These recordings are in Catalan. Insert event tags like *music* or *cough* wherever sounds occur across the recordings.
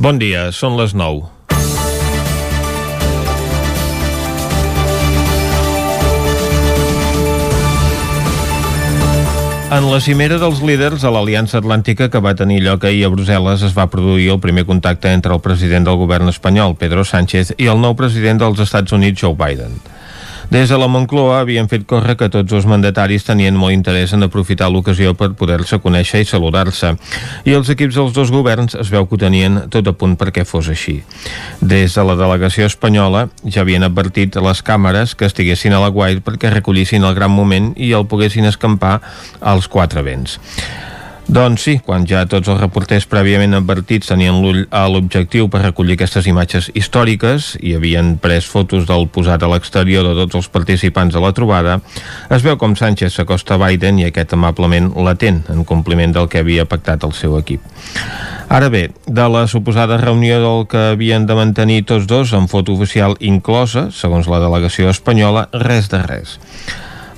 Bon dia, són les 9. En la cimera dels líders a l'Aliança Atlàntica que va tenir lloc ahir a Brussel·les es va produir el primer contacte entre el president del govern espanyol, Pedro Sánchez, i el nou president dels Estats Units, Joe Biden. Des de la Moncloa havien fet córrer que tots els mandataris tenien molt interès en aprofitar l'ocasió per poder-se conèixer i saludar-se. I els equips dels dos governs es veu que ho tenien tot a punt perquè fos així. Des de la delegació espanyola ja havien advertit a les càmeres que estiguessin a la guai perquè recollissin el gran moment i el poguessin escampar als quatre vents. Doncs sí, quan ja tots els reporters prèviament advertits tenien l'ull a l'objectiu per recollir aquestes imatges històriques i havien pres fotos del posat a l'exterior de tots els participants de la trobada, es veu com Sánchez s'acosta a Biden i aquest amablement l'atén en compliment del que havia pactat el seu equip. Ara bé, de la suposada reunió del que havien de mantenir tots dos amb foto oficial inclosa, segons la delegació espanyola, res de res.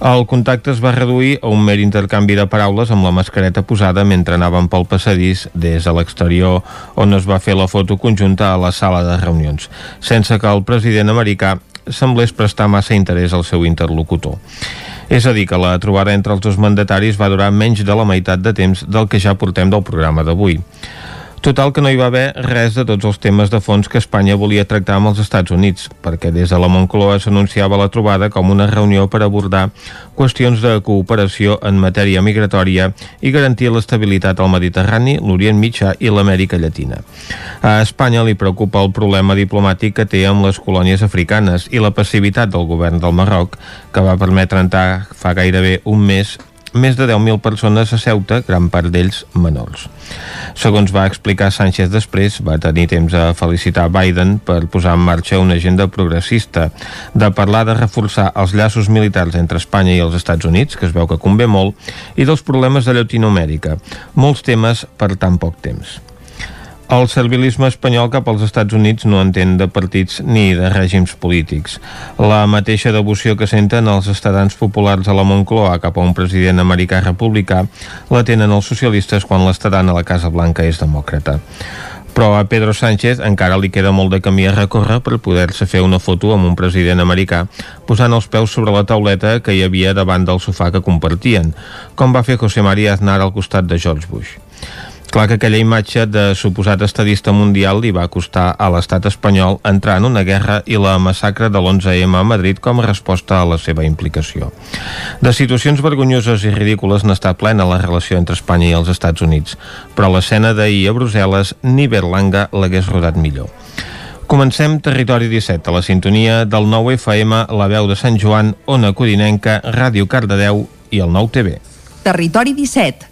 El contacte es va reduir a un mer intercanvi de paraules amb la mascareta posada mentre anaven pel passadís des de l'exterior on es va fer la foto conjunta a la sala de reunions, sense que el president americà semblés prestar massa interès al seu interlocutor. És a dir, que la trobada entre els dos mandataris va durar menys de la meitat de temps del que ja portem del programa d'avui. Total que no hi va haver res de tots els temes de fons que Espanya volia tractar amb els Estats Units, perquè des de la Moncloa s'anunciava la trobada com una reunió per abordar qüestions de cooperació en matèria migratòria i garantir l'estabilitat al Mediterrani, l'Orient Mitjà i l'Amèrica Llatina. A Espanya li preocupa el problema diplomàtic que té amb les colònies africanes i la passivitat del govern del Marroc, que va permetre entrar fa gairebé un mes més de 10.000 persones a Ceuta, gran part d'ells menors. Segons va explicar Sánchez després, va tenir temps a felicitar Biden per posar en marxa una agenda progressista, de parlar de reforçar els llaços militars entre Espanya i els Estats Units, que es veu que convé molt, i dels problemes de Llatinoamèrica. Molts temes per tan poc temps. El servilisme espanyol cap als Estats Units no entén de partits ni de règims polítics. La mateixa devoció que senten els estadans populars a la Moncloa cap a un president americà republicà la tenen els socialistes quan l'estadan a la Casa Blanca és demòcrata però a Pedro Sánchez encara li queda molt de camí a recórrer per poder-se fer una foto amb un president americà posant els peus sobre la tauleta que hi havia davant del sofà que compartien, com va fer José María Aznar al costat de George Bush. Clar que aquella imatge de suposat estadista mundial li va costar a l'estat espanyol entrar en una guerra i la massacre de l'11M a Madrid com a resposta a la seva implicació. De situacions vergonyoses i ridícules n'està plena la relació entre Espanya i els Estats Units, però l'escena d'ahir a Brussel·les ni Berlanga l'hagués rodat millor. Comencem Territori 17, a la sintonia del 9 FM, la veu de Sant Joan, Ona Codinenca, Ràdio Cardedeu i el 9 TV. Territori 17,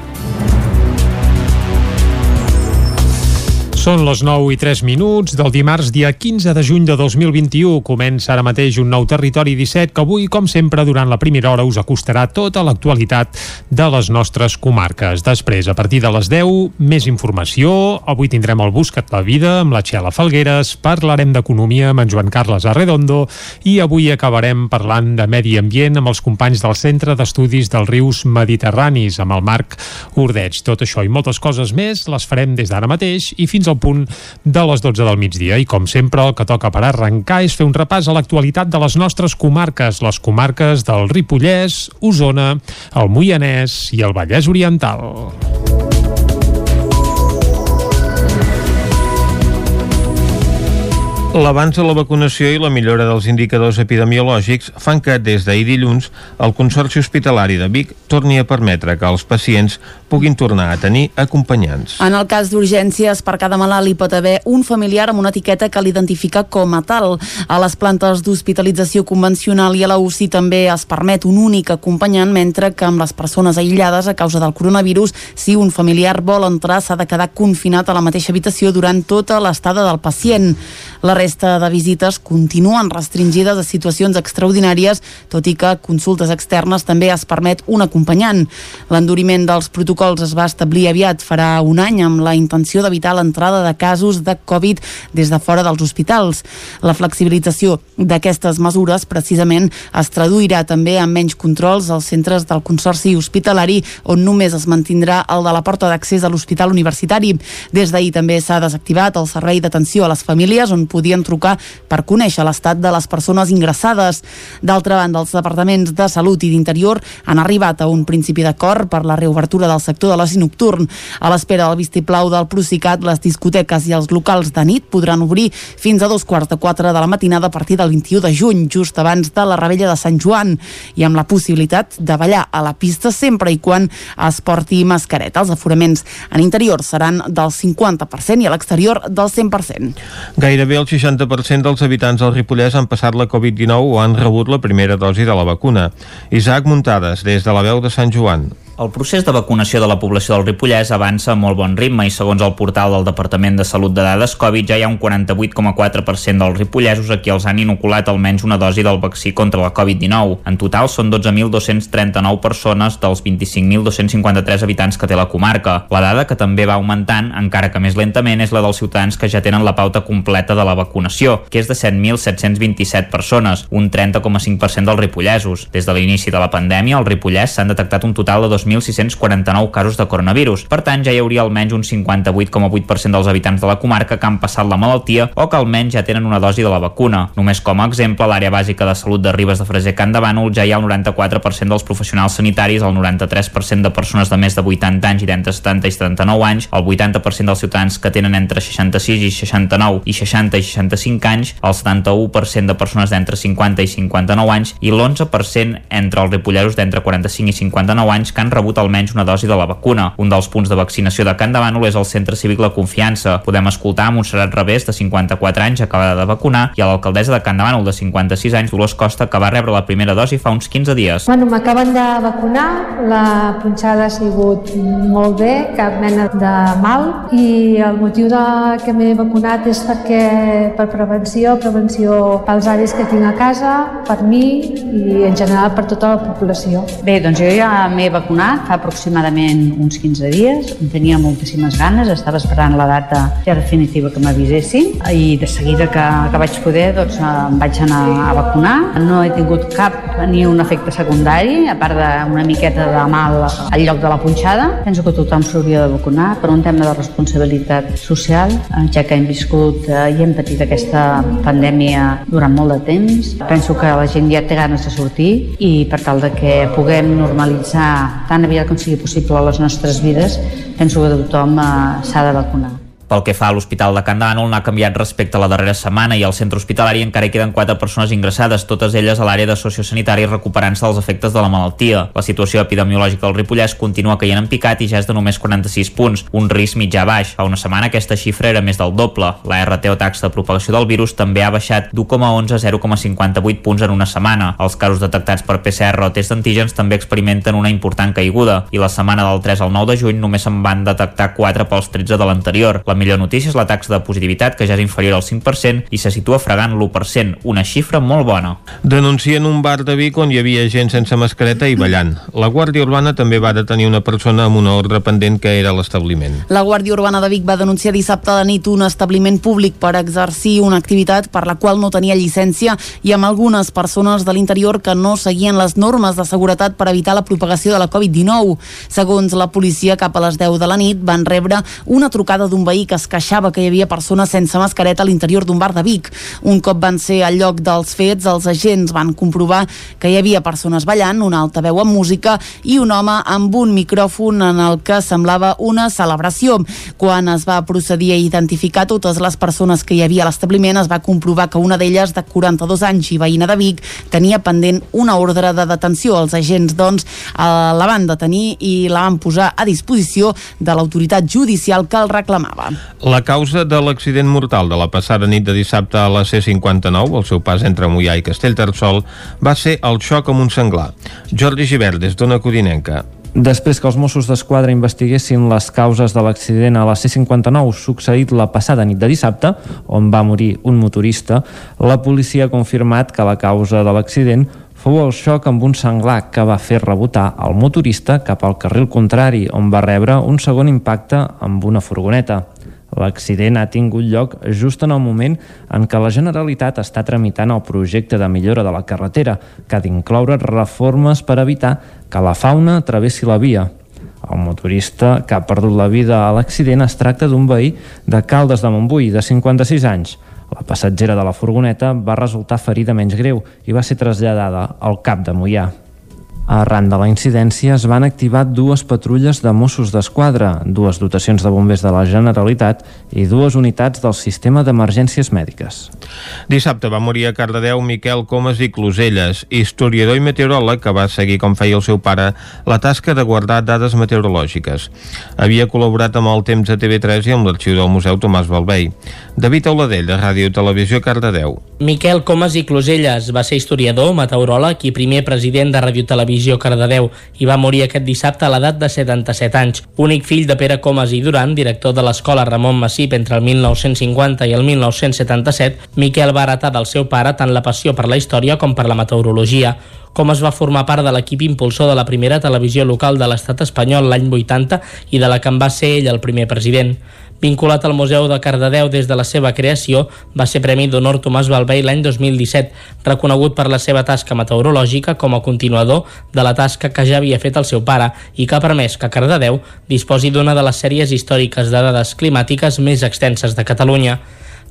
Són les 9 i 3 minuts del dimarts, dia 15 de juny de 2021. Comença ara mateix un nou Territori 17 que avui, com sempre, durant la primera hora us acostarà tota l'actualitat de les nostres comarques. Després, a partir de les 10, més informació. Avui tindrem el Buscat la Vida amb la Txela Falgueres, parlarem d'economia amb en Joan Carles Arredondo i avui acabarem parlant de medi ambient amb els companys del Centre d'Estudis dels Rius Mediterranis, amb el Marc Ordeig. Tot això i moltes coses més les farem des d'ara mateix i fins al punt de les 12 del migdia. I com sempre, el que toca per arrencar és fer un repàs a l'actualitat de les nostres comarques, les comarques del Ripollès, Osona, el Moianès i el Vallès Oriental. L'avanç de la vacunació i la millora dels indicadors epidemiològics fan que des d'ahir dilluns el Consorci Hospitalari de Vic torni a permetre que els pacients puguin tornar a tenir acompanyants. En el cas d'urgències, per cada malalt hi pot haver un familiar amb una etiqueta que l'identifica com a tal. A les plantes d'hospitalització convencional i a la UCI també es permet un únic acompanyant, mentre que amb les persones aïllades a causa del coronavirus, si un familiar vol entrar, s'ha de quedar confinat a la mateixa habitació durant tota l'estada del pacient. La resta de visites continuen restringides a situacions extraordinàries, tot i que consultes externes també es permet un acompanyant. L'enduriment dels protocols es va establir aviat farà un any amb la intenció d'evitar l'entrada de casos de Covid des de fora dels hospitals. La flexibilització d'aquestes mesures precisament es traduirà també en menys controls als centres del Consorci Hospitalari on només es mantindrà el de la porta d'accés a l'Hospital Universitari. Des d'ahir també s'ha desactivat el servei d'atenció a les famílies on podien trucar per conèixer l'estat de les persones ingressades. D'altra banda, els departaments de Salut i d'Interior han arribat a un principi d'acord per la reobertura del sector de l'oci nocturn. A l'espera del vistiplau del Procicat, les discoteques i els locals de nit podran obrir fins a dos quarts de quatre de la matinada a partir del 21 de juny, just abans de la rebella de Sant Joan, i amb la possibilitat de ballar a la pista sempre i quan es porti mascareta. Els aforaments en interior seran del 50% i a l'exterior del 100%. Gairebé el 60% dels habitants del Ripollès han passat la Covid-19 o han rebut la primera dosi de la vacuna. Isaac Muntades, des de la veu de Sant Joan. El procés de vacunació de la població del Ripollès avança a molt bon ritme i segons el portal del Departament de Salut de Dades Covid ja hi ha un 48,4% dels ripollesos a qui els han inoculat almenys una dosi del vaccí contra la Covid-19. En total són 12.239 persones dels 25.253 habitants que té la comarca. La dada que també va augmentant, encara que més lentament, és la dels ciutadans que ja tenen la pauta completa de la vacunació, que és de 7.727 persones, un 30,5% dels ripollesos. Des de l'inici de la pandèmia, al Ripollès s'han detectat un total de 2.649 casos de coronavirus. Per tant, ja hi hauria almenys un 58,8% dels habitants de la comarca que han passat la malaltia o que almenys ja tenen una dosi de la vacuna. Només com a exemple, l'àrea bàsica de salut de Ribes de Freser Can de Bànol ja hi ha el 94% dels professionals sanitaris, el 93% de persones de més de 80 anys i d'entre 70 i 79 anys, el 80% dels ciutadans que tenen entre 66 i 69 i 60 i 65 anys, el 71% de persones d'entre 50 i 59 anys i l'11% entre els ripolleros d'entre 45 i 59 anys que han rebut almenys una dosi de la vacuna. Un dels punts de vaccinació de Can de Bànol és el Centre Cívic La Confiança. Podem escoltar a Montserrat Revés, de 54 anys, acabada de vacunar, i a l'alcaldessa de Can de Bànol, de 56 anys, Dolors Costa, que va rebre la primera dosi fa uns 15 dies. Bueno, m'acaben de vacunar, la punxada ha sigut molt bé, cap mena de mal, i el motiu de que m'he vacunat és perquè per prevenció, prevenció pels avis que tinc a casa, per mi i en general per tota la població. Bé, doncs jo ja m'he vacunat fa aproximadament uns 15 dies, en tenia moltíssimes ganes, estava esperant la data ja definitiva que m'avisessin i de seguida que, que vaig poder doncs em vaig anar a vacunar. No he tingut cap ni un efecte secundari, a part d'una miqueta de mal al lloc de la punxada. Penso que tothom s'hauria de vacunar per un tema de responsabilitat social, ja que hem viscut i hem patit aquesta pandèmia durant molt de temps. Penso que la gent ja té ganes de sortir i per tal de que puguem normalitzar tan aviat com sigui possible les nostres vides, penso que tothom eh, s'ha de vacunar. Pel que fa a l'Hospital de Can Dànol, n'ha canviat respecte a la darrera setmana i al centre hospitalari encara hi queden quatre persones ingressades, totes elles a l'àrea de sociosanitari recuperant-se dels efectes de la malaltia. La situació epidemiològica del Ripollès continua caient en picat i ja és de només 46 punts, un risc mitjà baix. Fa una setmana aquesta xifra era més del doble. La RT o taxa de propagació del virus també ha baixat d'1,11 a 0,58 punts en una setmana. Els casos detectats per PCR o test d'antígens també experimenten una important caiguda i la setmana del 3 al 9 de juny només se'n van detectar 4 pels 13 de l'anterior. La millor notícia és la taxa de positivitat, que ja és inferior al 5% i se situa fregant l'1%, una xifra molt bona. Denuncien un bar de Vic on hi havia gent sense mascareta i ballant. La Guàrdia Urbana també va detenir una persona amb una ordre pendent que era l'establiment. La Guàrdia Urbana de Vic va denunciar dissabte de nit un establiment públic per exercir una activitat per la qual no tenia llicència i amb algunes persones de l'interior que no seguien les normes de seguretat per evitar la propagació de la Covid-19. Segons la policia, cap a les 10 de la nit van rebre una trucada d'un veí que es queixava que hi havia persones sense mascareta a l'interior d'un bar de Vic. Un cop van ser al lloc dels fets, els agents van comprovar que hi havia persones ballant, una altaveu amb música i un home amb un micròfon en el que semblava una celebració. Quan es va procedir a identificar totes les persones que hi havia a l'establiment, es va comprovar que una d'elles, de 42 anys i veïna de Vic, tenia pendent una ordre de detenció. Els agents, doncs, la van detenir i la van posar a disposició de l'autoritat judicial que el reclamava. La causa de l'accident mortal de la passada nit de dissabte a la C-59, el seu pas entre Mollà i Castellterçol, va ser el xoc amb un senglar. Jordi Givert, des d'Ona Codinenca. Després que els Mossos d'Esquadra investiguessin les causes de l'accident a la C-59 succeït la passada nit de dissabte, on va morir un motorista, la policia ha confirmat que la causa de l'accident fou el xoc amb un senglar que va fer rebotar el motorista cap al carril contrari, on va rebre un segon impacte amb una furgoneta. L'accident ha tingut lloc just en el moment en què la Generalitat està tramitant el projecte de millora de la carretera, que ha d'incloure reformes per evitar que la fauna travessi la via. El motorista que ha perdut la vida a l'accident es tracta d'un veí de Caldes de Montbui, de 56 anys. La passatgera de la furgoneta va resultar ferida menys greu i va ser traslladada al cap de Mollà. Arran de la incidència es van activar dues patrulles de Mossos d'Esquadra, dues dotacions de bombers de la Generalitat i dues unitats del sistema d'emergències mèdiques. Dissabte va morir a Cardedeu Miquel Comas i Closelles, historiador i meteoròleg que va seguir, com feia el seu pare, la tasca de guardar dades meteorològiques. Havia col·laborat amb el temps a TV3 i amb l'arxiu del Museu Tomàs Balvei. David Auladell, de Ràdio Televisió Cardedeu. Miquel Comas i Closelles va ser historiador, meteoròleg i primer president de Ràdio Televisió Televisió Cardedeu i va morir aquest dissabte a l'edat de 77 anys. Únic fill de Pere Comas i Duran, director de l'escola Ramon Massip entre el 1950 i el 1977, Miquel va heretar del seu pare tant la passió per la història com per la meteorologia. Com es va formar part de l'equip impulsor de la primera televisió local de l'estat espanyol l'any 80 i de la que en va ser ell el primer president. Vinculat al Museu de Cardedeu des de la seva creació, va ser Premi d'Honor Tomàs Balvei l'any 2017, reconegut per la seva tasca meteorològica com a continuador de la tasca que ja havia fet el seu pare i que ha permès que Cardedeu disposi d'una de les sèries històriques de dades climàtiques més extenses de Catalunya.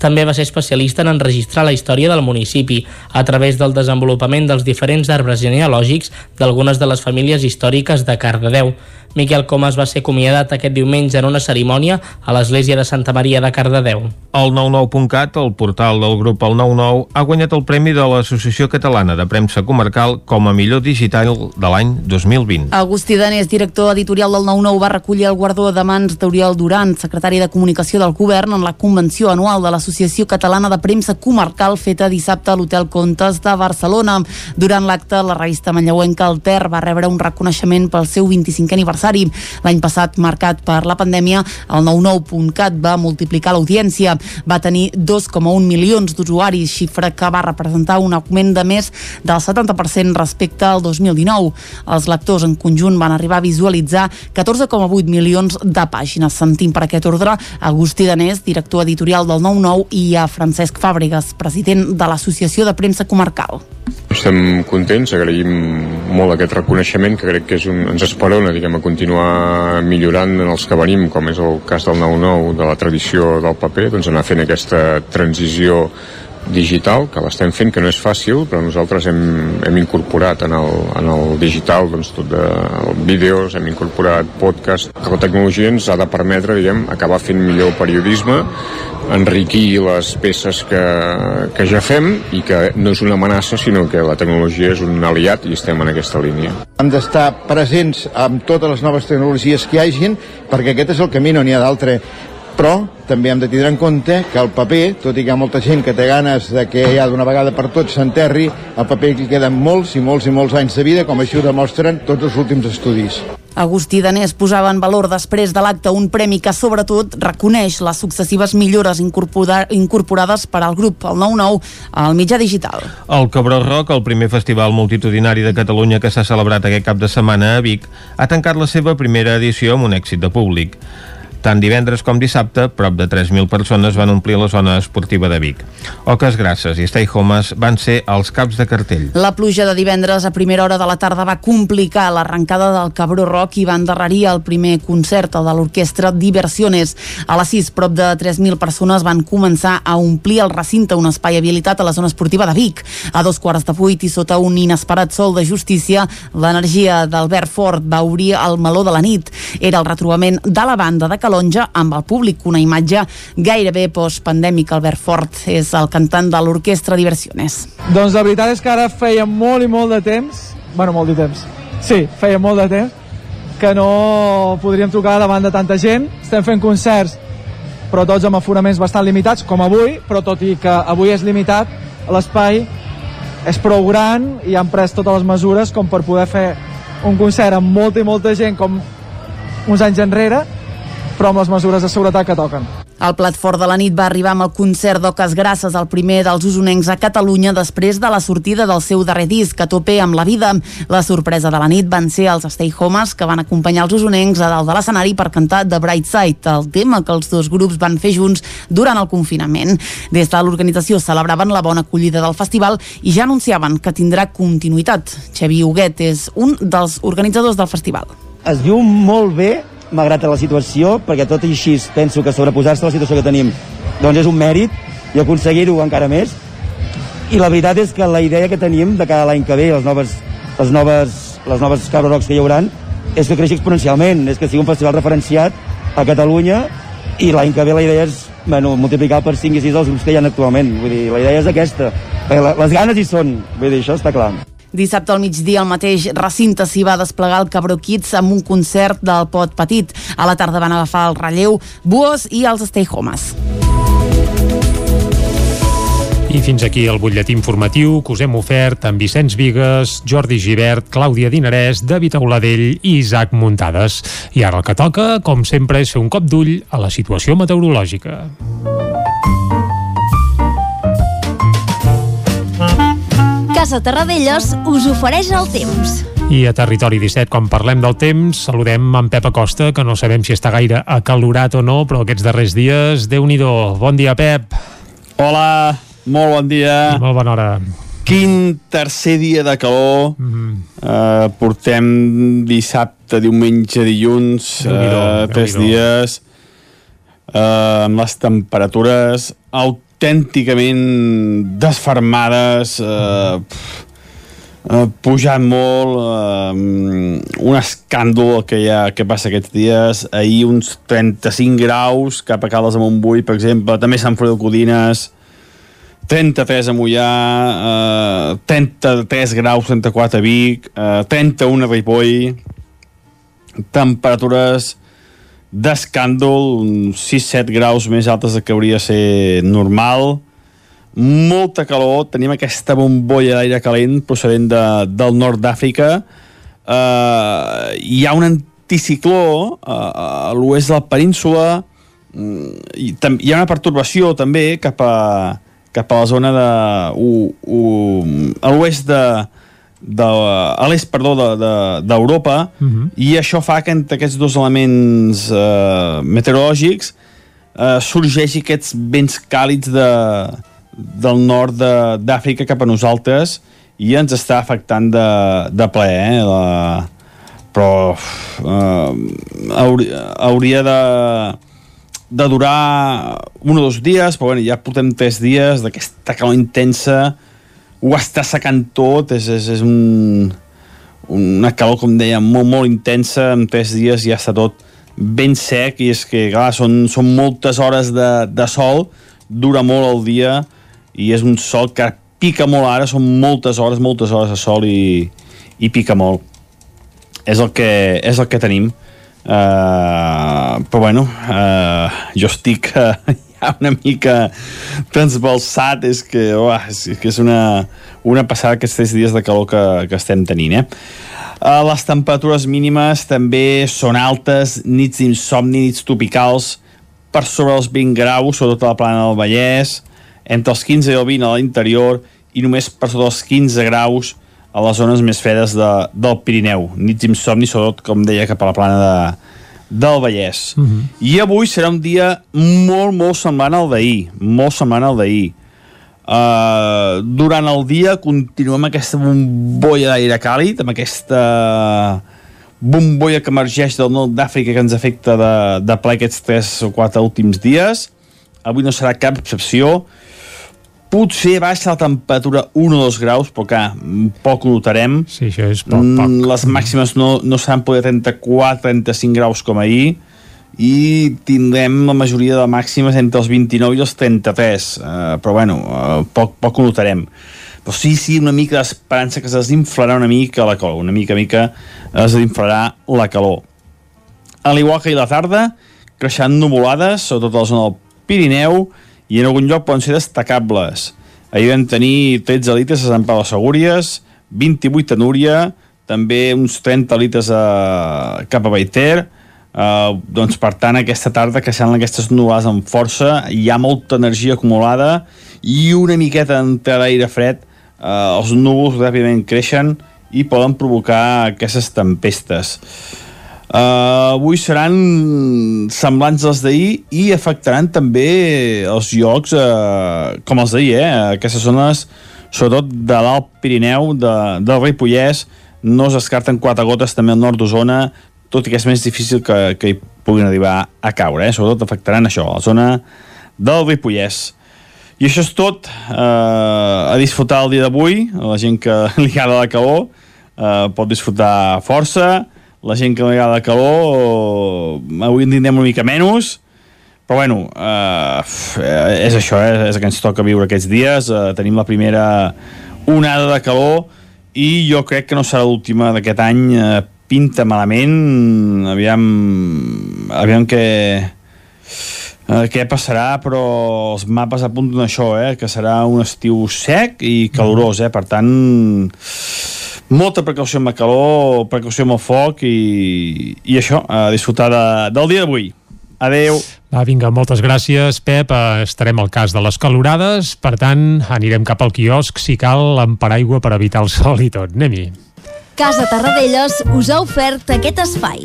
També va ser especialista en enregistrar la història del municipi a través del desenvolupament dels diferents arbres genealògics d'algunes de les famílies històriques de Cardedeu. Miquel Comas va ser acomiadat aquest diumenge en una cerimònia a l'església de Santa Maria de Cardedeu. El 99.cat, el portal del grup El 99, ha guanyat el Premi de l'Associació Catalana de Premsa Comarcal com a millor digital de l'any 2020. Agustí Danés, director editorial del 99, va recollir el guardó de mans d'Oriol Duran, secretari de Comunicació del Govern, en la convenció anual de l'Associació Catalana de Premsa Comarcal feta dissabte a l'Hotel Contes de Barcelona. Durant l'acte, la revista manlleuenca Alter va rebre un reconeixement pel seu 25è aniversari aniversari. L'any passat, marcat per la pandèmia, el 99.cat va multiplicar l'audiència. Va tenir 2,1 milions d'usuaris, xifra que va representar un augment de més del 70% respecte al 2019. Els lectors en conjunt van arribar a visualitzar 14,8 milions de pàgines. Sentim per aquest ordre Agustí Danés, director editorial del 99, i a Francesc Fàbregas, president de l'Associació de Premsa Comarcal. Estem contents, agraïm molt aquest reconeixement que crec que és un, ens esperona diguem, a continuar millorant en els que venim, com és el cas del 9-9 de la tradició del paper, doncs anar fent aquesta transició digital, que l'estem fent, que no és fàcil, però nosaltres hem, hem incorporat en el, en el digital doncs, tot de vídeos, hem incorporat podcast, que la tecnologia ens ha de permetre diguem, acabar fent millor periodisme, enriquir les peces que, que ja fem i que no és una amenaça, sinó que la tecnologia és un aliat i estem en aquesta línia. Hem d'estar presents amb totes les noves tecnologies que hi hagin, perquè aquest és el camí, no n'hi ha d'altre però també hem de tindre en compte que el paper, tot i que hi ha molta gent que té ganes de que ja d'una vegada per tots s'enterri, el paper que queden molts i molts i molts anys de vida, com així ho demostren tots els últims estudis. Agustí Danés posava en valor després de l'acte un premi que sobretot reconeix les successives millores incorporades per al grup, el 9-9, al mitjà digital. El Cabró Rock, el primer festival multitudinari de Catalunya que s'ha celebrat aquest cap de setmana a Vic, ha tancat la seva primera edició amb un èxit de públic. Tant divendres com dissabte, prop de 3.000 persones van omplir la zona esportiva de Vic. Oques Grasses i Stay Homes van ser els caps de cartell. La pluja de divendres a primera hora de la tarda va complicar l'arrencada del Cabró Rock i va endarrerir el primer concert, de l'orquestra Diversiones. A les 6, prop de 3.000 persones van començar a omplir el recinte, un espai habilitat a la zona esportiva de Vic. A dos quarts de vuit i sota un inesperat sol de justícia, l'energia d'Albert Fort va obrir el meló de la nit. Era el retrobament de la banda de Calonja amb el públic, una imatge gairebé postpandèmica. Albert Fort és el cantant de l'orquestra Diversiones. Doncs la veritat és que ara feia molt i molt de temps, bueno, molt de temps, sí, feia molt de temps, que no podríem trucar davant de tanta gent. Estem fent concerts, però tots amb aforaments bastant limitats, com avui, però tot i que avui és limitat, l'espai és prou gran i han pres totes les mesures com per poder fer un concert amb molta i molta gent com uns anys enrere, però amb les mesures de seguretat que toquen. El plat fort de la nit va arribar amb el concert d'Oques Grasses, el primer dels usonencs a Catalunya després de la sortida del seu darrer disc, a tope amb la vida. La sorpresa de la nit van ser els Stay Homes, que van acompanyar els usonencs a dalt de l'escenari per cantar The Bright Side, el tema que els dos grups van fer junts durant el confinament. Des de l'organització celebraven la bona acollida del festival i ja anunciaven que tindrà continuïtat. Xavi Huguet és un dels organitzadors del festival. Es viu molt bé malgrat la situació, perquè tot i així penso que sobreposar-se a la situació que tenim doncs és un mèrit i aconseguir-ho encara més. I la veritat és que la idea que tenim de cada l'any que ve, les noves, les noves, les noves Cabra Rocks que hi hauran, és que creixi exponencialment, és que sigui un festival referenciat a Catalunya i l'any que ve la idea és bueno, multiplicar per 5 i 6 els grups que hi ha actualment. Vull dir, la idea és aquesta. Les ganes hi són, vull dir, això està clar. Dissabte al migdia al mateix recinte s'hi va desplegar el Cabró Kids amb un concert del Pot Petit. A la tarda van agafar el relleu Buos i els Stay Homes. I fins aquí el butlletí informatiu que us hem ofert amb Vicenç Vigues, Jordi Givert, Clàudia Dinarès, David Auladell i Isaac Muntades. I ara el que toca, com sempre, és fer un cop d'ull a la situació meteorològica. Casa Terradellos us ofereix el temps. I a Territori 17, quan parlem del temps, saludem en Pep Acosta, que no sabem si està gaire acalorat o no, però aquests darrers dies, déu nhi Bon dia, Pep. Hola, molt bon dia. I molt bona hora. Quin tercer dia de calor. Mm -hmm. uh, portem dissabte, diumenge, dilluns, uh, tres dies, uh, amb les temperatures autènticament desfermades, eh, eh, pujant molt, eh, un escàndol que hi ha, que passa aquests dies, ahir uns 35 graus cap a Caldes de Montbui, per exemple, també Sant Feliu Codines, 33 a Mollà, eh, 33 graus, 34 a Vic, eh, 31 a Ripoll, temperatures d'escàndol, uns 6-7 graus més altes que hauria de ser normal, molta calor, tenim aquesta bombolla d'aire calent procedent de, del nord d'Àfrica, uh, hi ha un anticicló uh, a l'oest de la península, uh, i hi ha una pertorbació també cap a, cap a la zona de... Uh, uh, a l'oest de, de, a l'est, perdó, d'Europa, de, de, uh -huh. i això fa que entre aquests dos elements eh, meteorològics eh, sorgeixi aquests vents càlids de, del nord d'Àfrica cap a nosaltres i ens està afectant de, de ple, eh? La, però eh, hauria, hauria de, de durar un o dos dies, però bueno, ja portem tres dies d'aquesta calor intensa, ho està secant tot, és, és, és un, una calor, com deia, molt, molt intensa, en tres dies ja està tot ben sec, i és que, clar, són, són moltes hores de, de sol, dura molt el dia, i és un sol que pica molt ara, són moltes hores, moltes hores de sol i, i pica molt. És el que, és el que tenim. Uh, però bueno, uh, jo estic uh, *laughs* una mica transbalsat és que, uah, és, que és una, una passada aquests dies de calor que, que estem tenint eh? Uh, les temperatures mínimes també són altes, nits d'insomni, nits tropicals, per sobre els 20 graus, sobretot a la plana del Vallès, entre els 15 i el 20 a l'interior i només per sota els 15 graus a les zones més fredes de, del Pirineu. Nits d'insomni, sobretot, com deia, cap a la plana de, del Vallès. Uh -huh. I avui serà un dia molt, molt semblant al d'ahir. Molt semblant al d'ahir. Uh, durant el dia continuem aquesta bombolla d'aire càlid, amb aquesta bombolla que emergeix del nord d'Àfrica que ens afecta de, de ple aquests 3 o 4 últims dies. Avui no serà cap excepció potser baixa la temperatura 1 o 2 graus, però que poc ho notarem. Sí, això és poc, poc. Mm, les màximes no, no seran poder 34-35 graus com ahir, i tindrem la majoria de màximes entre els 29 i els 33, uh, però bueno, uh, poc, poc ho notarem. Però sí, sí, una mica d'esperança que es desinflarà una mica la calor, una mica, mica es desinflarà la calor. A l'igual que ahir la tarda, creixant nuvolades, sobretot a la zona del Pirineu, i en algun lloc poden ser destacables. Ahir vam tenir 13 litres a Sant Pau de Segúries, 28 a Núria, també uns 30 litres a, cap a Baiter, Uh, doncs per tant aquesta tarda que seran aquestes nuades amb força hi ha molta energia acumulada i una miqueta entre l'aire fred uh, els núvols ràpidament creixen i poden provocar aquestes tempestes uh, avui seran semblants als d'ahir i afectaran també els llocs uh, com els d'ahir, eh? aquestes zones sobretot de l'Alt Pirineu de, del Ripollès no es descarten quatre gotes també al nord d'Osona tot i que és més difícil que, que hi puguin arribar a caure, eh? sobretot afectaran això, la zona del Ripollès. I això és tot, eh, a disfrutar el dia d'avui, la gent que *laughs* li agrada la calor eh, pot disfrutar força, la gent que li agrada calor eh, avui en tindrem una mica menys, però bueno, eh, és això, eh, és el que ens toca viure aquests dies, eh, tenim la primera onada de calor i jo crec que no serà l'última d'aquest any eh, pinta malament. Aviam aviam què eh, què passarà però els mapes apunten això eh, que serà un estiu sec i calorós eh, per tant molta precaució amb el calor precaució amb el foc i, i això, a disfrutar de, del dia d'avui Adeu. Va, vinga, moltes gràcies, Pep. Eh, estarem al cas de les calorades, per tant, anirem cap al quiosc, si cal, amb paraigua per evitar el sol i tot. Anem-hi. Casa Tarradellas us ha ofert aquest espai.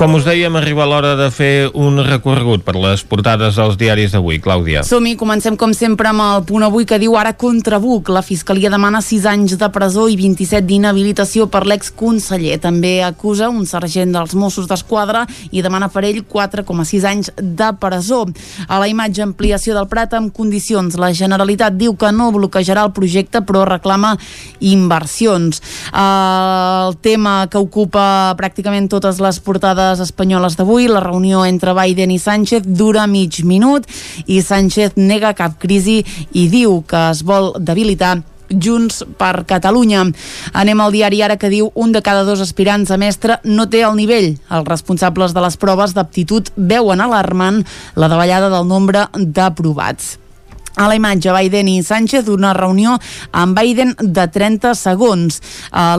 Com us dèiem, arriba l'hora de fer un recorregut per les portades dels diaris d'avui. Clàudia. Som-hi, comencem com sempre amb el punt avui que diu ara contra Buc. La Fiscalia demana 6 anys de presó i 27 d'inhabilitació per l'exconseller. També acusa un sergent dels Mossos d'Esquadra i demana per ell 4,6 anys de presó. A la imatge ampliació del Prat amb condicions. La Generalitat diu que no bloquejarà el projecte però reclama inversions. El tema que ocupa pràcticament totes les portades espanyoles d'avui, la reunió entre Biden i Sánchez dura mig minut i Sánchez nega cap crisi i diu que es vol debilitar Junts per Catalunya. Anem al diari ara que diu un de cada dos aspirants a mestre no té el nivell. Els responsables de les proves d'aptitud veuen alarmant la davallada del nombre d'aprovats. A la imatge, Biden i Sánchez, una reunió amb Biden de 30 segons.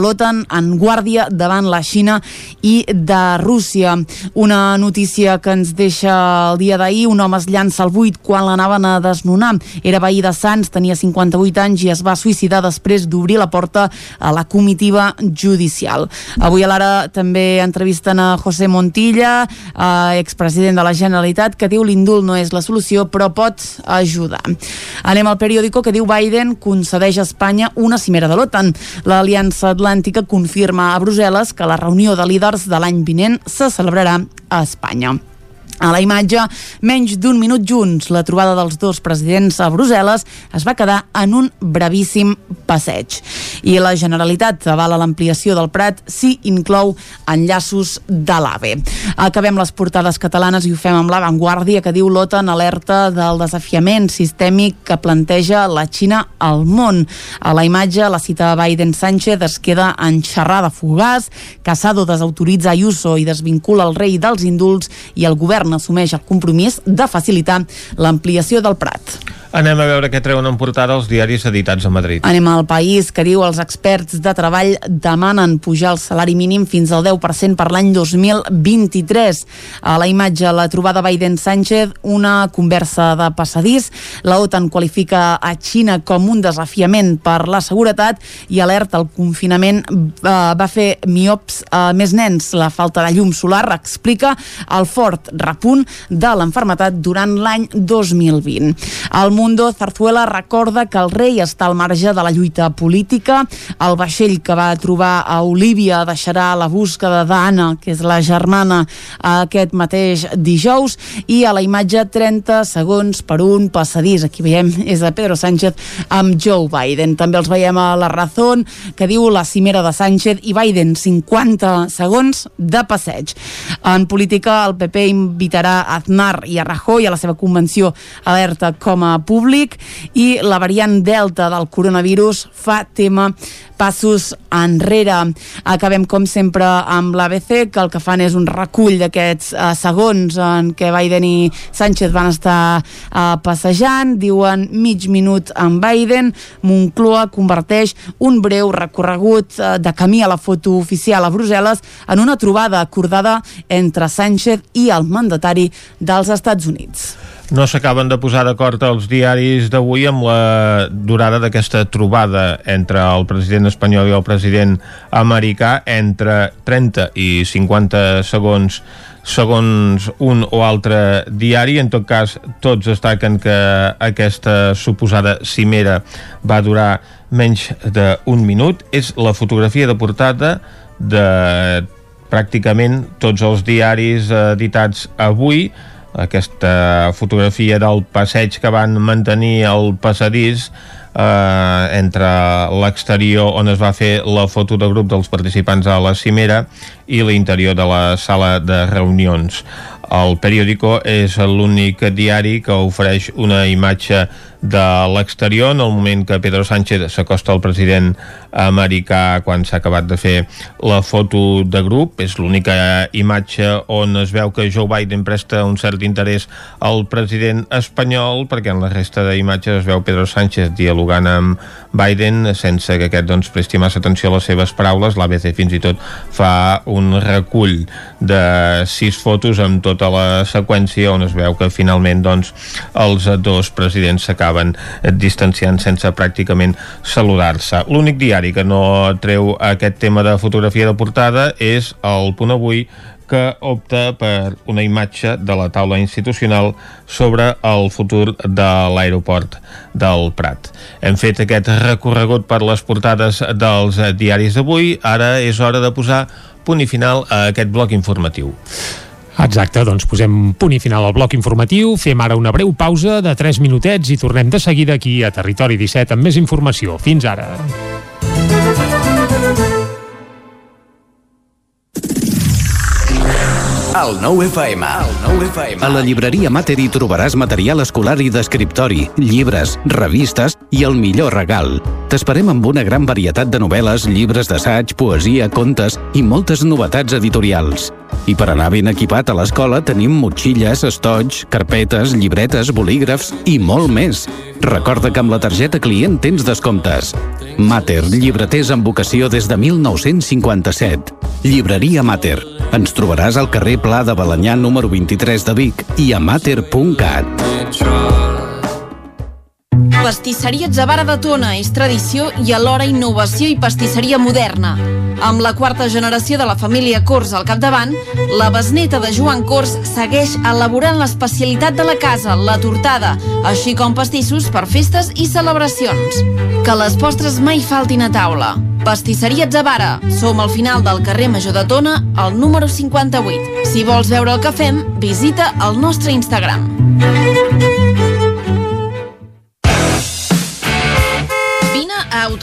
L'OTAN en guàrdia davant la Xina i de Rússia. Una notícia que ens deixa el dia d'ahir. Un home es llança al buit quan l'anaven a desnonar. Era veí de Sants, tenia 58 anys i es va suïcidar després d'obrir la porta a la comitiva judicial. Avui a l'ara també entrevisten a José Montilla, eh, expresident de la Generalitat, que diu l'indult no és la solució, però pot ajudar. Anem al periòdico que diu Biden concedeix a Espanya una cimera de l'OTAN. L'Aliança Atlàntica confirma a Brussel·les que la reunió de líders de l'any vinent se celebrarà a Espanya. A la imatge, menys d'un minut junts, la trobada dels dos presidents a Brussel·les es va quedar en un brevíssim passeig. I la Generalitat avala l'ampliació del Prat si inclou enllaços de l'AVE. Acabem les portades catalanes i ho fem amb l'avantguàrdia que diu l'OTAN alerta del desafiament sistèmic que planteja la Xina al món. A la imatge, la cita de Biden-Sánchez es queda en xerrada fugaz, Casado desautoritza Ayuso i desvincula el rei dels indults i el govern assumeix el compromís de facilitar l'ampliació del Prat. Anem a veure què treuen en portada els diaris editats a Madrid. Anem al país que diu els experts de treball demanen pujar el salari mínim fins al 10% per l'any 2023. A la imatge, la trobada Biden-Sánchez, una conversa de passadís. La OTAN qualifica a Xina com un desafiament per la seguretat i alerta el confinament eh, va fer miops a més nens. La falta de llum solar explica el fort repunt de l'enfermetat durant l'any 2020. El Mundo, Zarzuela recorda que el rei està al marge de la lluita política. El vaixell que va trobar a Olívia deixarà la búsqueda d'Anna, que és la germana, aquest mateix dijous. I a la imatge 30 segons per un passadís. Aquí veiem és a Pedro Sánchez amb Joe Biden. També els veiem a la Razón, que diu la cimera de Sánchez i Biden, 50 segons de passeig. En política, el PP invitarà a Aznar i a Rajoy a la seva convenció alerta com a públic i la variant Delta del coronavirus fa tema passos enrere. Acabem, com sempre, amb l'ABC, que el que fan és un recull d'aquests uh, segons en què Biden i Sánchez van estar uh, passejant. Diuen mig minut amb Biden. Moncloa converteix un breu recorregut uh, de camí a la foto oficial a Brussel·les en una trobada acordada entre Sánchez i el mandatari dels Estats Units. No s'acaben de posar d'acord els diaris d'avui amb la durada d'aquesta trobada entre el president espanyol i el president americà entre 30 i 50 segons segons un o altre diari. En tot cas, tots destaquen que aquesta suposada cimera va durar menys d'un minut. És la fotografia de portada de pràcticament tots els diaris editats avui aquesta fotografia del passeig que van mantenir el passadís eh, entre l'exterior on es va fer la foto de grup dels participants a la cimera i l'interior de la sala de reunions. El periòdico és l'únic diari que ofereix una imatge de l'exterior en el moment que Pedro Sánchez s'acosta al president americà quan s'ha acabat de fer la foto de grup. És l'única imatge on es veu que Joe Biden presta un cert interès al president espanyol perquè en la resta d'imatges es veu Pedro Sánchez dialogant amb Biden sense que aquest doncs, presti massa atenció a les seves paraules. L'ABC fins i tot fa un recull de sis fotos amb tot tota la seqüència on es veu que finalment doncs, els dos presidents s'acaben distanciant sense pràcticament saludar-se. L'únic diari que no treu aquest tema de fotografia de portada és el Punt Avui que opta per una imatge de la taula institucional sobre el futur de l'aeroport del Prat. Hem fet aquest recorregut per les portades dels diaris d'avui, ara és hora de posar punt i final a aquest bloc informatiu. Exacte, doncs posem punt i final al bloc informatiu, fem ara una breu pausa de 3 minutets i tornem de seguida aquí a Territori 17 amb més informació. Fins ara. El nou FM. El nou FM. A la llibreria Mater hi trobaràs material escolar i d'escriptori, llibres, revistes i el millor regal. T'esperem amb una gran varietat de novel·les, llibres d'assaig, poesia, contes i moltes novetats editorials. I per anar ben equipat a l'escola tenim motxilles, estoig, carpetes, llibretes, bolígrafs i molt més. Recorda que amb la targeta client tens descomptes. Mater, llibreters amb vocació des de 1957. Llibreria Mater. Ens trobaràs al carrer Pla de Balanyà número 23 de Vic i a mater.cat. Pastisseria Zavara de Tona és tradició i alhora innovació i pastisseria moderna. Amb la quarta generació de la família Cors al capdavant, la besneta de Joan Cors segueix elaborant l'especialitat de la casa, la tortada, així com pastissos per festes i celebracions. Que les postres mai faltin a taula. Pastisseria Zavara. Som al final del carrer Major de Tona, al número 58. Si vols veure el que fem, visita el nostre Instagram.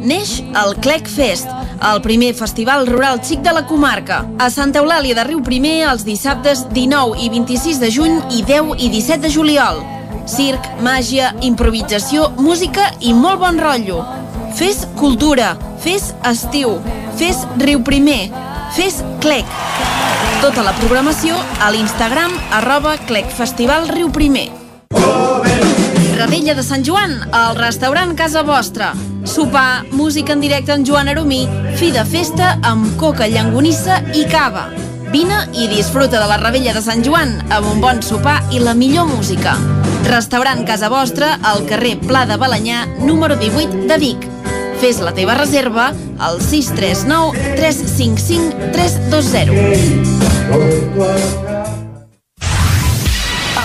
Neix el Clec Fest, el primer festival rural xic de la comarca. A Santa Eulàlia de Riu Primer els dissabtes 19 i 26 de juny i 10 i 17 de juliol. Circ, màgia, improvisació, música i molt bon rotllo. Fes cultura, fes estiu, fes Riu Primer, fes Clec. Tota la programació a l'Instagram arroba Clec Festival Riu Primer. Radella de Sant Joan, al restaurant Casa Vostra. Sopar, música en directe amb Joan Aromí, fi de festa amb coca, llangonissa i cava. Vine i disfruta de la Ravella de Sant Joan amb un bon sopar i la millor música. Restaurant Casa Vostra al carrer Pla de Balanyà, número 18 de Vic. Fes la teva reserva al 639 355 320.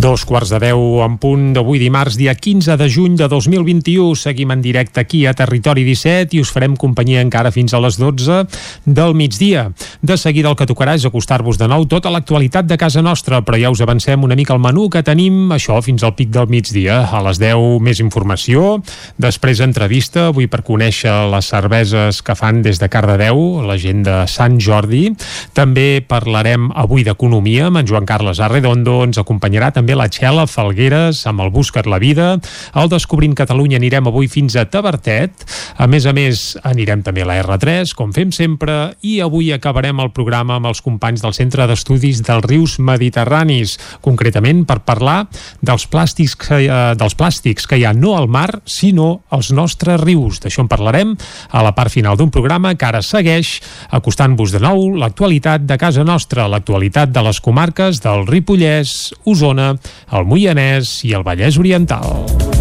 Dos quarts de deu en punt d'avui dimarts, dia 15 de juny de 2021. Seguim en directe aquí a Territori 17 i us farem companyia encara fins a les 12 del migdia. De seguida el que tocarà és acostar-vos de nou tota l'actualitat de casa nostra, però ja us avancem una mica el menú que tenim, això, fins al pic del migdia. A les 10 més informació, després entrevista, avui per conèixer les cerveses que fan des de Cardedeu, la gent de Sant Jordi. També parlarem avui d'economia amb en Joan Carles Arredondo, ens acompanyarà també també la Txela Falgueres amb el Buscat la Vida. Al Descobrint Catalunya anirem avui fins a Tabertet. A més a més, anirem també a la R3, com fem sempre, i avui acabarem el programa amb els companys del Centre d'Estudis dels Rius Mediterranis, concretament per parlar dels plàstics, que, eh, dels plàstics que hi ha no al mar, sinó als nostres rius. D'això en parlarem a la part final d'un programa que ara segueix acostant-vos de nou l'actualitat de casa nostra, l'actualitat de les comarques del Ripollès, Osona, el Moianès i el Vallès Oriental.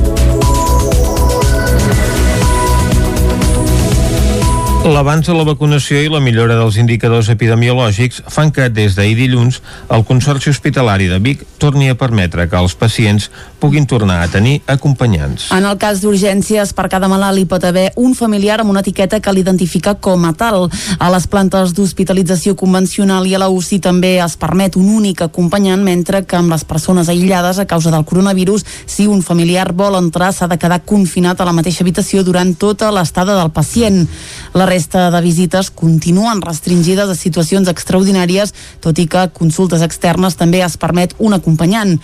L'avanç de la vacunació i la millora dels indicadors epidemiològics fan que des d'ahir dilluns el Consorci Hospitalari de Vic torni a permetre que els pacients puguin tornar a tenir acompanyants. En el cas d'urgències, per cada malalt hi pot haver un familiar amb una etiqueta que l'identifica com a tal. A les plantes d'hospitalització convencional i a la UCI també es permet un únic acompanyant, mentre que amb les persones aïllades a causa del coronavirus, si un familiar vol entrar, s'ha de quedar confinat a la mateixa habitació durant tota l'estada del pacient. La resta de visites continuen restringides a situacions extraordinàries, tot i que consultes externes també es permet un acompanyant.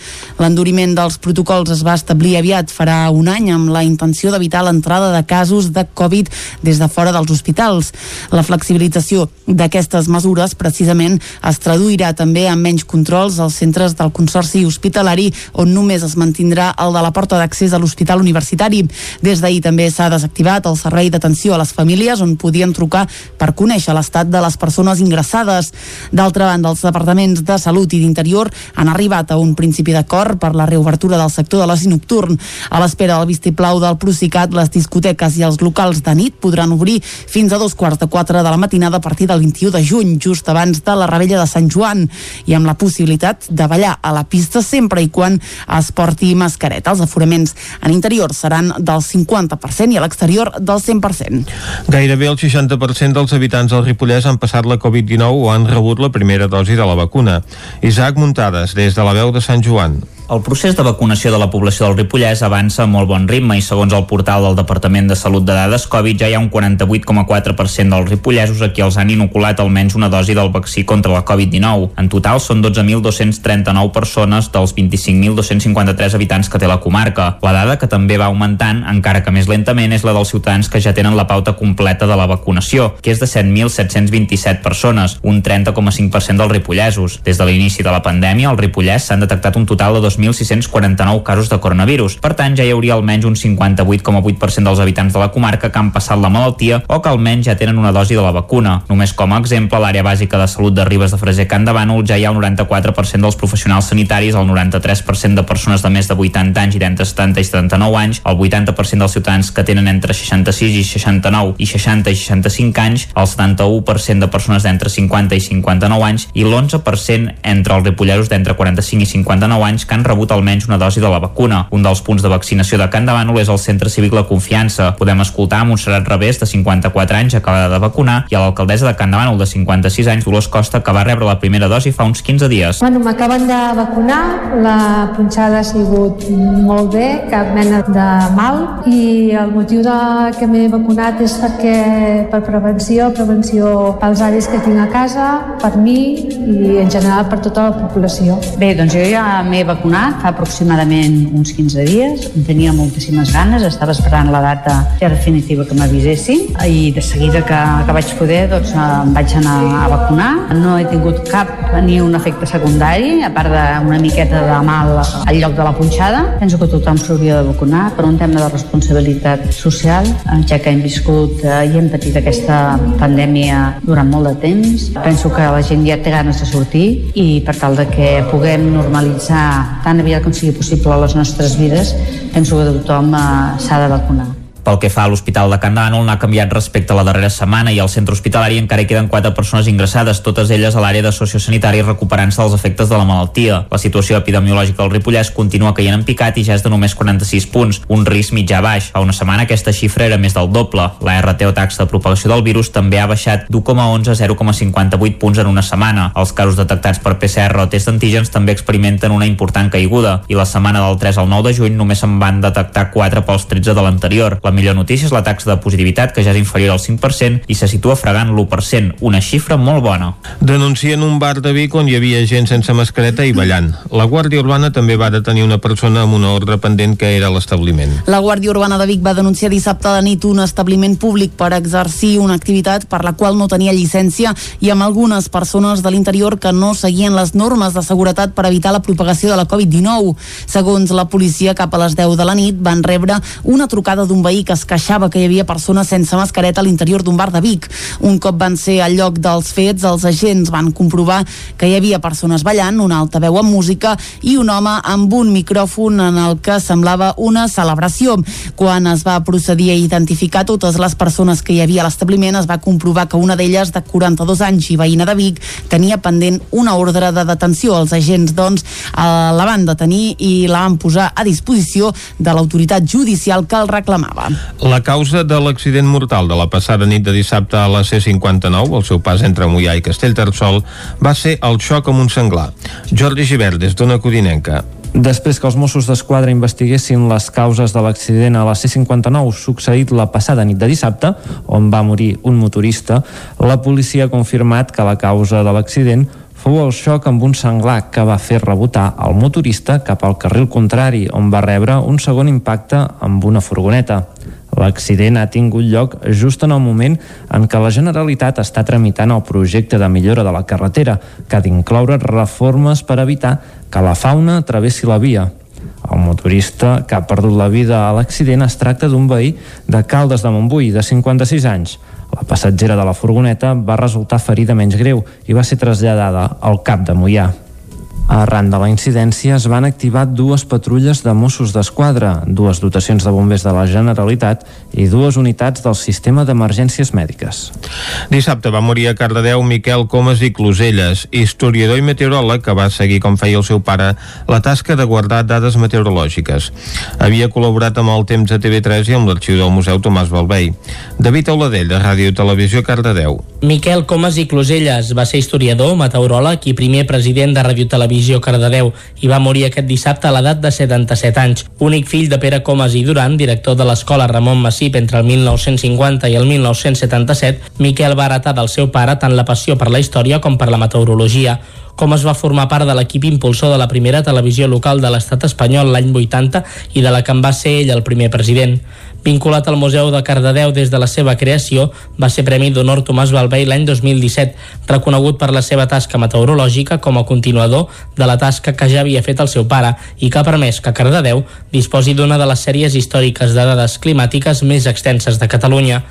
L'enduriment dels protocols es va establir aviat farà un any amb la intenció d'evitar l'entrada de casos de Covid des de fora dels hospitals. La flexibilització d'aquestes mesures precisament es traduirà també en menys controls als centres del Consorci Hospitalari on només es mantindrà el de la porta d'accés a l'Hospital Universitari. Des d'ahir també s'ha desactivat el servei d'atenció a les famílies on podien trucar per conèixer l'estat de les persones ingressades. D'altra banda, els departaments de Salut i d'Interior han arribat a un principi d'acord per la reobertura del sector de l'oci nocturn. A l'espera del vistiplau del Procicat, les discoteques i els locals de nit podran obrir fins a dos quarts de quatre de la matinada a partir del 21 de juny, just abans de la rebella de Sant Joan, i amb la possibilitat de ballar a la pista sempre i quan es porti mascareta. Els aforaments en interior seran del 50% i a l'exterior del 100%. Gairebé el 60% dels habitants del Ripollès han passat la Covid-19 o han rebut la primera dosi de la vacuna. Isaac Muntades, des de la veu de Sant Joan. El procés de vacunació de la població del Ripollès avança a molt bon ritme i segons el portal del Departament de Salut de Dades Covid ja hi ha un 48,4% dels ripollesos a qui els han inoculat almenys una dosi del vaccí contra la Covid-19. En total són 12.239 persones dels 25.253 habitants que té la comarca. La dada que també va augmentant, encara que més lentament, és la dels ciutadans que ja tenen la pauta completa de la vacunació, que és de 7.727 persones, un 30,5% dels ripollesos. Des de l'inici de la pandèmia, al Ripollès s'han detectat un total de 2.649 casos de coronavirus. Per tant, ja hi hauria almenys un 58,8% dels habitants de la comarca que han passat la malaltia o que almenys ja tenen una dosi de la vacuna. Només com a exemple, l'àrea bàsica de salut de Ribes de Freser Can de Bànol ja hi ha el 94% dels professionals sanitaris, el 93% de persones de més de 80 anys i d'entre 70 i 79 anys, el 80% dels ciutadans que tenen entre 66 i 69 i 60 i 65 anys, el 71% de persones d'entre 50 i 59 anys i l'11% entre els ripolleros d'entre 45 i 59 anys que han rebut almenys una dosi de la vacuna. Un dels punts de vaccinació de Can Davànol és el Centre Cívic La Confiança. Podem escoltar a Montserrat Revés, de 54 anys, acabada de vacunar, i a l'alcaldessa de Can Davànol, de 56 anys, Dolors Costa, que va rebre la primera dosi fa uns 15 dies. Bueno, m'acaben de vacunar, la punxada ha sigut molt bé, cap mena de mal, i el motiu de que m'he vacunat és perquè per prevenció, prevenció pels avis que tinc a casa, per mi i en general per tota la població. Bé, doncs jo ja m'he vacunat fa aproximadament uns 15 dies, en tenia moltíssimes ganes, estava esperant la data ja definitiva que m'avisessin i de seguida que, que vaig poder doncs em vaig anar a vacunar. No he tingut cap ni un efecte secundari, a part d'una miqueta de mal al lloc de la punxada. Penso que tothom s'hauria de vacunar per un tema de responsabilitat social, ja que hem viscut eh, i hem patit aquesta pandèmia durant molt de temps. Penso que la gent ja té ganes de sortir i per tal de que puguem normalitzar tan aviat com sigui possible les nostres vides, penso que tothom eh, s'ha de vacunar. Pel que fa a l'Hospital de Can Dànol, n'ha canviat respecte a la darrera setmana i al centre hospitalari encara hi queden quatre persones ingressades, totes elles a l'àrea de sociosanitari recuperant-se dels efectes de la malaltia. La situació epidemiològica al Ripollès continua caient en picat i ja és de només 46 punts, un risc mitjà baix. Fa una setmana aquesta xifra era més del doble. La RT o taxa de propagació del virus també ha baixat d'1,11 a 0,58 punts en una setmana. Els casos detectats per PCR o test d'antígens també experimenten una important caiguda i la setmana del 3 al 9 de juny només se'n van detectar 4 pels 13 de l'anterior. La millor notícia és la taxa de positivitat, que ja és inferior al 5% i se situa fregant l'1%, una xifra molt bona. Denuncien un bar de Vic on hi havia gent sense mascareta i ballant. La Guàrdia Urbana també va detenir una persona amb una ordre pendent que era l'establiment. La Guàrdia Urbana de Vic va denunciar dissabte de nit un establiment públic per exercir una activitat per la qual no tenia llicència i amb algunes persones de l'interior que no seguien les normes de seguretat per evitar la propagació de la Covid-19. Segons la policia, cap a les 10 de la nit van rebre una trucada d'un veí que es queixava que hi havia persones sense mascareta a l'interior d'un bar de Vic. Un cop van ser al lloc dels fets, els agents van comprovar que hi havia persones ballant, un altaveu amb música i un home amb un micròfon en el que semblava una celebració. Quan es va procedir a identificar totes les persones que hi havia a l'establiment, es va comprovar que una d'elles, de 42 anys i veïna de Vic, tenia pendent una ordre de detenció. Els agents, doncs, la van detenir i la van posar a disposició de l'autoritat judicial que el reclamava. La causa de l'accident mortal de la passada nit de dissabte a la C-59, al seu pas entre Mollà i Castellterçol, va ser el xoc amb un senglar. Jordi Givert, des d'Ona Codinenca. Després que els Mossos d'Esquadra investiguessin les causes de l'accident a la C-59 succeït la passada nit de dissabte, on va morir un motorista, la policia ha confirmat que la causa de l'accident fou el xoc amb un senglar que va fer rebotar el motorista cap al carril contrari, on va rebre un segon impacte amb una furgoneta. L'accident ha tingut lloc just en el moment en què la Generalitat està tramitant el projecte de millora de la carretera, que ha d'incloure reformes per evitar que la fauna travessi la via. El motorista que ha perdut la vida a l'accident es tracta d'un veí de Caldes de Montbui, de 56 anys. La passatgera de la furgoneta va resultar ferida menys greu i va ser traslladada al cap de Mollà. Arran de la incidència es van activar dues patrulles de Mossos d'Esquadra, dues dotacions de bombers de la Generalitat i dues unitats del sistema d'emergències mèdiques. Dissabte va morir a Cardedeu Miquel Comas i Closelles, historiador i meteoròleg que va seguir, com feia el seu pare, la tasca de guardar dades meteorològiques. Havia col·laborat amb el Temps de TV3 i amb l'arxiu del Museu Tomàs Balvei. David Auladell, de Ràdio Televisió Cardedeu. Miquel Comas i Closelles va ser historiador, meteoròleg i primer president de Radio Televisió Televisió Cardedeu i va morir aquest dissabte a l'edat de 77 anys. Únic fill de Pere Comas i Duran, director de l'escola Ramon Massip entre el 1950 i el 1977, Miquel va heretar del seu pare tant la passió per la història com per la meteorologia com es va formar part de l'equip impulsor de la primera televisió local de l'estat espanyol l'any 80 i de la que en va ser ell el primer president. Vinculat al Museu de Cardedeu des de la seva creació, va ser Premi d'Honor Tomàs Balvei l'any 2017, reconegut per la seva tasca meteorològica com a continuador de la tasca que ja havia fet el seu pare i que ha permès que Cardedeu disposi d'una de les sèries històriques de dades climàtiques més extenses de Catalunya.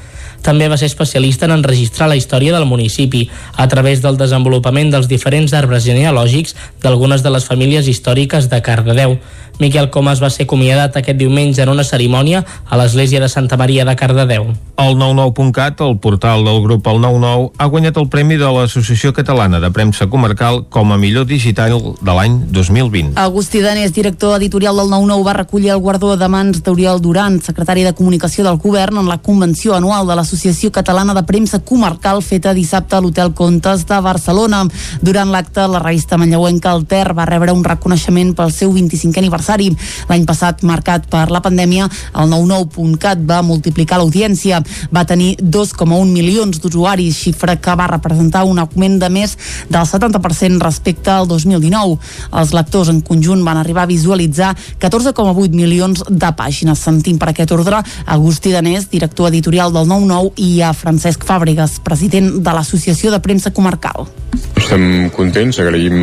També va ser especialista en enregistrar la història del municipi a través del desenvolupament dels diferents arbres genealògics d'algunes de les famílies històriques de Cardedeu. Miquel Comas va ser acomiadat aquest diumenge en una cerimònia a l'església de Santa Maria de Cardedeu. El 99.cat, el portal del grup El 99, ha guanyat el premi de l'Associació Catalana de Premsa Comarcal com a millor digital de l'any 2020. Agustí Danés, director editorial del 99, va recollir el guardó de mans d'Oriol Duran, secretari de Comunicació del Govern, en la convenció anual de l'Associació Catalana de Premsa Comarcal feta dissabte a l'Hotel Contes de Barcelona. Durant l'acte, la revista manlleuenca Alter va rebre un reconeixement pel seu 25è aniversari aniversari. L'any passat, marcat per la pandèmia, el 99.cat va multiplicar l'audiència. Va tenir 2,1 milions d'usuaris, xifra que va representar un augment de més del 70% respecte al 2019. Els lectors en conjunt van arribar a visualitzar 14,8 milions de pàgines. Sentim per aquest ordre Agustí Danés, director editorial del 99, i a Francesc Fàbregas, president de l'Associació de Premsa Comarcal. Estem contents, agraïm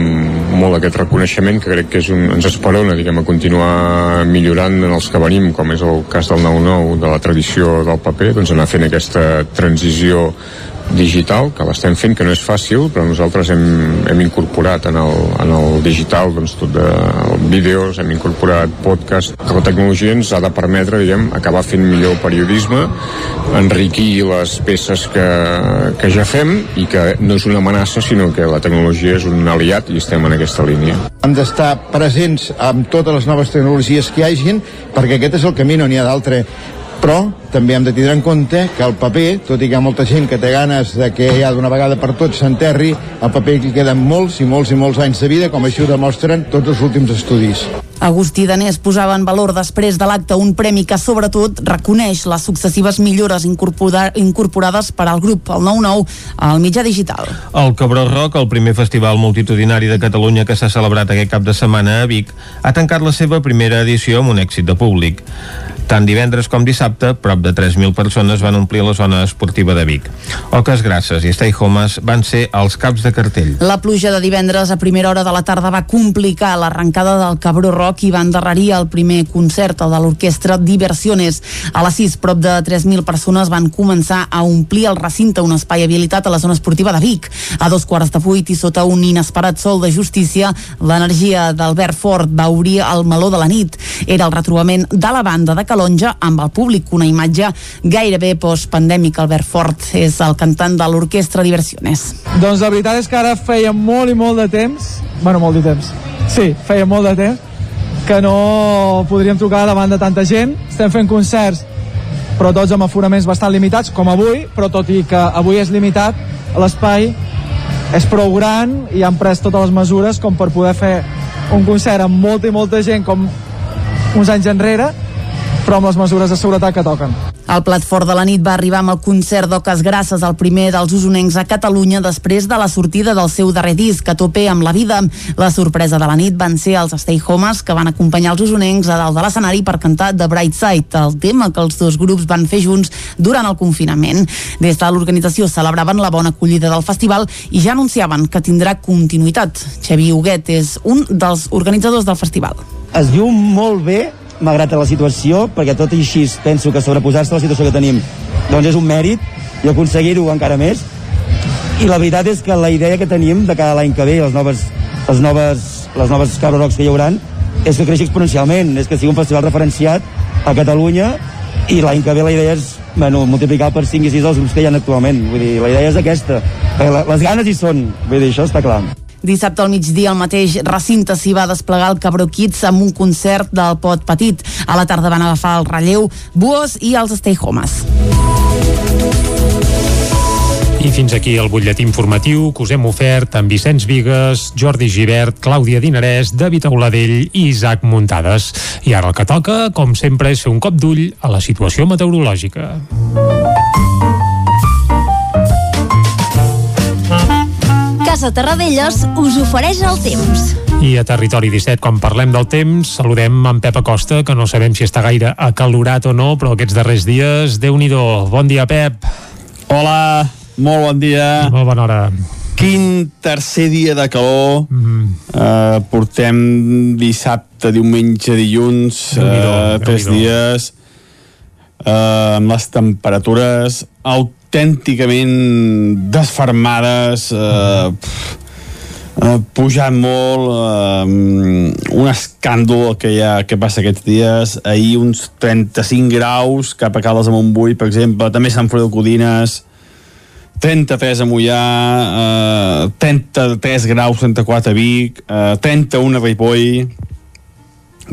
molt aquest reconeixement que crec que és un, ens esperona diguem, a continuar millorant en els que venim, com és el cas del 9-9 de la tradició del paper, doncs anar fent aquesta transició digital, que l'estem fent, que no és fàcil, però nosaltres hem, hem incorporat en el, en el digital doncs, tot de vídeos, hem incorporat podcast, que la tecnologia ens ha de permetre, diguem, acabar fent millor periodisme, enriquir les peces que, que ja fem i que no és una amenaça, sinó que la tecnologia és un aliat i estem en aquesta línia. Hem d'estar presents amb totes les noves tecnologies que hi hagin, perquè aquest és el camí, no n'hi ha d'altre però també hem de tindre en compte que el paper, tot i que hi ha molta gent que té ganes de que ja d'una vegada per tots s'enterri, el paper que queden molts i molts i molts anys de vida, com així ho demostren tots els últims estudis. Agustí Danés posava en valor després de l'acte un premi que sobretot reconeix les successives millores incorporades per al grup, el 9-9, al mitjà digital. El Cabró Rock, el primer festival multitudinari de Catalunya que s'ha celebrat aquest cap de setmana a Vic, ha tancat la seva primera edició amb un èxit de públic. Tant divendres com dissabte, prop de 3.000 persones van omplir la zona esportiva de Vic. Oques Grasses i Stay Homes van ser els caps de cartell. La pluja de divendres a primera hora de la tarda va complicar l'arrencada del Cabró Rock i va endarrerir el primer concert, el de l'orquestra Diversiones. A les 6, prop de 3.000 persones van començar a omplir el recinte, un espai habilitat a la zona esportiva de Vic. A dos quarts de vuit i sota un inesperat sol de justícia, l'energia d'Albert Fort va obrir el meló de la nit. Era el retrobament de la banda de Calonja amb el públic, una imatge gairebé postpandèmica. Albert Fort és el cantant de l'orquestra Diversiones. Doncs la veritat és que ara feia molt i molt de temps, bueno, molt de temps, sí, feia molt de temps, que no podríem trucar davant de tanta gent. Estem fent concerts, però tots amb aforaments bastant limitats, com avui, però tot i que avui és limitat, l'espai és prou gran i han pres totes les mesures com per poder fer un concert amb molta i molta gent com uns anys enrere però amb les mesures de seguretat que toquen. El plat fort de la nit va arribar amb el concert d'Oques Grasses, el primer dels usonencs a Catalunya després de la sortida del seu darrer disc, a tope amb la vida. La sorpresa de la nit van ser els Stay Homes, que van acompanyar els usonencs a dalt de l'escenari per cantar The Bright Side, el tema que els dos grups van fer junts durant el confinament. Des de l'organització celebraven la bona acollida del festival i ja anunciaven que tindrà continuïtat. Xavi Huguet és un dels organitzadors del festival. Es viu molt bé malgrat la situació, perquè tot i així penso que sobreposar-se a la situació que tenim doncs és un mèrit i aconseguir-ho encara més. I la veritat és que la idea que tenim de cada l'any que ve les noves, les noves, les noves Caro Rocks que hi hauran és que creixi exponencialment, és que sigui un festival referenciat a Catalunya i l'any que ve la idea és bueno, multiplicar per 5 i 6 els grups que hi ha actualment. Vull dir, la idea és aquesta. Les ganes hi són, vull dir, això està clar Dissabte al migdia al mateix recinte s'hi va desplegar el Cabró Kids amb un concert del Pot Petit. A la tarda van agafar el relleu Buos i els Stay Homes. I fins aquí el butlletí informatiu que us hem ofert amb Vicenç Vigues, Jordi Givert, Clàudia Dinarès, David Auladell i Isaac Muntades. I ara el que toca, com sempre, és fer un cop d'ull a la situació meteorològica. Casa Terradellos us ofereix el temps. I a Territori 17, quan parlem del temps, saludem en Pep Acosta, que no sabem si està gaire acalorat o no, però aquests darrers dies, déu nhi Bon dia, Pep. Hola, molt bon dia. Molt bona hora. Quin tercer dia de calor. Mm -hmm. uh, portem dissabte, diumenge, dilluns, uh, tres dies uh, amb les temperatures autènticament desfermades, eh, eh, pujant molt, eh, un escàndol que, hi ha, que passa aquests dies, ahir uns 35 graus cap a Caldes de Montbui, per exemple, també Sant Feliu Codines, 33 a Mollà, eh, 33 graus, 34 a Vic, eh, 31 a Ripoll,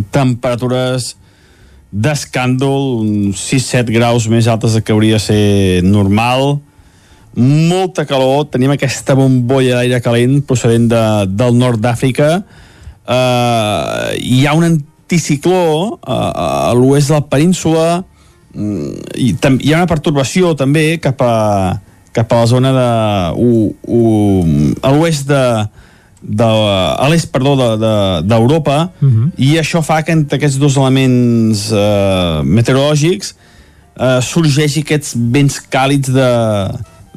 temperatures d'escàndol, uns 6-7 graus més altes que hauria de ser normal, molta calor, tenim aquesta bombolla d'aire calent procedent de, del nord d'Àfrica, uh, hi ha un anticicló uh, a l'oest de la península, mm, i tam hi ha una pertorbació també cap a, cap a la zona de... U, u, a l'oest de, de, a l'est, perdó, d'Europa, de, de, uh -huh. i això fa que entre aquests dos elements eh, meteorològics eh, sorgeixi aquests vents càlids de,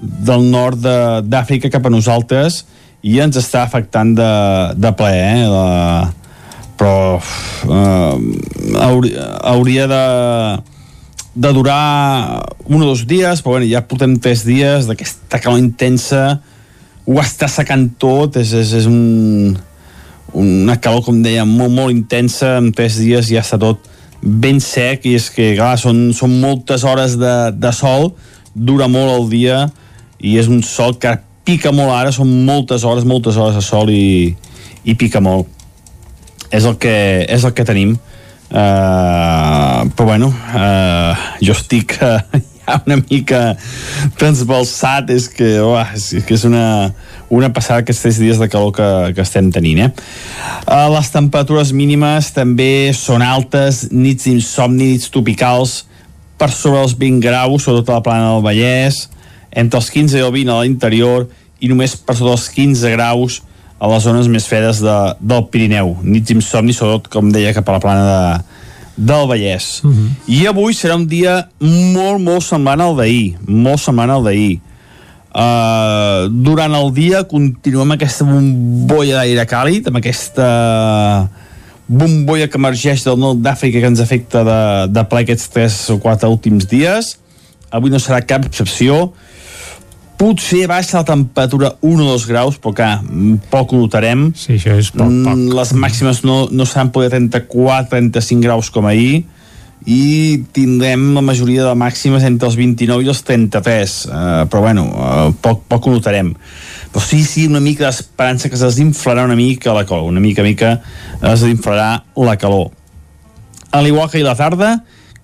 del nord d'Àfrica cap a nosaltres i ens està afectant de, de ple, eh? La, però eh, hauria, hauria de de durar un o dos dies, però bueno, ja portem tres dies d'aquesta calor intensa ho està secant tot, és, és, és un, una calor, com deia, molt, molt intensa, en tres dies ja està tot ben sec, i és que, clar, són, són moltes hores de, de sol, dura molt el dia, i és un sol que pica molt ara, són moltes hores, moltes hores de sol i, i pica molt. És el que, és el que tenim. Uh, però bueno, uh, jo estic uh, *laughs* una mica transbalsat, és que, oh, és, que és una, una passada aquests dies de calor que, que estem tenint. Eh? Uh, les temperatures mínimes també són altes, nits d'insomni, nits tropicals, per sobre els 20 graus, sobretot a la plana del Vallès, entre els 15 i el 20 a l'interior, i només per sobre els 15 graus a les zones més fredes de, del Pirineu. Nits d'insomni, sobretot, com deia, cap a la plana de, del Vallès. Uh -huh. I avui serà un dia molt, molt semblant al d'ahir. Molt semblant al d'ahir. Uh, durant el dia continuem amb aquesta bombolla d'aire càlid, amb aquesta bombolla que emergeix del nord d'Àfrica que ens afecta de, de ple aquests 3 o 4 últims dies. Avui no serà cap excepció potser baixa la temperatura 1 o 2 graus, però que poc ho notarem. Sí, això és poc, poc. Mm, les màximes no, no seran poder 34-35 graus com ahir, i tindrem la majoria de màximes entre els 29 i els 33, uh, però bueno, uh, poc, poc ho notarem. Però sí, sí, una mica d'esperança que es desinflarà una mica la calor, una mica, mica es desinflarà la calor. A l'igual que ahir la tarda,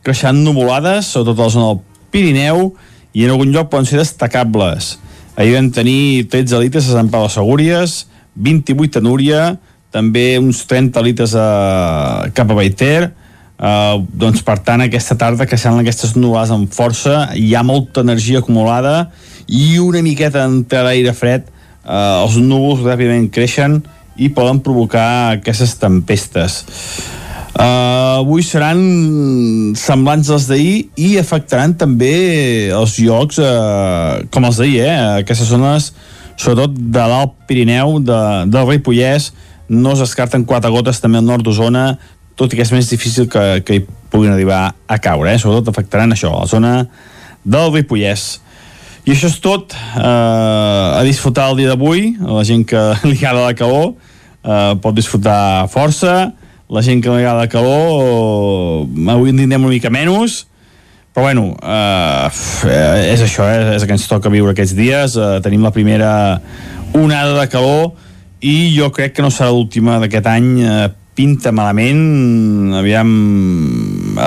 creixant nuvolades, sobretot a la zona del Pirineu, i en algun lloc poden ser destacables. Ahir vam tenir 13 litres a Sant Pau de Segúries, 28 a Núria, també uns 30 litres a, cap a Baiter, Uh, doncs per tant aquesta tarda que seran aquestes nuvolades amb força hi ha molta energia acumulada i una miqueta d'entrada d'aire fred uh, els núvols ràpidament creixen i poden provocar aquestes tempestes Uh, avui seran semblants als d'ahir i afectaran també els llocs uh, com els d'ahir, eh? aquestes zones sobretot de l'Alt Pirineu de, del Ripollès no es descarten quatre gotes també al nord d'Osona tot i que és més difícil que, que hi puguin arribar a caure, eh? sobretot afectaran això, la zona del Ripollès i això és tot uh, a disfrutar el dia d'avui la gent que *laughs* li agrada la calor uh, pot disfrutar força la gent que no li agrada calor avui en tindrem una mica menys però bueno uh, és això, eh? és el que ens toca viure aquests dies uh, tenim la primera onada de calor i jo crec que no serà l'última d'aquest any uh, pinta malament aviam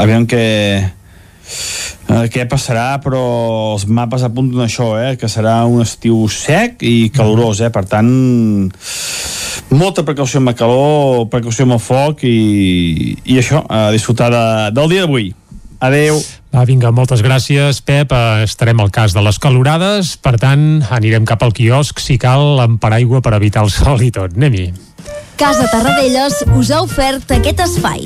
aviam que uh, què passarà però els mapes apunten això eh? que serà un estiu sec i calorós eh? per tant molta precaució amb el calor, precaució amb el foc i, i això, a disfrutar de, del dia d'avui. Adeu. Va, vinga, moltes gràcies, Pep. Eh, estarem al cas de les calorades, per tant, anirem cap al quiosc, si cal, amb paraigua per evitar el sol i tot. Anem-hi. Casa Tarradellas us ha ofert aquest espai.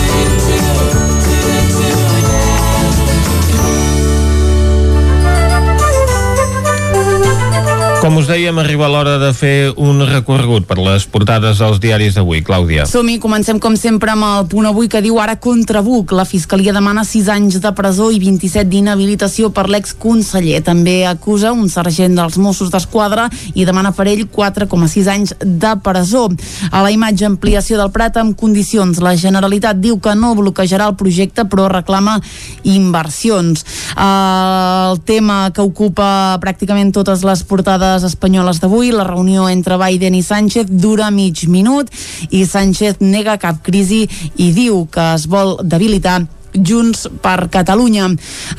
Com us dèiem, arriba l'hora de fer un recorregut per les portades dels diaris d'avui. Clàudia. Som-hi, comencem com sempre amb el punt avui que diu ara contra Buc. La Fiscalia demana 6 anys de presó i 27 d'inhabilitació per l'exconseller. També acusa un sergent dels Mossos d'Esquadra i demana per ell 4,6 anys de presó. A la imatge ampliació del Prat amb condicions. La Generalitat diu que no bloquejarà el projecte però reclama inversions. El tema que ocupa pràcticament totes les portades espanyoles d'avui, la reunió entre Biden i Sánchez dura mig minut i Sánchez nega cap crisi i diu que es vol debilitar Junts per Catalunya.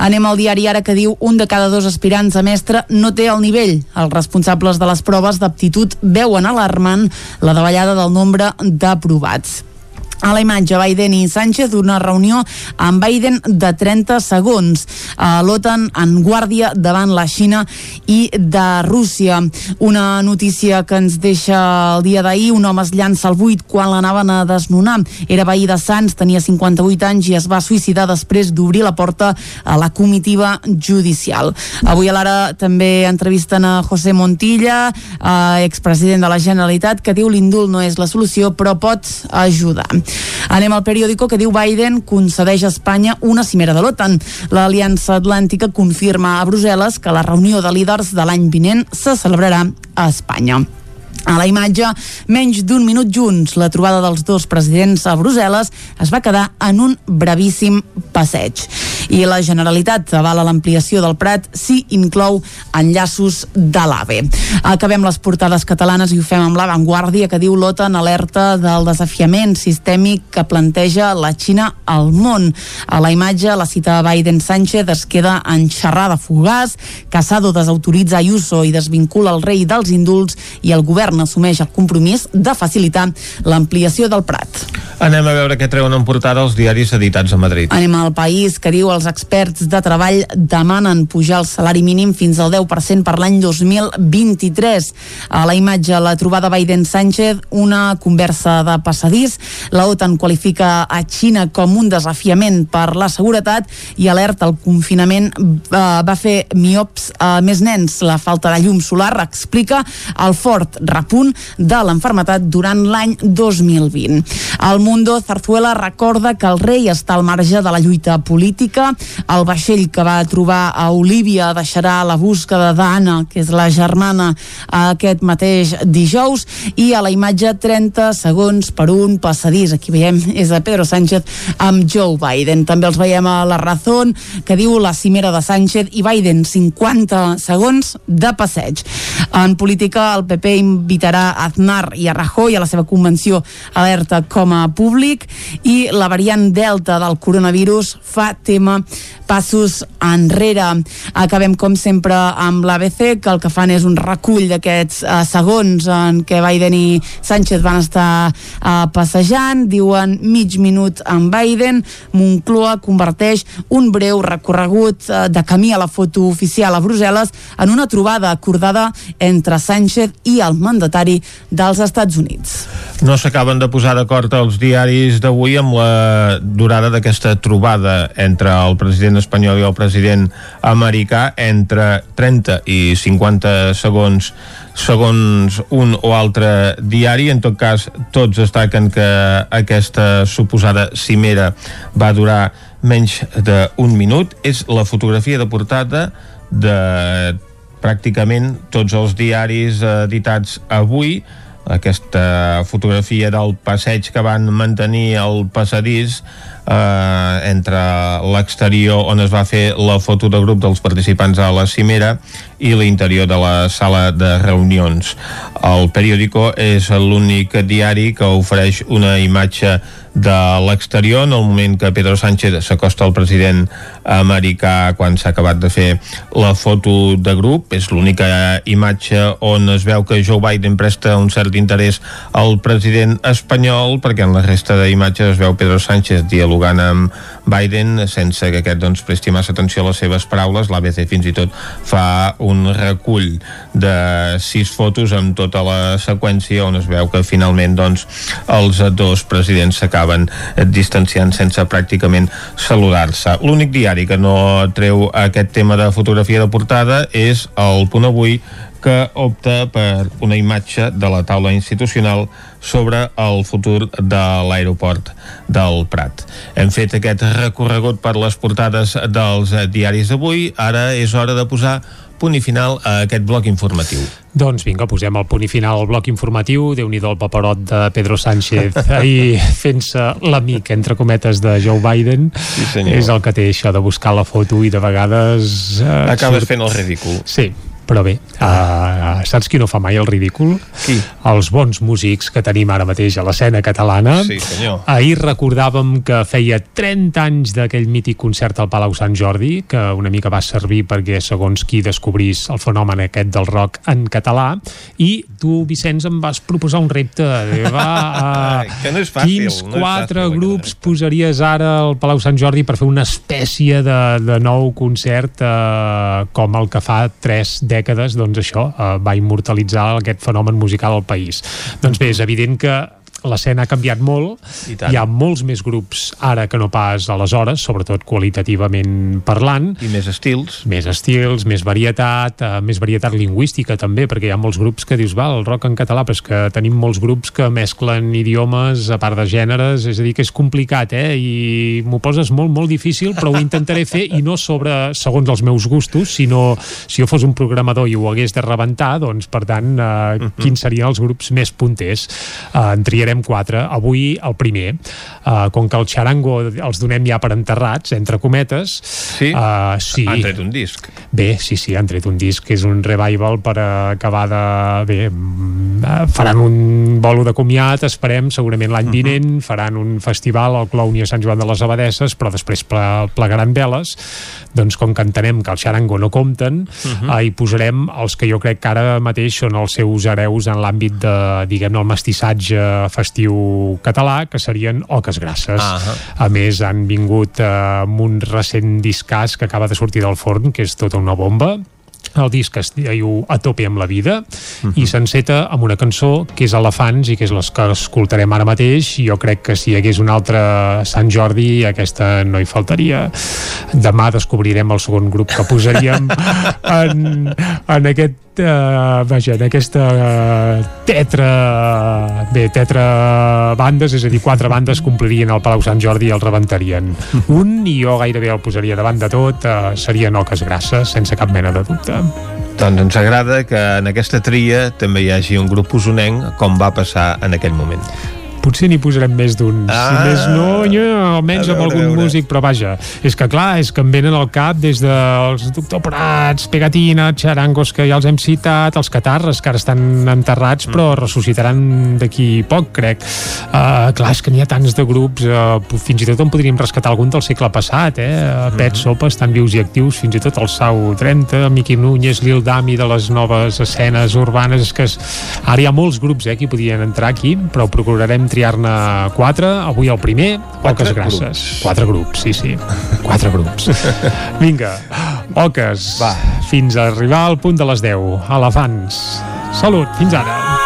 Anem al diari ara que diu un de cada dos aspirants a mestre no té el nivell. Els responsables de les proves d'aptitud veuen alarmant la davallada del nombre d'aprovats. A la imatge, Biden i Sánchez, una reunió amb Biden de 30 segons. L'OTAN en guàrdia davant la Xina i de Rússia. Una notícia que ens deixa el dia d'ahir, un home es llança al buit quan l'anaven a desnonar. Era veí de Sants, tenia 58 anys i es va suïcidar després d'obrir la porta a la comitiva judicial. Avui a l'ara també entrevisten a José Montilla, eh, expresident de la Generalitat, que diu l'indult no és la solució, però pot ajudar. Anem al periòdico que diu Biden concedeix a Espanya una cimera de l'OTAN. L'Aliança Atlàntica confirma a Brussel·les que la reunió de líders de l'any vinent se celebrarà a Espanya. A la imatge, menys d'un minut junts, la trobada dels dos presidents a Brussel·les es va quedar en un brevíssim passeig. I la Generalitat avala l'ampliació del Prat si inclou enllaços de l'AVE. Acabem les portades catalanes i ho fem amb l'avantguàrdia que diu l'OTAN alerta del desafiament sistèmic que planteja la Xina al món. A la imatge, la cita de Biden-Sánchez es queda en xerrada fugaz, Casado desautoritza Ayuso i desvincula el rei dels indults i el govern assumeix el compromís de facilitar l'ampliació del Prat. Anem a veure què treuen en portada els diaris editats a Madrid. Anem al país que diu els experts de treball demanen pujar el salari mínim fins al 10% per l'any 2023. A la imatge, la trobada Biden-Sánchez, una conversa de passadís. La OTAN qualifica a Xina com un desafiament per la seguretat i alerta el confinament eh, va fer miops a més nens. La falta de llum solar explica el fort repunt de l'enfermetat durant l'any 2020. El Mundo Zarzuela recorda que el rei està al marge de la lluita política. El vaixell que va trobar a Olívia deixarà la búsqueda d'Anna, que és la germana, aquest mateix dijous. I a la imatge 30 segons per un passadís. Aquí veiem és a Pedro Sánchez amb Joe Biden. També els veiem a la Razón, que diu la cimera de Sánchez i Biden, 50 segons de passeig. En política, el PP a Aznar i a Rajoy a la seva convenció alerta com a públic i la variant Delta del coronavirus fa tema passos enrere. Acabem, com sempre, amb l'ABC, que el que fan és un recull d'aquests eh, segons en què Biden i Sánchez van estar eh, passejant. Diuen mig minut amb Biden. Moncloa converteix un breu recorregut eh, de camí a la foto oficial a Brussel·les en una trobada acordada entre Sánchez i el mandatari dels Estats Units. No s'acaben de posar d'acord els diaris d'avui amb la durada d'aquesta trobada entre el president espanyol i el president americà entre 30 i 50 segons segons un o altre diari. En tot cas, tots destaquen que aquesta suposada cimera va durar menys d'un minut. És la fotografia de portada de pràcticament tots els diaris editats avui aquesta fotografia del passeig que van mantenir el passadís eh, entre l'exterior on es va fer la foto de grup dels participants a la cimera i l'interior de la sala de reunions. El periòdico és l'únic diari que ofereix una imatge de l'exterior en el moment que Pedro Sánchez s'acosta al president americà quan s'ha acabat de fer la foto de grup és l'única imatge on es veu que Joe Biden presta un cert interès al president espanyol perquè en la resta d'imatges es veu Pedro Sánchez dialogant amb Biden sense que aquest doncs, presti massa atenció a les seves paraules. L'ABC fins i tot fa un recull de sis fotos amb tota la seqüència on es veu que finalment doncs, els dos presidents s'acaben distanciant sense pràcticament saludar-se. L'únic diari que no treu aquest tema de fotografia de portada és el Punt Avui que opta per una imatge de la taula institucional sobre el futur de l'aeroport del Prat. Hem fet aquest recorregut per les portades dels diaris d'avui, ara és hora de posar punt i final a aquest bloc informatiu. Doncs vinga, posem el punt i final al bloc informatiu. déu nhi el paperot de Pedro Sánchez *laughs* ahir fent-se l'amic, entre cometes, de Joe Biden. Sí, senyor. És el que té això de buscar la foto i de vegades... Eh, Acabes fent el ridícul. Sí, però bé, uh, saps qui no fa mai el ridícul? Qui? Els bons músics que tenim ara mateix a l'escena catalana. Sí, senyor. Ahir recordàvem que feia 30 anys d'aquell mític concert al Palau Sant Jordi, que una mica va servir perquè, segons qui descobrís el fenomen aquest del rock en català, i tu, Vicenç, em vas proposar un repte. Va, *laughs* uh, que no és fàcil. quins no és quatre fàcil, grups posaries ara al Palau Sant Jordi per fer una espècie de, de nou concert eh, com el que fa tres dècades, doncs això, eh, va immortalitzar aquest fenomen musical al país. Doncs bé, és evident que l'escena ha canviat molt, I tant. hi ha molts més grups ara que no pas aleshores, sobretot qualitativament parlant. I més estils. Més estils, més varietat, eh, més varietat lingüística també, perquè hi ha molts grups que dius, va, el rock en català, però és que tenim molts grups que mesclen idiomes a part de gèneres, és a dir, que és complicat, eh? I m'ho poses molt, molt difícil, però ho intentaré fer i no sobre, segons els meus gustos, sinó si jo fos un programador i ho hagués de rebentar, doncs, per tant, eh, quins serien els grups més punters. Eh, en triarem quatre. Avui el primer. Eh, com que el xarango els donem ja per enterrats, entre cometes, Sí? eh, sí. Han tret un disc. Bé, sí, sí, han tret un disc que és un revival per acabar de... Bé, mm, eh, faran un bolo de comiat, esperem, segurament l'any vinent, faran un festival al Clown i a Sant Joan de les Abadesses, però després ple, plegaran veles. Doncs com que entenem que el xarango no compten, eh, hi posarem els que jo crec que ara mateix són els seus hereus en l'àmbit de, diguem-ne, el mestissatge festiu català, que serien Oques Grasses. Ahà. A més, han vingut eh, amb un recent discàs que acaba de sortir del forn, que és tota una bomba, el disc es diu A tope amb la vida i s'enceta amb una cançó que és Elefants i que és les que escoltarem ara mateix i jo crec que si hi hagués un altre Sant Jordi aquesta no hi faltaria demà descobrirem el segon grup que posaríem *laughs* en, en aquest uh, vaja, en aquesta tetra bé, tetra bandes, és a dir, quatre bandes complirien el Palau Sant Jordi i el rebentarien *laughs* un, i jo gairebé el posaria davant de tot, uh, serien Oques Grasses sense cap mena de dubte Doncs ens agrada que en aquesta tria també hi hagi un grup usonenc com va passar en aquell moment. Potser n'hi posarem més d'un ah, si més no, jo, almenys A amb veure, algun veure. músic però vaja, és que clar, és que em venen al cap des dels Doctor Prats, Pegatina xarangos que ja els hem citat els catarres que ara estan enterrats però Mm. ressuscitaran d'aquí poc crec uh, clar, és que n'hi ha tants de grups uh, fins i tot en podríem rescatar algun del segle passat eh? Mm-hmm. Pet Sopa estan vius i actius fins i tot el Sau 30, Miqui Núñez Lil Dami de les noves escenes urbanes és que és... ara hi ha molts grups eh, que podien entrar aquí, però procurarem triar-ne quatre, avui el primer. Quatre Oques Grasses, grups. quatre grups, sí, sí. Quatre grups. *laughs* Vinga, Oques Va. fins a arribar al punt de les 10 Elefants, salut, fins ara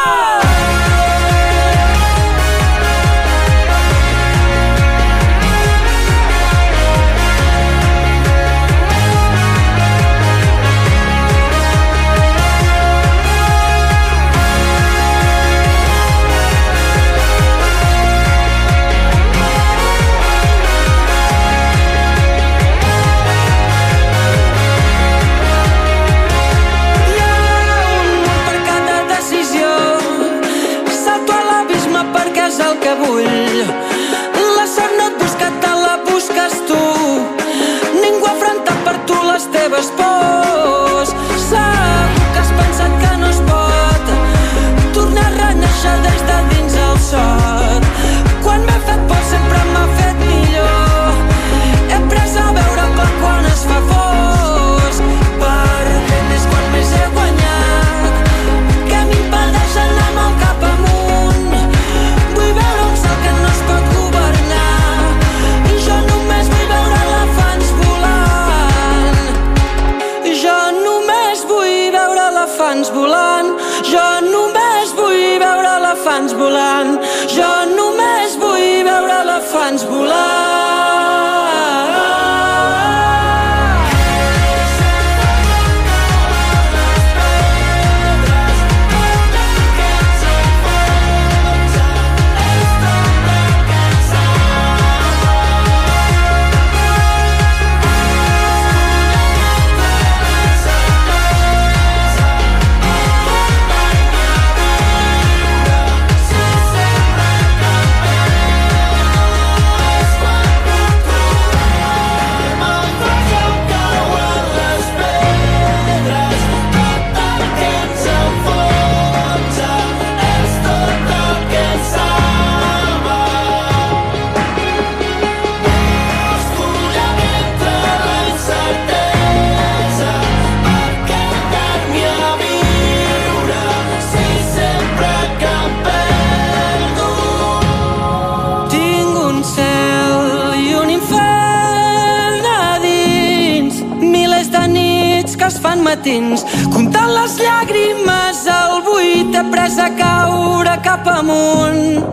matins, comptant les llàgrimes al buit he pres a caure cap amunt.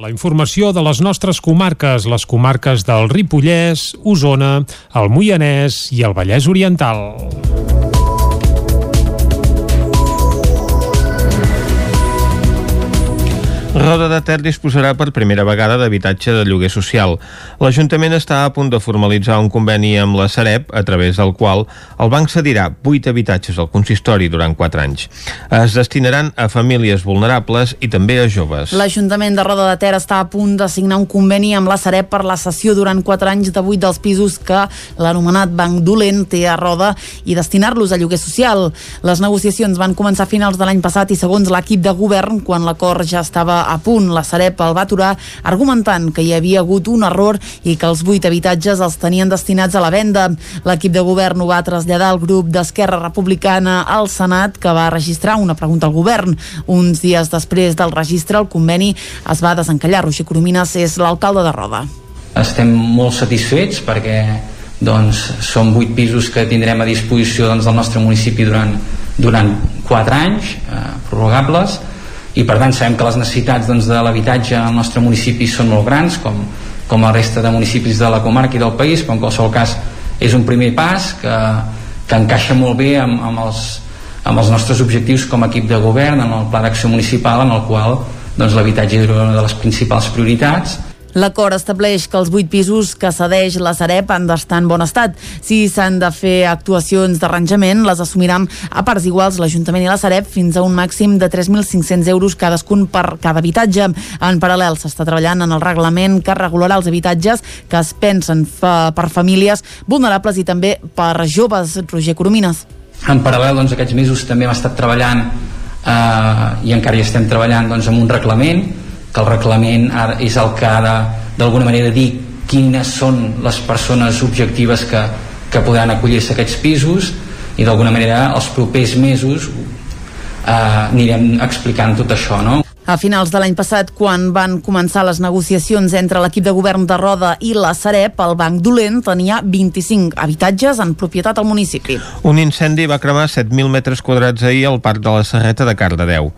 La informació de les nostres comarques, les comarques del Ripollès, Osona, el Moianès i el Vallès Oriental. Roda de Ter disposarà per primera vegada d'habitatge de lloguer social. L'Ajuntament està a punt de formalitzar un conveni amb la Sareb, a través del qual el banc cedirà 8 habitatges al consistori durant 4 anys. Es destinaran a famílies vulnerables i també a joves. L'Ajuntament de Roda de Ter està a punt de signar un conveni amb la Sareb per la cessió durant 4 anys de 8 dels pisos que l'anomenat Banc Dolent té a Roda i destinar-los a lloguer social. Les negociacions van començar a finals de l'any passat i segons l'equip de govern, quan l'acord ja estava a punt, la Sareb el va aturar argumentant que hi havia hagut un error i que els 8 habitatges els tenien destinats a la venda. L'equip de govern ho va traslladar al grup d'Esquerra Republicana al Senat, que va registrar una pregunta al govern. Uns dies després del registre, el conveni es va desencallar. Roger Coromines és l'alcalde de Roda. estem molt satisfets perquè doncs, són vuit pisos que tindrem a disposició doncs, del nostre municipi durant, durant 4 anys eh, prorrogables i per tant sabem que les necessitats doncs, de l'habitatge al nostre municipi són molt grans com, com la resta de municipis de la comarca i del país però en qualsevol cas és un primer pas que, que encaixa molt bé amb, amb, els, amb els nostres objectius com a equip de govern en el pla d'acció municipal en el qual doncs, l'habitatge és una de les principals prioritats L'acord estableix que els vuit pisos que cedeix la Sareb han d'estar en bon estat. Si s'han de fer actuacions d'arranjament, les assumiran a parts iguals l'Ajuntament i la Sareb fins a un màxim de 3.500 euros cadascun per cada habitatge. En paral·lel s'està treballant en el reglament que regularà els habitatges que es pensen fa per famílies vulnerables i també per joves. Roger Coromines. En paral·lel, doncs, aquests mesos també hem estat treballant eh, i encara hi estem treballant doncs, amb un reglament, que el reglament ara és el que ha de, d'alguna manera, dir quines són les persones objectives que, que podran acollir-se a aquests pisos i d'alguna manera els propers mesos eh, anirem explicant tot això, no? A finals de l'any passat, quan van començar les negociacions entre l'equip de govern de Roda i la Sareb, el Banc Dolent tenia 25 habitatges en propietat al municipi. Un incendi va cremar 7.000 metres quadrats ahir al Parc de la Serreta de Cardedeu.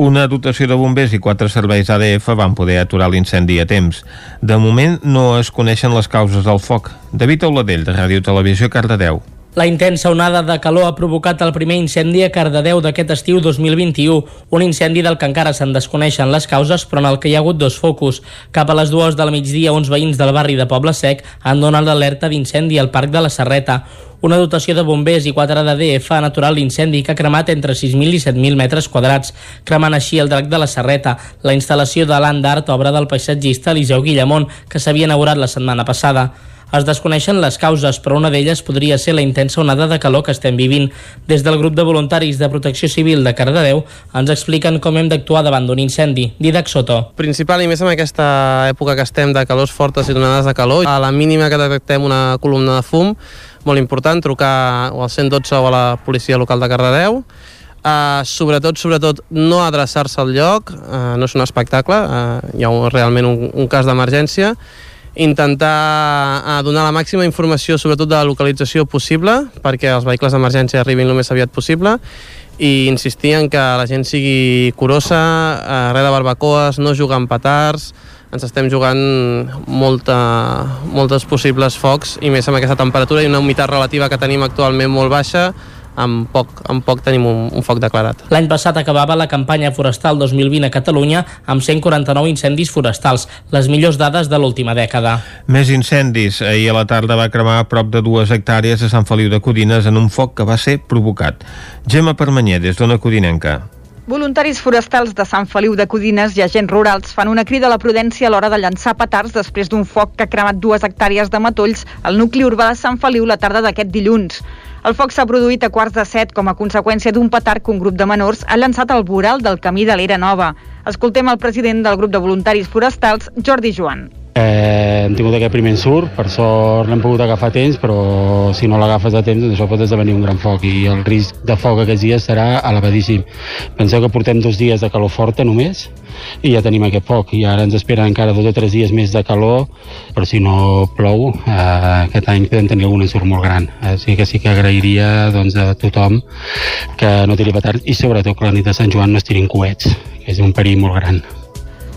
Una dotació de bombers i quatre serveis ADF van poder aturar l'incendi a temps. De moment no es coneixen les causes del foc. David Auladell, de Ràdio Televisió, Cardedeu. La intensa onada de calor ha provocat el primer incendi a Cardedeu d'aquest estiu 2021, un incendi del que encara se'n desconeixen les causes, però en el que hi ha hagut dos focus. Cap a les dues del migdia, uns veïns del barri de Poble Sec han donat l'alerta d'incendi al Parc de la Serreta. Una dotació de bombers i 4 d'ADF ha aturat l'incendi que ha cremat entre 6.000 i 7.000 metres quadrats, cremant així el drac de la Serreta, la instal·lació de l'Ant d'Art, obra del paisatgista Eliseu Guillamont, que s'havia inaugurat la setmana passada. Es desconeixen les causes, però una d'elles podria ser la intensa onada de calor que estem vivint. Des del grup de voluntaris de protecció civil de Cardedeu ens expliquen com hem d'actuar davant d'un incendi. Didac Soto. Principal i més en aquesta època que estem de calors fortes i onades de calor, a la mínima que detectem una columna de fum, molt important, trucar o al 112 o a la policia local de Cardedeu, Uh, sobretot, sobretot, no adreçar-se al lloc, uh, no és un espectacle, uh, hi ha un, realment un, un cas d'emergència, intentar eh, donar la màxima informació sobretot de la localització possible perquè els vehicles d'emergència arribin el més aviat possible i insistir en que la gent sigui curosa, eh, res de barbacoes, no jugar amb petards, ens estem jugant molta, moltes possibles focs i més amb aquesta temperatura i una humitat relativa que tenim actualment molt baixa amb poc, amb poc tenim un, un foc declarat. L'any passat acabava la campanya forestal 2020 a Catalunya amb 149 incendis forestals, les millors dades de l'última dècada. Més incendis. Ahir a la tarda va cremar a prop de dues hectàrees a Sant Feliu de Codines en un foc que va ser provocat. Gemma Permanyer, des d'Ona Codinenca. Voluntaris forestals de Sant Feliu de Codines i agents rurals fan una crida a la prudència a l'hora de llançar petards després d'un foc que ha cremat dues hectàrees de matolls al nucli urbà de Sant Feliu la tarda d'aquest dilluns. El foc s'ha produït a quarts de set com a conseqüència d'un petard que un grup de menors ha llançat al voral del camí de l'Era Nova. Escoltem el president del grup de voluntaris forestals, Jordi Joan. Eh, hem tingut aquest primer ensurt, per sort l'hem pogut agafar a temps, però si no l'agafes a temps doncs això pot esdevenir un gran foc i el risc de foc aquests dies serà elevadíssim. Penseu que portem dos dies de calor forta només i ja tenim aquest foc i ara ens esperen encara dos o tres dies més de calor, però si no plou eh, aquest any podem tenir algun ensurt molt gran. Així que sí que agrairia doncs, a tothom que no tiri petards i sobretot que la nit de Sant Joan no es tirin coets, que és un perill molt gran.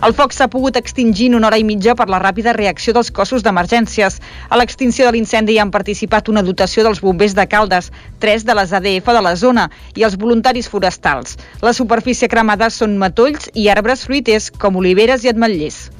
El foc s'ha pogut extingir en una hora i mitja per la ràpida reacció dels cossos d'emergències. A l'extinció de l'incendi han participat una dotació dels bombers de Caldes, tres de les ADF de la zona i els voluntaris forestals. La superfície cremada són matolls i arbres fruiters com oliveres i ametllers.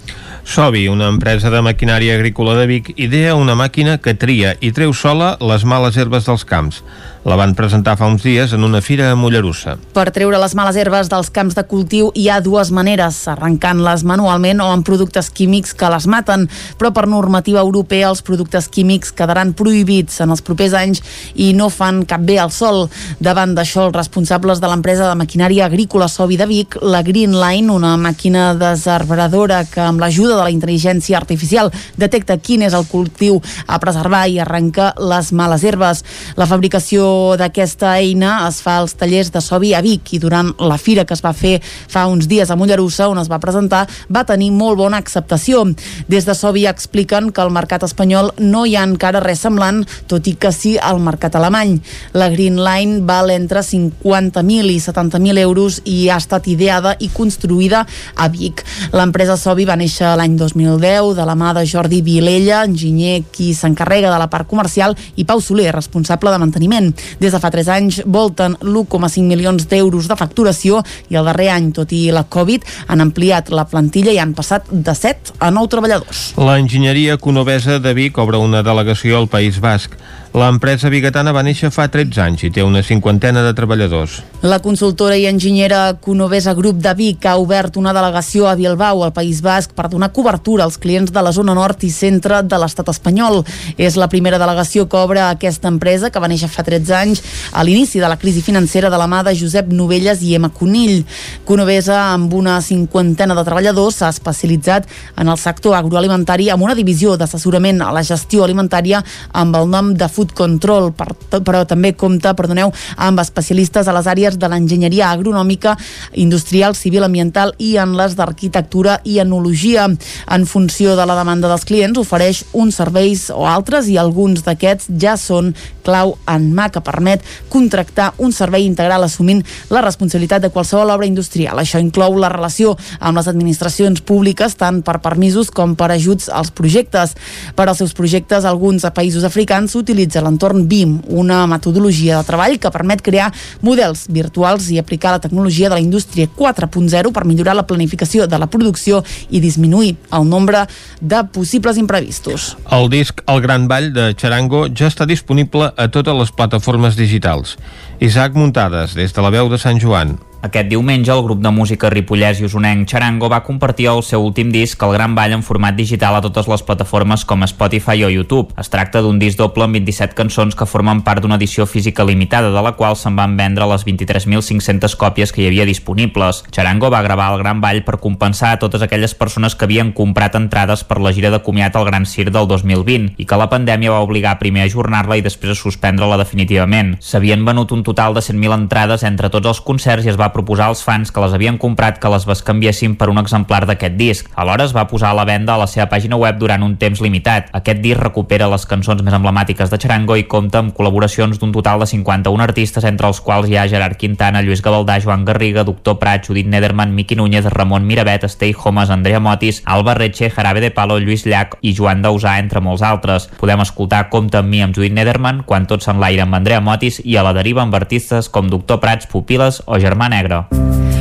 Sobi, una empresa de maquinària agrícola de Vic, idea una màquina que tria i treu sola les males herbes dels camps. La van presentar fa uns dies en una fira a Mollerussa. Per treure les males herbes dels camps de cultiu hi ha dues maneres, arrencant-les manualment o amb productes químics que les maten, però per normativa europea els productes químics quedaran prohibits en els propers anys i no fan cap bé al sol. Davant d'això, els responsables de l'empresa de maquinària agrícola Sobi de Vic, la Green Line, una màquina desarbradora que amb l'ajuda de la intel·ligència artificial detecta quin és el cultiu a preservar i arrenca les males herbes. La fabricació d'aquesta eina es fa als tallers de Sobi a Vic i durant la fira que es va fer fa uns dies a Mollerussa on es va presentar va tenir molt bona acceptació. Des de Sobi expliquen que al mercat espanyol no hi ha encara res semblant, tot i que sí al mercat alemany. La Green Line val entre 50.000 i 70.000 euros i ha estat ideada i construïda a Vic. L'empresa Sobi va néixer l'any 2010 de la mà de Jordi Vilella, enginyer qui s'encarrega de la part comercial, i Pau Soler, responsable de manteniment. Des de fa 3 anys volten l'1,5 milions d'euros de facturació i el darrer any, tot i la Covid, han ampliat la plantilla i han passat de 7 a 9 treballadors. L'enginyeria conovesa de Vic obre una delegació al País Basc. L'empresa bigatana va néixer fa 13 anys i té una cinquantena de treballadors. La consultora i enginyera Conovesa Grup de Vic ha obert una delegació a Bilbao, al País Basc, per donar cobertura als clients de la zona nord i centre de l'estat espanyol. És la primera delegació que obre aquesta empresa, que va néixer fa 13 anys, a l'inici de la crisi financera de la mà de Josep Novelles i Emma Conill. Conovesa, amb una cinquantena de treballadors, s'ha especialitzat en el sector agroalimentari amb una divisió d'assessorament a la gestió alimentària amb el nom de Food Control, per, però també compta, perdoneu, amb especialistes a les àrees de l'enginyeria agronòmica, industrial, civil, ambiental i en les d'arquitectura i enologia. En funció de la demanda dels clients, ofereix uns serveis o altres i alguns d'aquests ja són clau en mà que permet contractar un servei integral assumint la responsabilitat de qualsevol obra industrial. Això inclou la relació amb les administracions públiques tant per permisos com per ajuts als projectes. Per als seus projectes, alguns països africans utilitza l'entorn BIM, una metodologia de treball que permet crear models virtuals i aplicar la tecnologia de la indústria 4.0 per millorar la planificació de la producció i disminuir el nombre de possibles imprevistos. El disc El Gran Ball de Charango ja està disponible a totes les plataformes digitals. Isaac Muntades, des de la veu de Sant Joan. Aquest diumenge, el grup de música ripollès i usonenc Charango va compartir el seu últim disc, El Gran Ball, en format digital a totes les plataformes com Spotify o YouTube. Es tracta d'un disc doble amb 27 cançons que formen part d'una edició física limitada, de la qual se'n van vendre les 23.500 còpies que hi havia disponibles. Charango va gravar El Gran Ball per compensar a totes aquelles persones que havien comprat entrades per la gira de comiat al Gran Cir del 2020 i que la pandèmia va obligar primer a ajornar-la i després a suspendre-la definitivament. S'havien venut un total de 100.000 entrades entre tots els concerts i es va proposar als fans que les havien comprat que les bescanviessin per un exemplar d'aquest disc. Alhora es va posar a la venda a la seva pàgina web durant un temps limitat. Aquest disc recupera les cançons més emblemàtiques de Charango i compta amb col·laboracions d'un total de 51 artistes, entre els quals hi ha Gerard Quintana, Lluís Gavaldà, Joan Garriga, Doctor Prat, Judit Nederman, Miqui Núñez, Ramon Miravet, Stay Homes, Andrea Motis, Alba Retxe, Jarabe de Palo, Lluís Llach i Joan Dausà, entre molts altres. Podem escoltar Compte amb mi amb Judit Nederman, Quan tots s'enlaire amb Andrea Motis i a la deriva amb artistes com Doctor Prats, Pupiles o Germà Negre.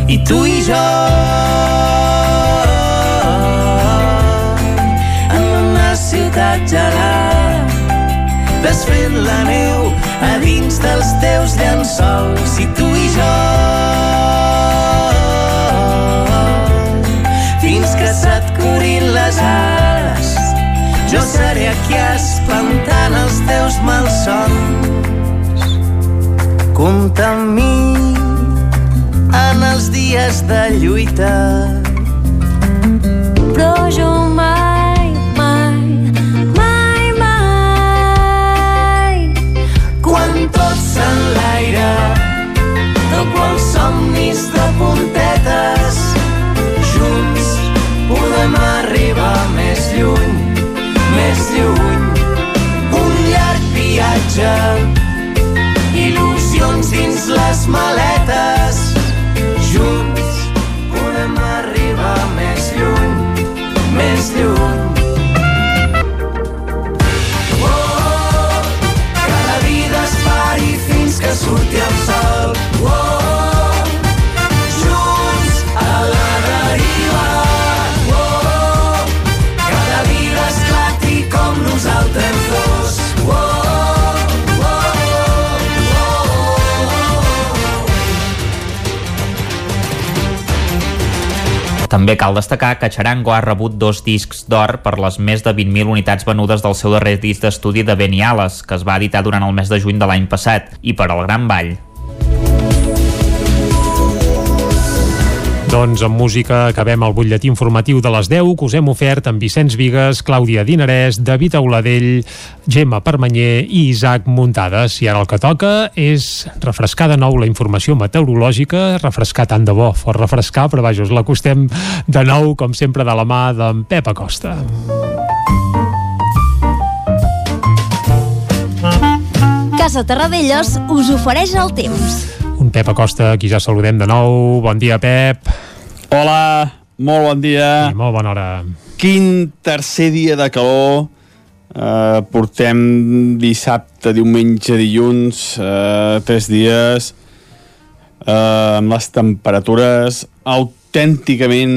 I tu i jo. En una ciutat gelada desfent la neu a dins dels teus llençols. I tu i jo. Fins que se't curin les ales jo seré aquí espantant els teus malsons. Compta amb mi els dies de lluita. Però jo mai, mai, mai, mai Quan tot s'enlaire, toco els somnis de puntetes, junts podem arribar més lluny, més lluny. Un llarg viatge, il·lusions dins les maletes, surti el sol. Oh, També cal destacar que Charango ha rebut dos discs d'or per les més de 20.000 unitats venudes del seu darrer disc d'estudi de Beniales, que es va editar durant el mes de juny de l'any passat, i per al Gran Ball. Doncs amb música acabem el butlletí informatiu de les 10 que us hem ofert amb Vicenç Vigues, Clàudia Dinarès, David Auladell, Gemma Permanyer i Isaac Muntades. I ara el que toca és refrescar de nou la informació meteorològica, refrescar tant de bo, fort refrescar, però vaja, us l'acostem de nou, com sempre, de la mà d'en Pep Acosta. Casa Terradellos us ofereix el temps. Un Pep Acosta, qui ja saludem de nou. Bon dia, Pep. Hola, molt bon dia. I molt bona hora. Quin tercer dia de calor. Uh, portem dissabte, diumenge, dilluns, uh, tres dies uh, amb les temperatures autènticament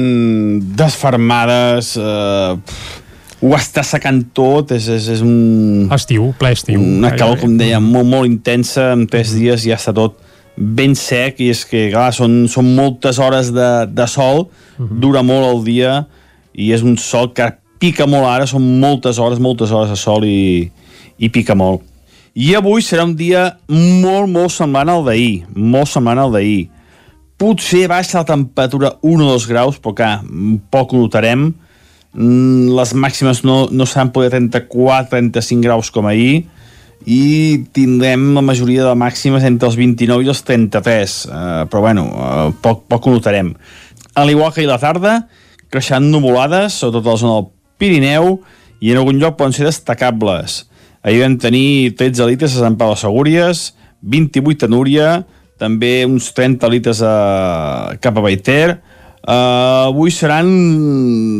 desfermades uh, ho està secant tot és, és, és un... Estiu, ple estiu. Una calor, com deia, molt, molt intensa, en tres dies ja està tot ben sec i és que, clar, són, són moltes hores de, de sol, dura molt el dia i és un sol que pica molt ara, són moltes hores, moltes hores de sol i, i pica molt. I avui serà un dia molt, molt semblant al d'ahir, molt semblant al d'ahir. Potser baixa la temperatura 1 o 2 graus, però clar, poc ho notarem. Mm, Les màximes no, no seran poder 34-35 graus com ahir, i tindrem la majoria de màximes entre els 29 i els 33, eh, però bueno, eh, poc, poc ho notarem. A l'igual que a la tarda, creixeran nuvolades, sobretot a la zona del Pirineu, i en algun lloc poden ser destacables. Ahir vam tenir 13 litres a Sant Pau de Segúries, 28 a Núria, també uns 30 litres a, cap a Baiter, Uh, avui seran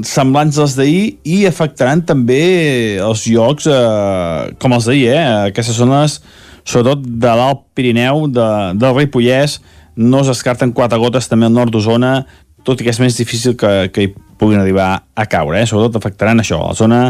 semblants als d'ahir i afectaran també els llocs uh, com els d'ahir, eh? aquestes zones sobretot de l'Alt Pirineu de, del Ripollès no es descarten quatre gotes també al nord d'Osona tot i que és més difícil que, que hi puguin arribar a caure, eh? sobretot afectaran això, la zona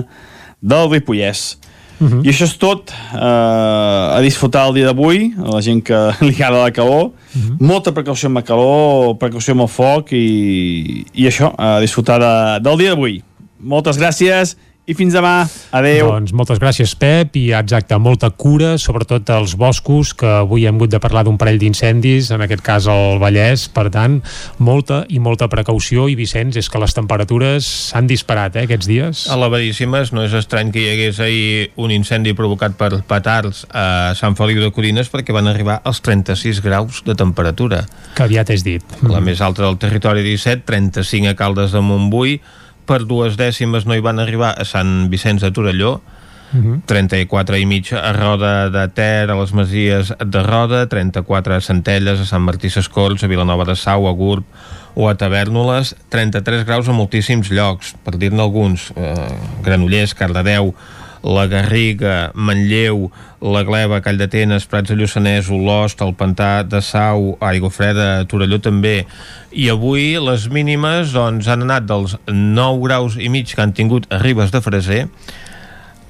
del Ripollès Uh -huh. I això és tot uh, a disfrutar el dia d'avui a la gent que *laughs* li agrada la calor uh -huh. molta precaució amb la calor precaució amb el foc i, i això, a disfrutar de, del dia d'avui moltes gràcies i fins demà. Adéu. Doncs moltes gràcies, Pep, i exacte, molta cura, sobretot als boscos, que avui hem hagut de parlar d'un parell d'incendis, en aquest cas al Vallès, per tant, molta i molta precaució, i Vicenç, és que les temperatures s'han disparat, eh, aquests dies. A l'Averíssimes no és estrany que hi hagués ahir un incendi provocat per petards a Sant Feliu de Codines perquè van arribar als 36 graus de temperatura. Que aviat és dit. La més alta del territori 17, 35 a Caldes de Montbui, per dues dècimes no hi van arribar a Sant Vicenç de Torelló, Uh -huh. 34 i mig a Roda de Ter, a les Masies de Roda, 34 a Centelles, a Sant Martí Sescols, a Vilanova de Sau, a Gurb o a Tavernoles, 33 graus a moltíssims llocs, per dir-ne alguns, eh, Granollers, Cardedeu, la Garriga, Manlleu, la Gleva, Call d'Atenes, Prats de Lluçanès, Olost, el Pantà de Sau, Aigua Freda, Torelló també. I avui les mínimes doncs, han anat dels 9 graus i mig que han tingut a Ribes de Freser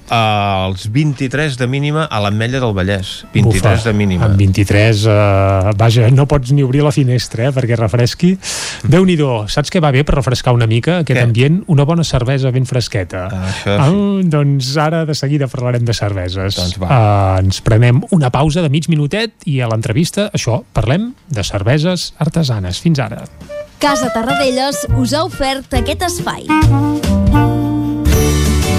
als 23 de mínima a l'Ametlla del Vallès. 23 Bufa, de mínima. Amb 23, eh, vaja, no pots ni obrir la finestra, eh, perquè refresqui. déu nhi saps què va bé per refrescar una mica aquest Què? ambient? Una bona cervesa ben fresqueta. Ah, això sí. Ah, doncs ara de seguida parlarem de cerveses. Doncs Uh, ens prenem una pausa de mig minutet i a l'entrevista, això, parlem de cerveses artesanes. Fins ara. Casa Tarradellas us ha ofert aquest espai.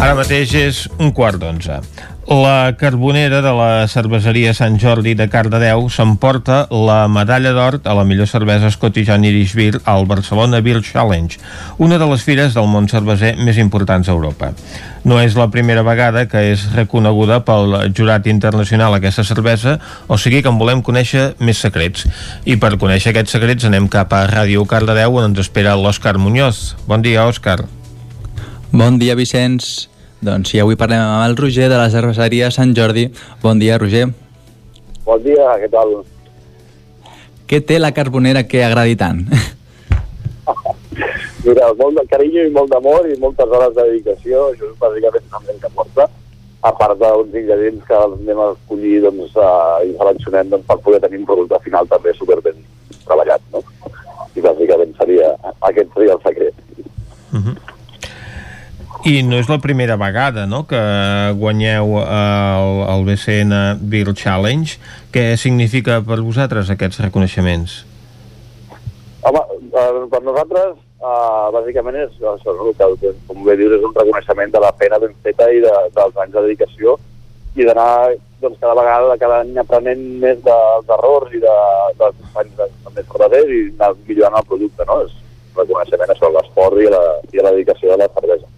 Ara mateix és un quart d'onze. La carbonera de la cerveseria Sant Jordi de Cardedeu s'emporta la medalla d'or a la millor cervesa Scottish and Irish Beer al Barcelona Beer Challenge, una de les fires del món cerveser més importants a Europa. No és la primera vegada que és reconeguda pel jurat internacional aquesta cervesa, o sigui que en volem conèixer més secrets. I per conèixer aquests secrets anem cap a Ràdio Cardedeu on ens espera l'Òscar Muñoz. Bon dia, Òscar. Bon dia, Vicenç. Doncs sí, avui parlem amb el Roger de la cerveseria Sant Jordi. Bon dia, Roger. Bon dia, què tal? Què té la carbonera que agradi tant? *laughs* Mira, molt de carinyo i molt d'amor i moltes hores de dedicació, això és bàsicament també el que porta, a part d'uns ingredients que els anem a escollir doncs, uh, i seleccionem doncs, per poder tenir un producte final també super ben treballat, no? I bàsicament seria, aquest seria el secret. I no és la primera vegada no, que guanyeu eh, el, el BCN Beer Challenge. Què significa per vosaltres aquests reconeixements? Home, eh, per nosaltres, eh, bàsicament és això, no? que, com bé dius, és un reconeixement de la feina ben feta i de, dels anys de dedicació i d'anar doncs, cada vegada, cada any aprenent més dels errors i de, dels anys de, més verdaders i anar millorant el producte, no? És reconeixement a l'esport i, la, i la dedicació de la cervesa.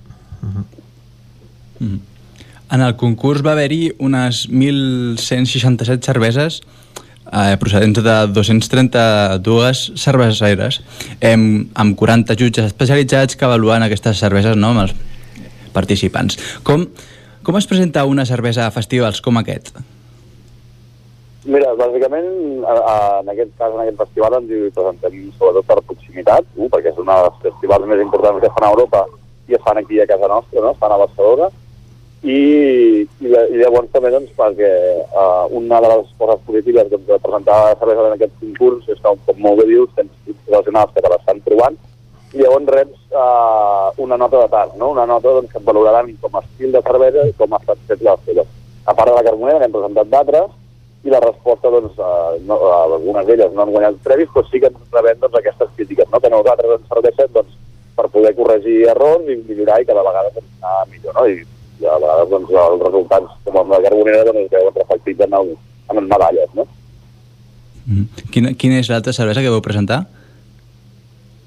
En el concurs va haver-hi unes 1.167 cerveses eh, procedents de 232 cerveseres eh, amb 40 jutges especialitzats que avaluen aquestes cerveses no, amb els participants. Com, com es presenta una cervesa a festivals com aquest? Mira, bàsicament, en aquest cas, en aquest festival, ens hi presentem sobretot per proximitat, uh, perquè és un dels festivals més importants que es fan a Europa i es fan aquí a casa nostra, no? es fan a Barcelona, i, i, i llavors també doncs, perquè uh, una de les coses positives doncs, de presentar cervesa en aquest concurs és que, com molt bé dius, tens professionals que te l'estan provant i llavors reps uh, una nota de tard, no? una nota doncs, que et valoraran com a estil de cervesa i com ha estat fet la seva. A part de la carbonera, n'hem presentat d'altres, i la resposta, doncs, uh, no, uh, algunes d'elles no han guanyat previs, però sí que ens rebem doncs, aquestes crítiques, no? que a nosaltres ens serveixen doncs, per poder corregir errors i millorar i cada vegada doncs, anar millor, no? I, i a vegades doncs, els resultats, com amb la carbonera, doncs, es veuen reflectits en, el, en les medalles, no? Quina, quina és l'altra cervesa que vau presentar?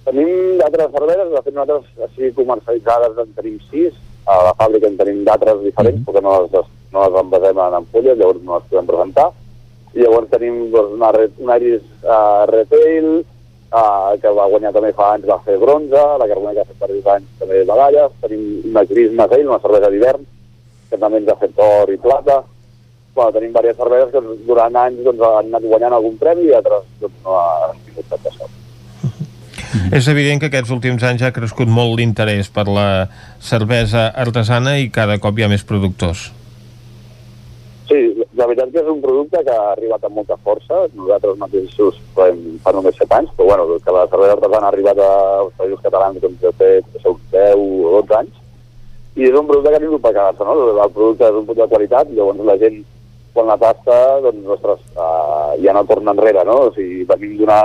Tenim d'altres cerveses, de fet nosaltres així comercialitzades en tenim sis, a la fàbrica en tenim d'altres diferents, perquè no les, no les envasem en ampolles, llavors no les podem presentar. I llavors tenim doncs, una, una Iris uh, Retail, uh, que va guanyar també fa anys, va fer bronze, la Carbonera que ha fet per 10 anys també medalles, tenim una Gris Masell, una cervesa d'hivern, que també ens ha fet or i plata, bueno, tenim diverses cerveses que durant anys doncs, han anat guanyant algun premi i altres doncs, no han tingut tanta sort. És evident que aquests últims anys ha crescut molt l'interès per la cervesa artesana i cada cop hi ha més productors. Sí, la veritat que és un producte que ha arribat amb molta força. Nosaltres mateixos fem, fa només 7 anys, però bueno, que la cervesa artesana ha arribat als països catalans de fet, són 10 o 12 anys. I és un producte que vingut per quedar-se, no? El producte és un producte de qualitat, llavors la gent quan la tasta, doncs, ostres, uh, ja no torna enrere, no? O sigui, venim d'una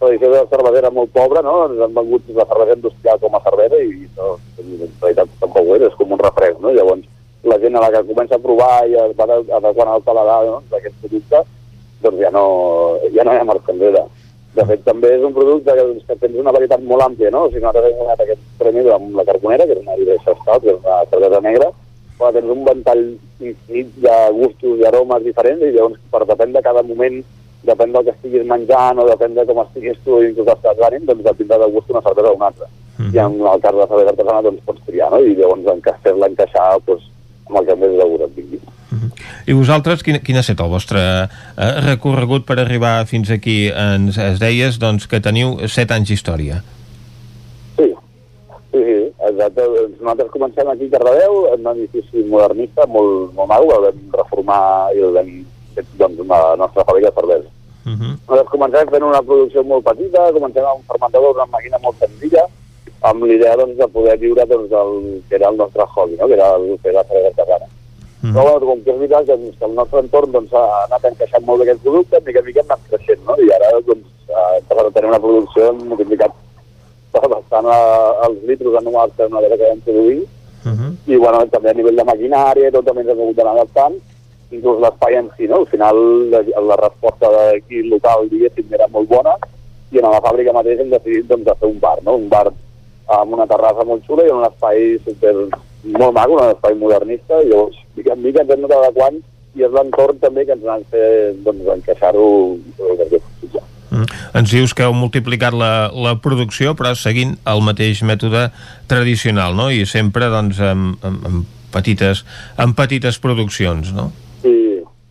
tradició de cervesera molt pobra, no? Ens han vengut la cervesa industrial com a cervesa i no, en realitat tampoc ho és, és com un refresc, no? Llavors, la gent a la que comença a provar i es va adequant al paladar no? d'aquest producte, doncs ja no, ja no hi ha marxa enrere. De fet, també és un producte que, doncs, que tens una varietat molt àmplia, no? O sigui, nosaltres hem guanyat aquest premi amb la Carbonera, que és una Iberia Stout, que és una cervesa negra, però tens un ventall infinit de gustos i aromes diferents i llavors per depèn de cada moment depèn del que estiguis menjant o depèn de com estiguis tu i inclús estàs d'ànim, doncs et tindrà de gust una cervesa o una altra. Mm. I en el cas de la cervesa artesana doncs pots triar, no? I llavors en fer-la encaixar doncs, amb el que més gust et vingui. I vosaltres, quin, quin ha estat el vostre eh, recorregut per arribar fins aquí? Ens es deies doncs, que teniu 7 anys d'història. Sí, sí, sí, exacte. Nosaltres comencem aquí a Cardedeu, en un edifici modernista molt, molt maco, el vam reformar i el vam fet doncs, una, la nostra fàbrica de cervesa. Uh -huh. Nosaltres comencem fent una producció molt petita, comencem amb un fermentador, una màquina molt senzilla, amb l'idea doncs, de poder viure doncs, el que era el nostre hobby, no? que era el que era la cervesa artesana. Mm. Però bueno, com que és veritat que, que el nostre entorn doncs, ha anat encaixant molt d'aquest producte, mica en mica hem anat creixent, no? i ara doncs, hem a tenir una producció hem multiplicat *laughs* bastant a, els litros anuals que vegada que vam produir, Uh -huh. i bueno, també a nivell de maquinària, tot també ens hem hagut d'anar adaptant, inclús l'espai en si, no? Al final la, la resposta d'aquí local, diguéssim, era molt bona, i en la fàbrica mateix hem decidit doncs, de fer un bar, no? Un bar amb una terrassa molt xula i en un espai super, molt maco, un espai modernista, i llavors, mica en mica ens hem anat adequant i és l'entorn també que ens han fet doncs, encaixar-ho. Mm. Ens dius que heu multiplicat la, la producció, però seguint el mateix mètode tradicional, no? I sempre, doncs, amb, amb, amb petites, amb petites produccions, no? Sí,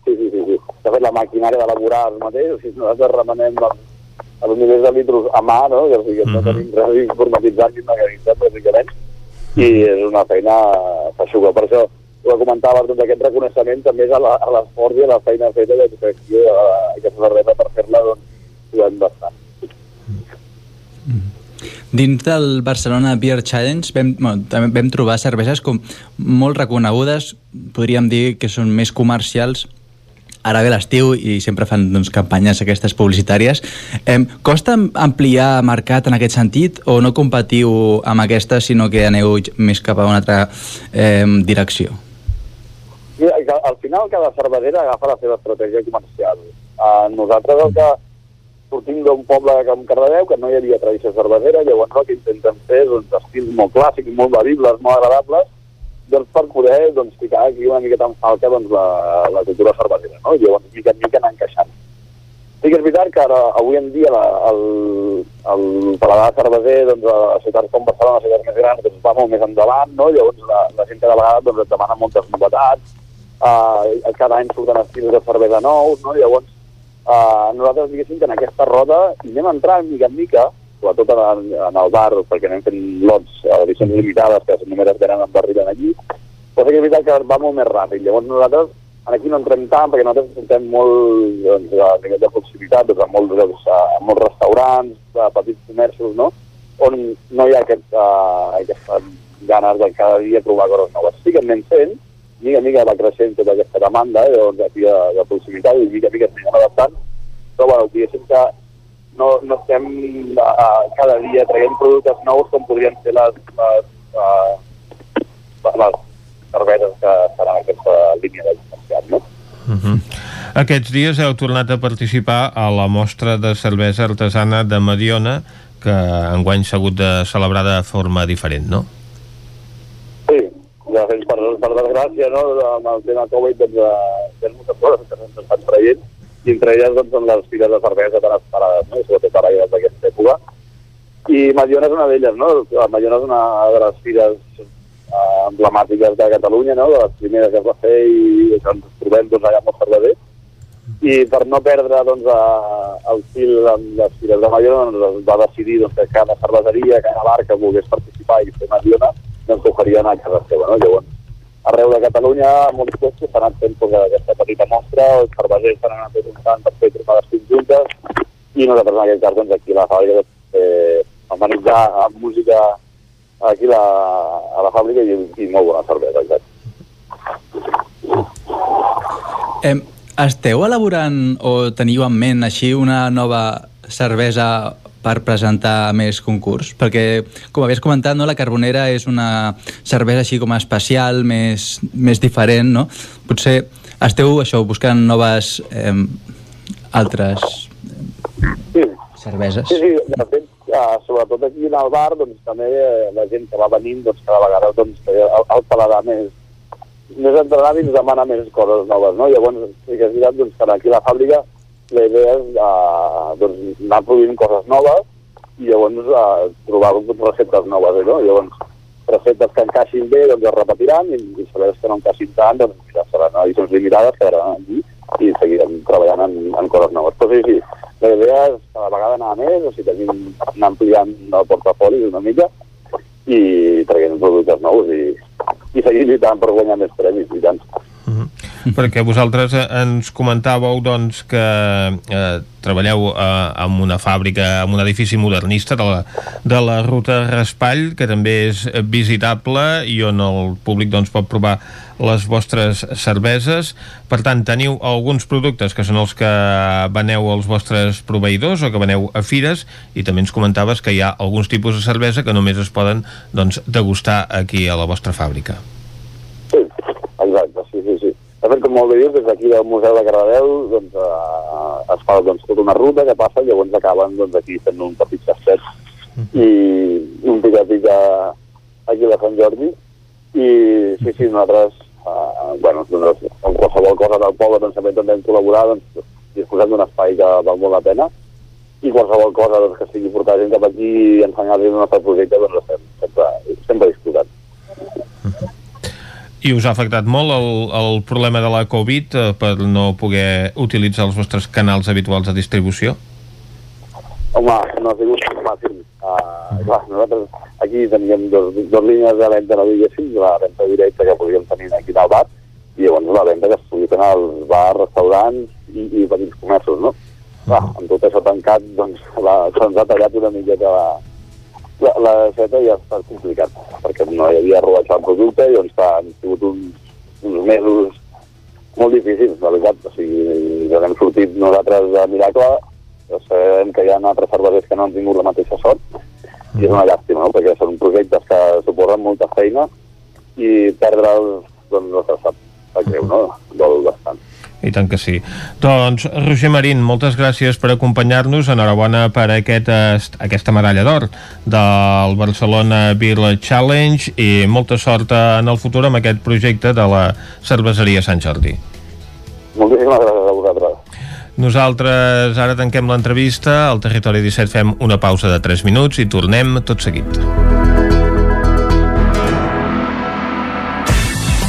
sí, sí, sí, sí. De fet, la maquinària d'elaborar el mateix, o sigui, nosaltres remenem els, els nivells de litros a mà, no? Que, o sigui, no tenim res informatitzat ni mecanitzat, bàsicament, i és una feina feixuga. Per això, ho que comentava, tot aquest reconeixement també és a a l'esforç i a la feina feta de protecció aquesta cervesa per fer-la, doncs, jugant bastant. Dins del Barcelona Beer Challenge vam, bueno, també vam trobar cerveses com molt reconegudes, podríem dir que són més comercials, ara ve l'estiu i sempre fan doncs, campanyes aquestes publicitàries. Eh, costa ampliar mercat en aquest sentit o no competiu amb aquestes sinó que aneu més cap a una altra eh, direcció? Mira, al final cada cervesera agafa la seva estratègia comercial. Uh, nosaltres el que sortim d'un poble com Cardedeu, que no hi havia tradició cervesera, llavors el que intentem fer és doncs, estils molt clàssics, molt bevibles, molt agradables, doncs per poder doncs, ficar aquí una miqueta en falca doncs, la, la cultura cervesera, no? I llavors mica en mica anar encaixant. Sí que és veritat que ara, avui en dia la, el, el paladar cerveser doncs, a ciutats com Barcelona, a ciutats més grans, doncs, va molt més endavant, no? llavors la, la gent cada vegada doncs, et demana moltes novetats, uh, cada any surten estils de cervesa nous, no? llavors uh, nosaltres diguéssim que en aquesta roda hi anem entrant mica en mica, sobretot en, en el bar, perquè anem fent lots, uh, edicions limitades, que només es venen en barrilen allí, però sí que és veritat que va molt més ràpid. Llavors nosaltres aquí no entrem tant, perquè nosaltres entrem molt doncs, a nivell de proximitat, doncs, a, molts, doncs, a, a molts restaurants, a petits comerços, no? on no hi ha aquest, uh, aquestes ganes de cada dia trobar coses noves. Sí que anem fent, mica mica va creixent tota aquesta demanda, eh, doncs, aquí de, de proximitat, i mica mica ens anem adaptant, però bueno, diguéssim que no, no estem uh, cada dia traient productes nous com podrien ser les, les, uh, les cerveses que estan en aquesta línia de comercial, no? Uh -huh. Aquests dies heu tornat a participar a la mostra de cervesa artesana de Mediona, que enguany s'ha hagut de celebrar de forma diferent, no? Sí, de fet, per, per desgràcia, no, amb el tema Covid, doncs, eh, hi ha moltes coses que s'han estat traient, i entre elles doncs, són les fires de cervesa tan esperades, no? sobretot ara ja d'aquesta època, I Mediona és una d'elles, no? Mediona és una de les fires eh, emblemàtiques de Catalunya, no? De les primeres que es va fer i que ens trobem doncs, allà molt cervesers. I per no perdre doncs, a, el fil amb les fires de Mediona, doncs, va decidir doncs, que cada cerveseria, cada bar que volgués participar i fer Mediona, doncs ho farien a casa seva, no? Llavors, arreu de Catalunya, molts llocs s'han anat fent doncs, aquesta petita mostra, els cervesers s'han anat preguntant per fer trobades conjuntes, i nosaltres en aquest cas, doncs, aquí a la fàbrica, doncs, eh, amenitzar amb música aquí la, a la fàbrica i, i molt bona cervesa, exacte. Em, esteu elaborant o teniu en ment així una nova cervesa per presentar més concurs? Perquè, com havies comentat, no, la Carbonera és una cervesa així com especial, més, més diferent, no? Potser esteu això buscant noves eh, altres Sí. cerveses? Sí, sí, de fet, eh, sobretot aquí en el bar, doncs també eh, la gent que va venint, doncs cada vegada doncs, el, el paladar més, més entrenat i ens demana més coses noves, no? Llavors, sí que és veritat doncs, que aquí a la fàbrica la idea és eh, doncs, anar produint coses noves i llavors eh, trobar receptes noves, eh, no? Llavors, receptes que encaixin bé doncs es repetiran i, i cerveses que no encaixin tant doncs mira, seran edicions limitades, quedaran aquí i seguirem treballant en, en coses noves. Però sí, sí, la idea és cada vegada anar a més, o sigui, tenim, anar ampliant el portafoli una mica i traient productes nous i, i seguir lluitant per guanyar més premis i tant. Perquè vosaltres eh, ens comentàveu doncs, que eh, treballeu eh, en una fàbrica, en un edifici modernista de la, de la ruta Raspall, que també és visitable i on el públic doncs, pot provar les vostres cerveses. Per tant, teniu alguns productes que són els que veneu als vostres proveïdors o que veneu a fires i també ens comentaves que hi ha alguns tipus de cervesa que només es poden doncs, degustar aquí a la vostra fàbrica. Exacte, sí, sí, sí. De fet, com molt bé dius, des d'aquí del Museu de Cardedeu doncs, eh, es fa doncs, tota una ruta que passa i llavors acaben doncs, aquí fent un petit tastet i un pica-pica aquí a Sant Jordi. I sí, sí, nosaltres eh, bueno, doncs, amb qualsevol cosa del poble doncs, també intentem col·laborar doncs, disposem d'un espai que val molt la pena. I qualsevol cosa doncs, que sigui portar gent cap aquí i ensenyar-los el nostre projecte doncs estem sempre, sempre disposats. I us ha afectat molt el, el problema de la Covid eh, per no poder utilitzar els vostres canals habituals de distribució? Home, no ha sigut fàcil. Uh, clar, nosaltres aquí teníem dos, dos línies de venda, no diguéssim, la venda directa que podíem tenir aquí al bar, i llavors la venda que es podia fer als bars, restaurants i, i petits comerços, no? Clar, amb tot això tancat, doncs, *laughs* se'ns ha tallat una miqueta la, la, la seta i ha estat complicat, perquè no hi havia robatge el producte i doncs han sigut uns, uns mesos molt difícils, la veritat. O sigui, ja hem sortit nosaltres de miracle, ja sabem que hi ha altres cervesers que no han tingut la mateixa sort, i és una llàstima, no? perquè són projectes que suposen molta feina i perdre'ls, doncs, no se sap, sap greu, no? Dol bastant. I tant que sí. Doncs, Roger Marín, moltes gràcies per acompanyar-nos. Enhorabona per aquest, est- aquesta medalla d'or del Barcelona Beer Challenge i molta sort en el futur amb aquest projecte de la cerveseria Sant Jordi. Moltíssimes gràcies a vosaltres. Nosaltres ara tanquem l'entrevista. Al Territori 17 fem una pausa de 3 minuts i tornem tot seguit.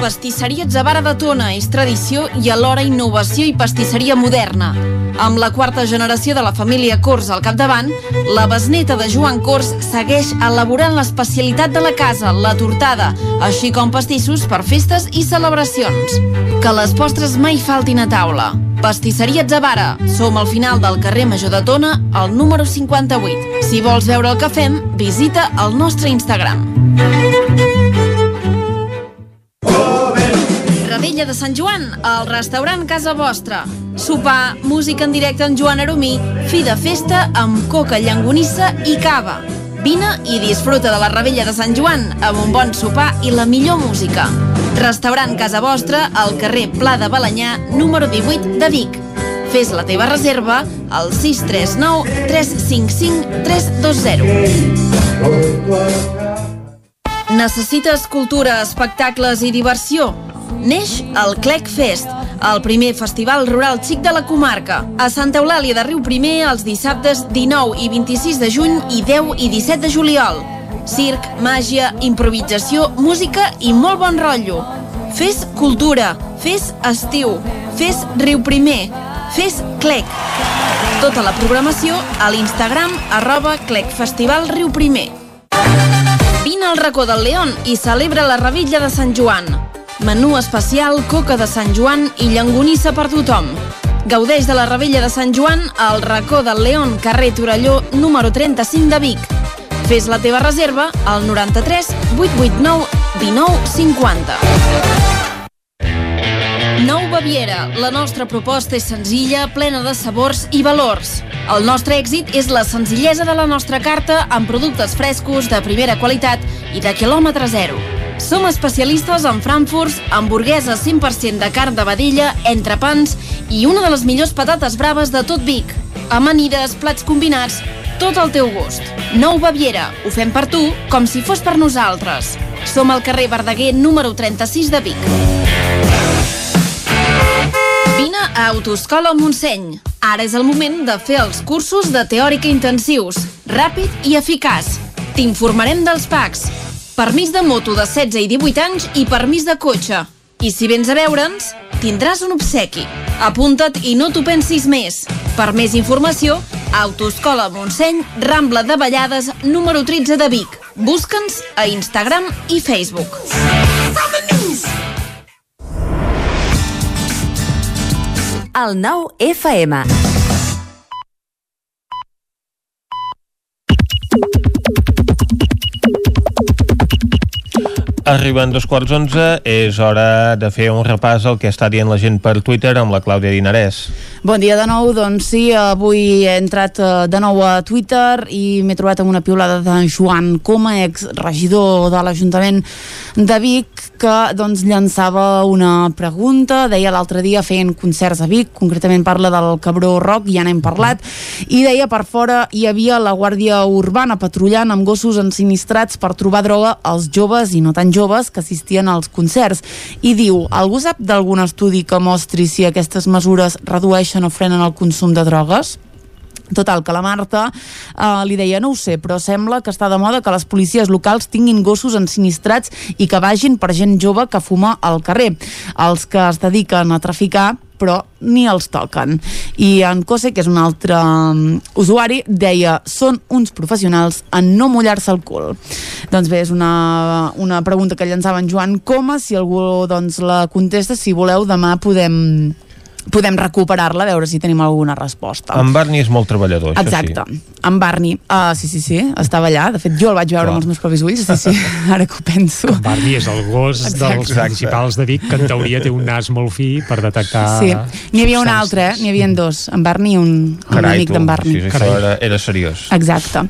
Pastisseria Zavara de Tona és tradició i alhora innovació i pastisseria moderna. Amb la quarta generació de la família Cors al capdavant, la besneta de Joan Cors segueix elaborant l'especialitat de la casa, la tortada, així com pastissos per festes i celebracions. Que les postres mai faltin a taula. Pastisseria Zavara. Som al final del carrer Major de Tona, al número 58. Si vols veure el que fem, visita el nostre Instagram. Ravella de Sant Joan, al restaurant Casa Vostra. Sopar, música en directe amb Joan Aromí, fi de festa amb coca, llangonissa i cava. Vine i disfruta de la Ravella de Sant Joan amb un bon sopar i la millor música. Restaurant Casa Vostra al carrer Pla de Balanyà, número 18 de Vic. Fes la teva reserva al 639 355 320. Necessites cultura, espectacles i diversió? Neix el Clec Fest, el primer festival rural xic de la comarca. A Santa Eulàlia de Riu Primer els dissabtes 19 i 26 de juny i 10 i 17 de juliol. Circ, màgia, improvisació, música i molt bon rotllo. Fes cultura, fes estiu, fes Riu Primer, fes Clec. Tota la programació a l'Instagram arroba Clec Festival Riu Primer. Vine al racó del León i celebra la Revilla de Sant Joan. Menú especial, coca de Sant Joan i llangonissa per tothom. Gaudeix de la Revella de Sant Joan al racó del León, carrer Torelló, número 35 de Vic. Fes la teva reserva al 93 889 19 50. Nou Baviera. La nostra proposta és senzilla, plena de sabors i valors. El nostre èxit és la senzillesa de la nostra carta amb productes frescos, de primera qualitat i de quilòmetre zero. Som especialistes en frankfurts, hamburgueses 100% de carn de vedella, entrepans i una de les millors patates braves de tot Vic. Amanides, plats combinats, tot al teu gust. Nou Baviera. Ho fem per tu com si fos per nosaltres. Som al carrer Verdaguer número 36 de Vic. Vine a Autoscola Montseny. Ara és el moment de fer els cursos de teòrica intensius, ràpid i eficaç. T'informarem dels PACs, permís de moto de 16 i 18 anys i permís de cotxe. I si vens a veure'ns, tindràs un obsequi. Apunta't i no t'ho pensis més. Per més informació, Autoscola Montseny, Rambla de Vallades, número 13 de Vic. Busca'ns a Instagram i Facebook. El nou FM. Arriben dos quarts onze, és hora de fer un repàs al que està dient la gent per Twitter amb la Clàudia Dinarès. Bon dia de nou, doncs sí, avui he entrat eh, de nou a Twitter i m'he trobat amb una piulada de Joan Coma, ex-regidor de l'Ajuntament de Vic, que doncs llançava una pregunta, deia l'altre dia feien concerts a Vic, concretament parla del Cabró Rock, ja n'hem parlat, i deia per fora hi havia la Guàrdia Urbana patrullant amb gossos ensinistrats per trobar droga als joves i no tan joves que assistien als concerts. I diu, algú sap d'algun estudi que mostri si aquestes mesures redueixen o frenen el consum de drogues? Total, que la Marta eh, li deia, no ho sé, però sembla que està de moda que les policies locals tinguin gossos ensinistrats i que vagin per gent jove que fuma al carrer. Els que es dediquen a traficar però ni els toquen. I en Cose, que és un altre um, usuari, deia són uns professionals en no mullar-se el cul. Doncs bé, és una, una pregunta que llançava en Joan Coma, si algú doncs, la contesta, si voleu, demà podem podem recuperar-la, a veure si tenim alguna resposta. En Barney és molt treballador, això Exacte. sí. En Barney, uh, sí, sí, sí, estava allà. De fet, jo el vaig veure Clar. amb els meus propis ulls, sí, sí, *laughs* ara que ho penso. En Barney és el gos Exacte. dels municipals de Vic, que en teoria té un nas molt fi per detectar... Sí, n'hi havia un altre, eh? n'hi havia dos, en Barney i un, un Carai, amic tu, d'en Barney. sí, això era, era seriós. Exacte.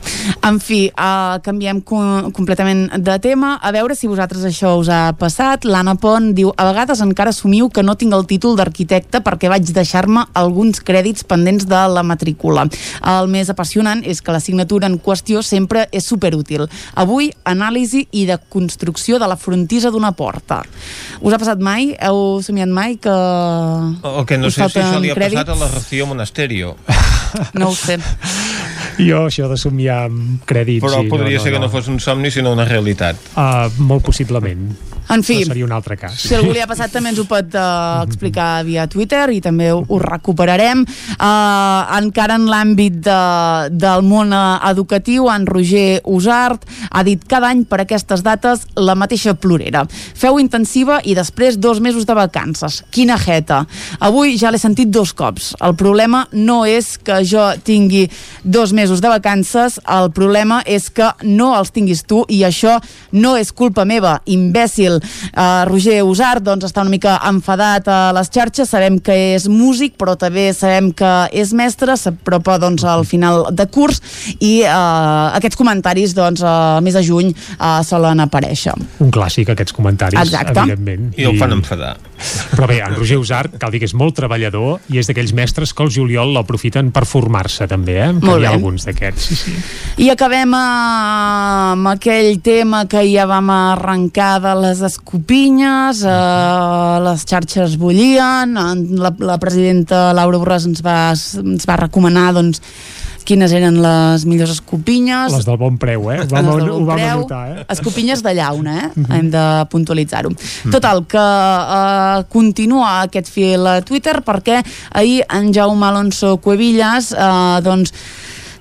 En fi, uh, canviem co completament de tema. A veure si vosaltres això us ha passat. L'Anna Pont diu, a vegades encara assumiu que no tinc el títol d'arquitecte perquè vaig deixar-me alguns crèdits pendents de la matrícula. El més apassionant és que la signatura en qüestió sempre és superútil. Avui, anàlisi i de construcció de la frontisa d'una porta. Us ha passat mai? Heu somiat mai que... El que no sé si això li ha passat a crèdits? la Rocío Monasterio. No ho sé. *laughs* Jo, això de somiar amb crèdits... Però podria ser que no fos un somni, sinó una realitat. Uh, molt possiblement. En fi, Això seria un altre cas. Si algú li ha passat també ens ho pot uh, explicar via Twitter i també ho, ho recuperarem. Uh, encara en l'àmbit de, del món uh, educatiu, en Roger Usart ha dit cada any per aquestes dates la mateixa plorera. Feu intensiva i després dos mesos de vacances. Quina jeta. Avui ja l'he sentit dos cops. El problema no és que jo tingui dos mesos de vacances, el problema és que no els tinguis tu i això no és culpa meva, imbècil. Uh, Roger Usart doncs, està una mica enfadat a les xarxes, sabem que és músic, però també sabem que és mestre, s'apropa doncs, al final de curs i uh, aquests comentaris doncs, uh, mes de juny uh, solen aparèixer. Un clàssic, aquests comentaris, Exacte. evidentment. I el fan enfadar. Però bé, en Roger Usart, cal dir que és molt treballador i és d'aquells mestres que el juliol l'aprofiten per formar-se també, eh? Que Molt hi ha bé. alguns d'aquests. Sí, sí. I acabem eh, amb aquell tema que ja vam arrencar de les escopinyes, eh, les xarxes bullien, en- la, la presidenta Laura Borràs ens va, ens va recomanar doncs, quines eren les millors escopinyes. Les del bon preu, eh? Ho vam, Les del ho vam preu, anotar, eh? Escopinyes de llauna, eh? Mhm. Hem de puntualitzar-ho. Total, que eh, continua aquest fil a Twitter perquè ahir en Jaume Alonso Cuevillas eh, doncs,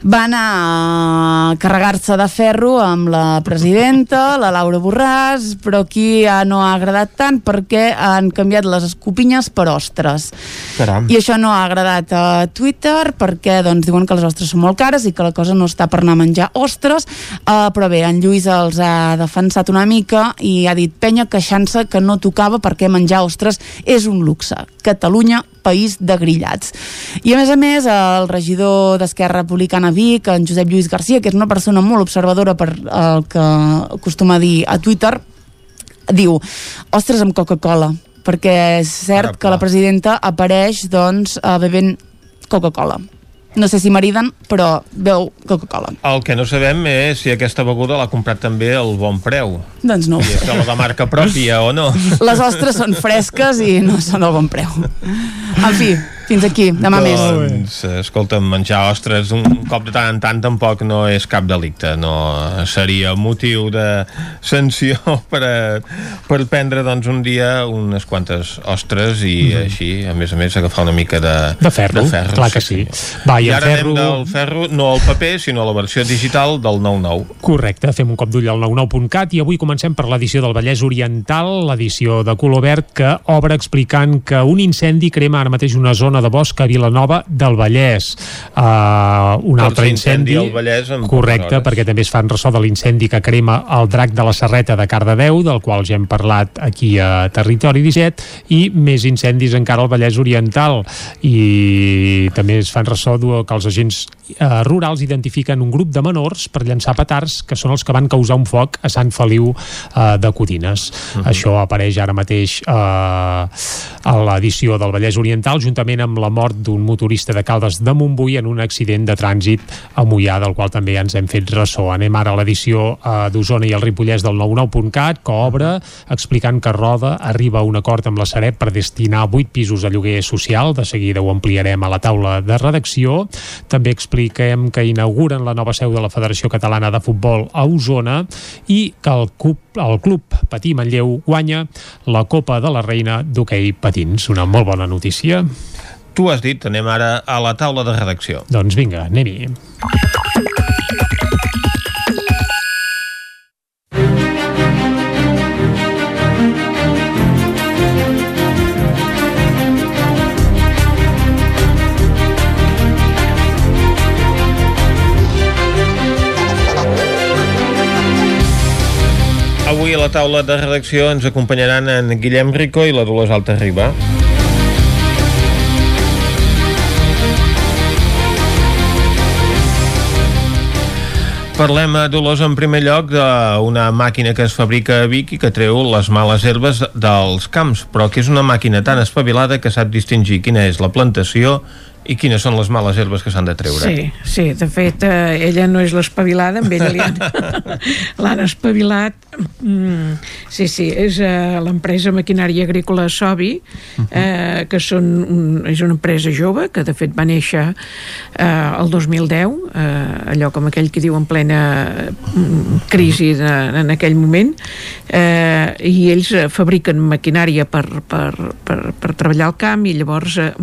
va anar a carregar-se de ferro amb la presidenta, la Laura Borràs, però aquí ja no ha agradat tant perquè han canviat les escopinyes per ostres. Caram. I això no ha agradat a Twitter perquè doncs, diuen que les ostres són molt cares i que la cosa no està per anar a menjar ostres, uh, però bé, en Lluís els ha defensat una mica i ha dit penya queixant-se que no tocava perquè menjar ostres és un luxe. Catalunya, país de grillats. I a més a més, el regidor d'Esquerra Republicana Vic, en Josep Lluís Garcia, que és una persona molt observadora per el que acostuma a dir a Twitter, diu, ostres amb Coca-Cola perquè és cert que la presidenta apareix doncs bevent Coca-Cola no sé si mariden, però veu Coca-Cola El que no sabem és si aquesta beguda l'ha comprat també al bon preu. doncs no I és la de marca pròpia o no. les ostres són fresques i no són del bon preu en fi, fins aquí, demà més doncs, escolta'm, menjar ostres un cop de tant en tant tampoc no és cap delicte, no seria motiu de sanció *laughs* per, a, per prendre doncs un dia unes quantes ostres i Mhm. així, a més a més, agafar una mica de, De ferro, clar que sí. Va, i I ara ferro- anem del ferro, no al paper, sinó a la versió digital del 9-9. Correcte, fem un cop d'ull al 99.cat i avui comencem per l'edició del Vallès Oriental, l'edició de color verd que obre explicant que un incendi crema ara mateix una zona de bosc a Vilanova del Vallès. Uh, un Tercer altre incendi al Vallès en correcte, hores. perquè també es fan ressò de l'incendi que crema el drac de la Serreta de Cardedeu, del qual ja hem parlat aquí a Territori 17, i més incendis encara al Vallès Oriental. I també es fan ressò que els agents eh, rurals identifiquen un grup de menors per llançar petards que són els que van causar un foc a Sant Feliu eh, de Codines. Mhm. Això apareix ara mateix eh, a l'edició del Vallès Oriental juntament amb la mort d'un motorista de Caldes de Montbui en un accident de trànsit a Mollà, del qual també ja ens hem fet ressò. Anem ara a l'edició eh, d'Osona i el Ripollès del 99.cat, que obre explicant que Roda arriba a un acord amb la Sareb per destinar 8 pisos a lloguer social. De seguida ho ampliarem a la taula de redacció. També expliquem que inauguren la nova seu de la Federació Catalana de Futbol a Osona i que el club, el club Patí Manlleu guanya la Copa de la Reina d'hoquei patins. Una molt bona notícia. Tu has dit, anem ara a la taula de redacció. Doncs vinga, anem-hi. Avui a la taula de redacció ens acompanyaran en Guillem Rico i la Dolors Alta Riba. Parlem, a Dolors, en primer lloc d'una màquina que es fabrica a Vic i que treu les males herbes dels camps, però que és una màquina tan espavilada que sap distingir quina és la plantació i quines són les males herbes que s'han de treure. Sí, sí, de fet, eh, ella no és l'espavilada, amb ella *laughs* l'han espavilat. Mm, sí, sí, és eh, l'empresa maquinària agrícola Sobi, eh, que són un, és una empresa jove, que de fet va néixer eh, el 2010, eh, allò com aquell que diu en plena mm, crisi de, en aquell moment, eh, i ells fabriquen maquinària per, per, per, per treballar al camp i llavors eh,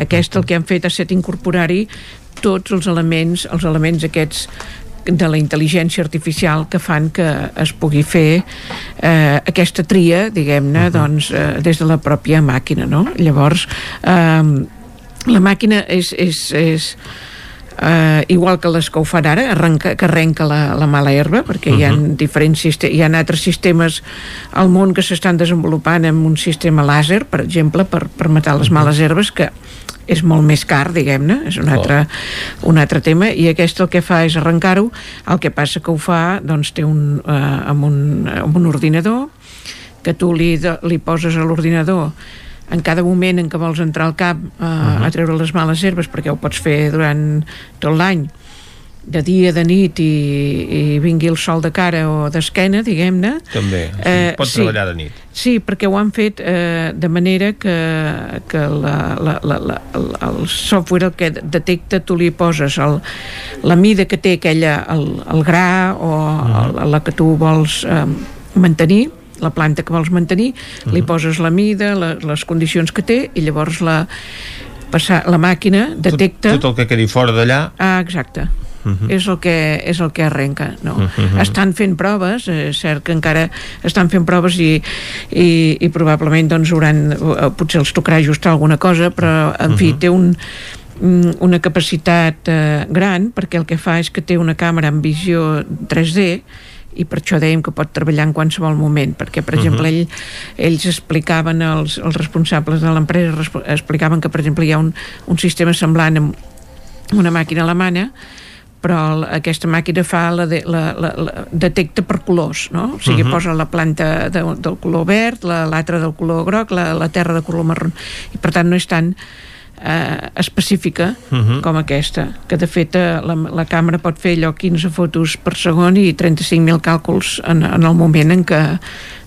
aquest el que han fet ha estat incorporar-hi tots els elements, els elements aquests de la intel·ligència artificial que fan que es pugui fer eh, aquesta tria, diguem-ne, doncs, eh, des de la pròpia màquina, no? Llavors, eh, la màquina és, és, és Uh, igual que les que ho fan ara, arrenca, que arrenca la, la mala herba, perquè uh -huh. hi ha diferents hi ha altres sistemes al món que s'estan desenvolupant amb un sistema làser, per exemple, per, per matar les males herbes, que és molt més car, diguem-ne, és un altre, un altre tema, i aquest el que fa és arrencar-ho, el que passa que ho fa, doncs té un, uh, amb, un, amb un ordinador, que tu li, li poses a l'ordinador en cada moment en què vols entrar al camp uh, uh -huh. a treure les males herbes perquè ho pots fer durant tot l'any de dia, de nit i, i vingui el sol de cara o d'esquena, diguem-ne. També, o sigui, Eh, pot sí. treballar de nit. Sí, perquè ho han fet eh, de manera que, que la, la, la, la, el, el software el que detecta, tu li poses el, la mida que té aquella, el, el gra o el, la que tu vols eh, mantenir, la planta que vols mantenir, li poses la mida, la, les condicions que té i llavors la, passar, la màquina detecta... Tot el que quedi fora d'allà Ah, exacte. Mhm. és, el que, és el que arrenca no? Mhm. estan fent proves és cert que encara estan fent proves i, i, i probablement doncs hauran, eh, potser els tocarà ajustar alguna cosa però en fi Mhm. té un mm, una capacitat eh, gran perquè el que fa és que té una càmera amb visió 3D i per això dèiem que pot treballar en qualsevol moment perquè per Mhm. exemple ell, ells explicaven els, els responsables de l'empresa resp- explicaven que per exemple hi ha un, un sistema semblant amb una màquina alemana però aquesta màquina fa la, de, la, la, la detecta per colors no? o sigui, Mhm. posa la planta de, del color verd la- l'altra del color groc la, la terra de color marró i per tant no és tan eh, específica Mhm. com aquesta que de fet eh, la, la càmera pot fer allò 15 fotos per segon i 35.000 càlculs en, en el moment en què,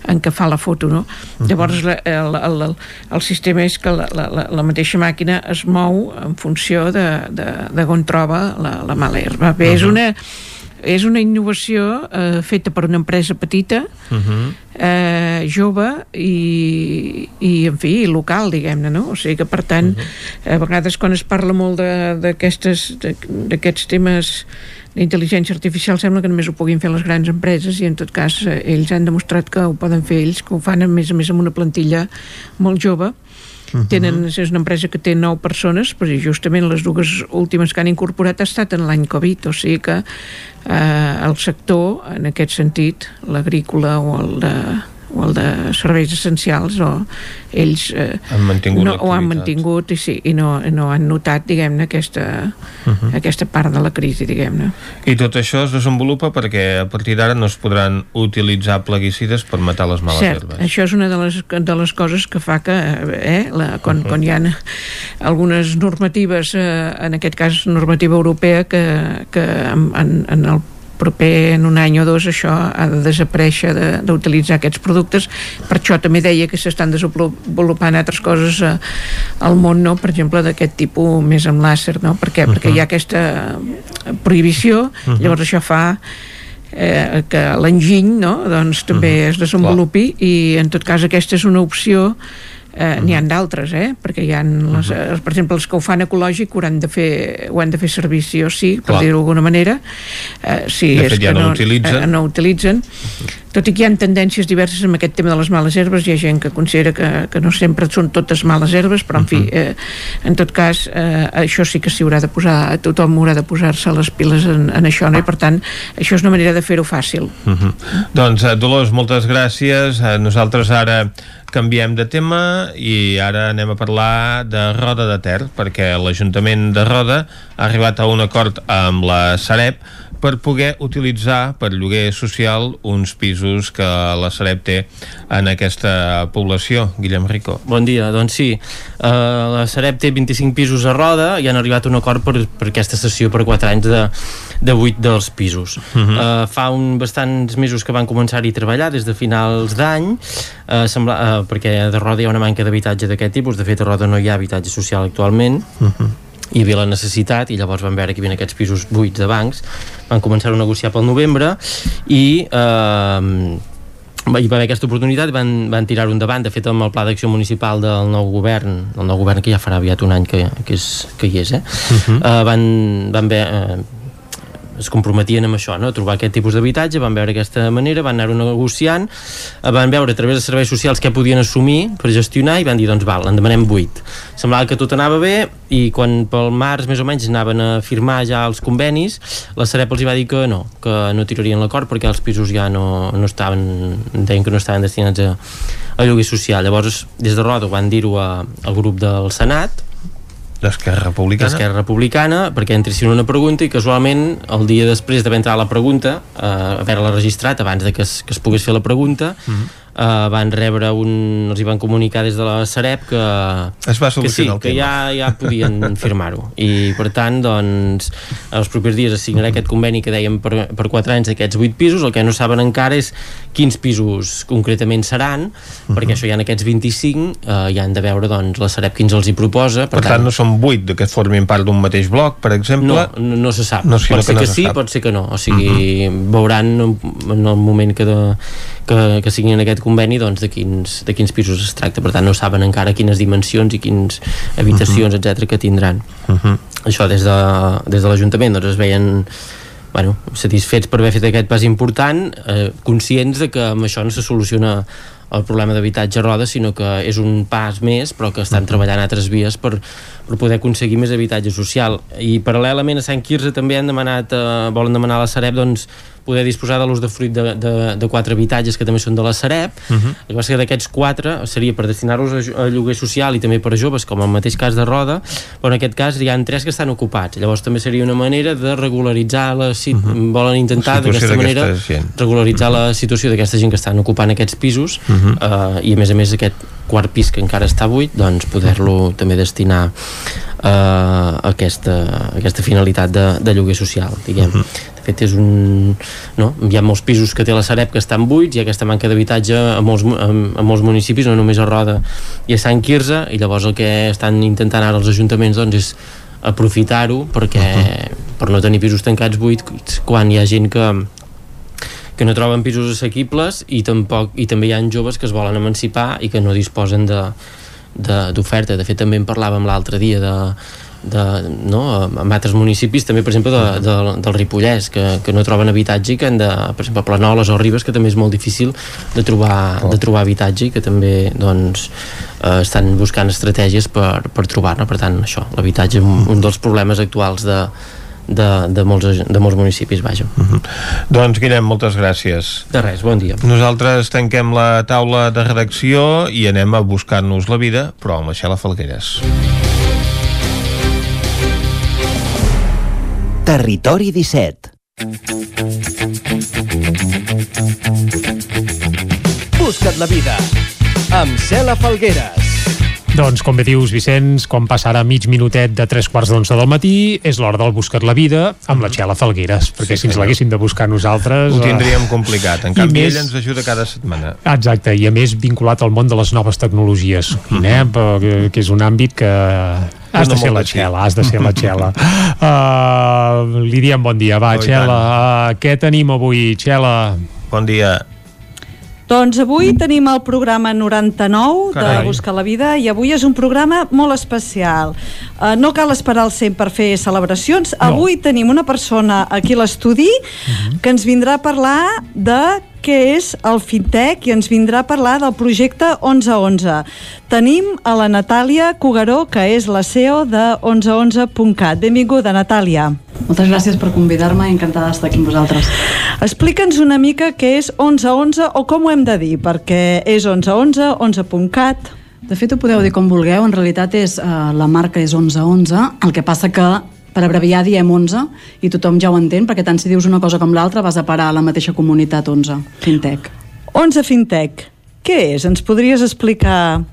en què fa la foto no? llavors la, el, el, el, el sistema és que la, la, la, mateixa màquina es mou en funció de, de, de on troba la, la mala herba bé, és Mhm. una és una innovació eh, feta per una empresa petita Mhm. eh, jove i, i en fi, local diguem-ne, no? O sigui que per tant a vegades quan es parla molt d'aquests temes d'intel·ligència artificial sembla que només ho puguin fer les grans empreses i en tot cas eh, ells han demostrat que ho poden fer ells, que ho fan a més a més amb una plantilla molt jove tenen, és una empresa que té 9 persones però justament les dues últimes que han incorporat ha estat en l'any Covid o sigui que eh, el sector en aquest sentit, l'agrícola o el de o el de serveis essencials o ells eh, Han mantingut no, ho han mantingut i, sí, i no, no han notat diguem-ne aquesta, Mhm. aquesta part de la crisi diguem-ne I tot això es desenvolupa perquè a partir d'ara no es podran utilitzar plaguicides per matar les males Cert, herbes. això és una de les, de les coses que fa que eh, la, quan, Mhm. quan hi ha algunes normatives, eh, en aquest cas normativa europea, que, que en, en el proper en un any o dos això ha de desaparèixer de- d'utilitzar aquests productes per això també deia que s'estan desenvolupant altres coses eh, al món no? per exemple d'aquest tipus més amb làser no? per què? perquè hi ha aquesta prohibició Mhm. llavors això fa eh, que l'enginy no? doncs, també es desenvolupi i en tot cas aquesta és una opció eh, n'hi han d'altres, eh? perquè hi ha les, eh, per exemple els que ho fan ecològic ho han de fer, ho han de fer servir sí o sí per dir-ho d'alguna manera eh, si De és fet, ja que no utilitzen. eh, no utilitzen tot i que hi ha tendències diverses amb aquest tema de les males herbes hi ha gent que considera que, que no sempre són totes males herbes però en fi, eh, en tot cas eh, això sí que s'hi haurà de posar tothom haurà de posar-se les piles en, en això no? i per tant això és una manera de fer-ho fàcil Mhm. Doncs, eh, Dolors, moltes gràcies. Eh, Nosaltres ara canviem de tema i ara anem a parlar de Roda de Ter, perquè l'Ajuntament de Roda ha arribat a un acord amb la Sareb per poder utilitzar per lloguer social uns pisos que la Sareb té en aquesta població. Guillem Rico. Bon dia, doncs sí. Uh, la Sareb té 25 pisos a Roda i han arribat a un acord per, per aquesta sessió per 4 anys de, de 8 dels pisos. Uh Mhm. -huh. uh, fa un bastants mesos que van començar-hi a treballar, des de finals d'any, uh, sembla, uh, perquè a Roda hi ha una manca d'habitatge d'aquest tipus. De fet, a Roda no hi ha habitatge social actualment. Hi havia la necessitat i llavors van veure que hi havia aquests pisos buits de bancs van començar a negociar pel novembre i eh, hi va haver aquesta oportunitat van, van tirar-ho endavant de fet amb el pla d'acció municipal del nou govern el nou govern que ja farà aviat un any que, que, és, que hi és eh? Mhm. uh, van, van ver, eh, es comprometien amb això, no? a trobar aquest tipus d'habitatge, van veure aquesta manera, van anar-ho negociant, eh, van veure a través de serveis socials què podien assumir per gestionar i van dir, doncs val, en demanem 8. Semblava que tot anava bé i quan pel març més o menys anaven a firmar ja els convenis, la Sareb els va dir que no, que no tirarien l'acord perquè els pisos ja no, no estaven, deien que no estaven destinats a, a lloguer social. Llavors, des de Roda van dir-ho al grup del Senat, D'Esquerra Republicana. d'Esquerra Republicana perquè entressin una pregunta i casualment el dia després d'haver entrat la pregunta eh, haver-la registrat abans de que es, que es pogués fer la pregunta Mhm. Eh, van rebre un... els hi van comunicar des de la Sareb que, Es va que sí, solucionar el que tema. ja, ja podien *laughs* firmar-ho i per tant doncs els propers dies es signarà aquest conveni que dèiem per, per 4 anys d'aquests 8 pisos el que no saben encara és quins pisos concretament seran perquè això ja en aquests 25 eh, ja han de veure doncs la Sareb quins els hi proposa Per tant, no són 8 que formin part d'un mateix bloc, per exemple? no, no, no se sap. No, pot ser que que, no se sí, sap. pot ser que no. O sigui, veuran en, en el moment que, de, que, que signin aquest conveni doncs, de, quins, de quins pisos es tracta. Per tant, no saben encara quines dimensions i quines habitacions, uh -huh. etc que tindran. Uh -huh. Això des de, des de l'Ajuntament doncs, es veien bueno, satisfets per haver fet aquest pas important, eh, conscients de que amb això no se soluciona el problema d'habitatge a roda, sinó que és un pas més, però que estan treballant altres vies per, per poder aconseguir més habitatge social. I paral·lelament a Sant Quirze també han demanat, eh, volen demanar a la Sareb doncs, poder disposar de l'ús de fruit de, de, de quatre habitatges que també són de la Sareb. Uh -huh. El que passa que d'aquests quatre seria per destinar-los a, a lloguer social i també per a joves, com el mateix cas de Roda, però en aquest cas hi ha tres que estan ocupats. Llavors també seria una manera de regularitzar la... Si uh -huh. Volen intentar d'aquesta manera d'aquesta gent. regularitzar la situació d'aquesta gent que estan ocupant aquests pisos Uh -huh. eh, i a més a més aquest quart pis que encara està buit doncs poder-lo també destinar eh, a aquesta, a aquesta finalitat de, de lloguer social diguem. Uh -huh. de fet és un no? hi ha molts pisos que té la Sareb que estan buits ha aquesta manca d'habitatge a, molts, a, a molts municipis, no només a Roda i a Sant Quirze i llavors el que estan intentant ara els ajuntaments doncs és aprofitar-ho perquè uh -huh. per no tenir pisos tancats buits quan hi ha gent que que no troben pisos assequibles i, tampoc, i també hi ha joves que es volen emancipar i que no disposen de- de- d'oferta. De, de fet, també en parlàvem l'altre dia de, de, no, en altres municipis també per exemple de, de, del Ripollès que, que no troben habitatge i que han de, per exemple Planoles o Ribes que també és molt difícil de trobar, de trobar habitatge i que també doncs, eh, estan buscant estratègies per, per trobar-ne per tant això, l'habitatge és un, un dels problemes actuals de, de, de, molts, de molts municipis vaja. Doncs Guillem, moltes gràcies. De res, bon dia. Nosaltres tanquem la taula de redacció i anem a buscar-nos la vida, però amb la Xela Falgueres. Territori 17. Busca't la vida amb Cela Falgueres. Doncs, com bé dius, Vicenç, quan passa ara mig minutet de tres quarts d'onze del matí, és l'hora del Buscat la Vida amb la Txela Falgueres, perquè si ens l'haguéssim de buscar nosaltres... Ho eh, tindríem complicat. En canvi, més- ell ens ajuda cada setmana. Exacte, i a més vinculat al món de les noves tecnologies, eh? que, que és un àmbit que has de ser la. Txela, has de ser la Txela. *laughs* Uh, li diem bon dia, va, Oh, Txela, uh, què tenim avui, Txela? Bon dia. Doncs avui tenim el programa 99 Carai. de Buscar la Vida i avui és un programa molt especial. Uh, no cal esperar el 100 per fer celebracions. No. Avui tenim una persona aquí a l'estudi que ens vindrà a parlar de què és el Fintech i ens vindrà a parlar del projecte 1111. Tenim a la Natàlia Cugaró, que és la CEO de 1111.cat. Benvinguda, Natàlia. Moltes gràcies per convidar-me, encantada d'estar aquí amb vosaltres. Explica'ns una mica què és 1111 o com ho hem de dir, perquè és 1111, 11.cat... De fet, ho podeu dir com vulgueu, en realitat és, eh, la marca és 1111, el que passa que per abreviar diem 11 i tothom ja ho entén, perquè tant si dius una cosa com l'altra vas a parar a la mateixa comunitat 11, Fintech. 11 Fintech, què és? Ens podries explicar...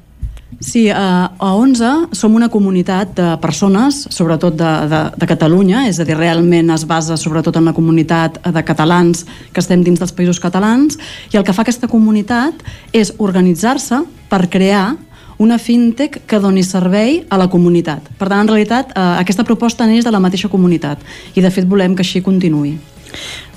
Sí, eh, a 11 som una comunitat de persones, sobretot de, de, de Catalunya, és a dir, realment es basa sobretot en la comunitat de catalans que estem dins dels països catalans, i el que fa aquesta comunitat és organitzar-se per crear una fintech que doni servei a la comunitat. Per tant, en realitat, eh, aquesta proposta neix de la mateixa comunitat i, de fet, volem que així continuï.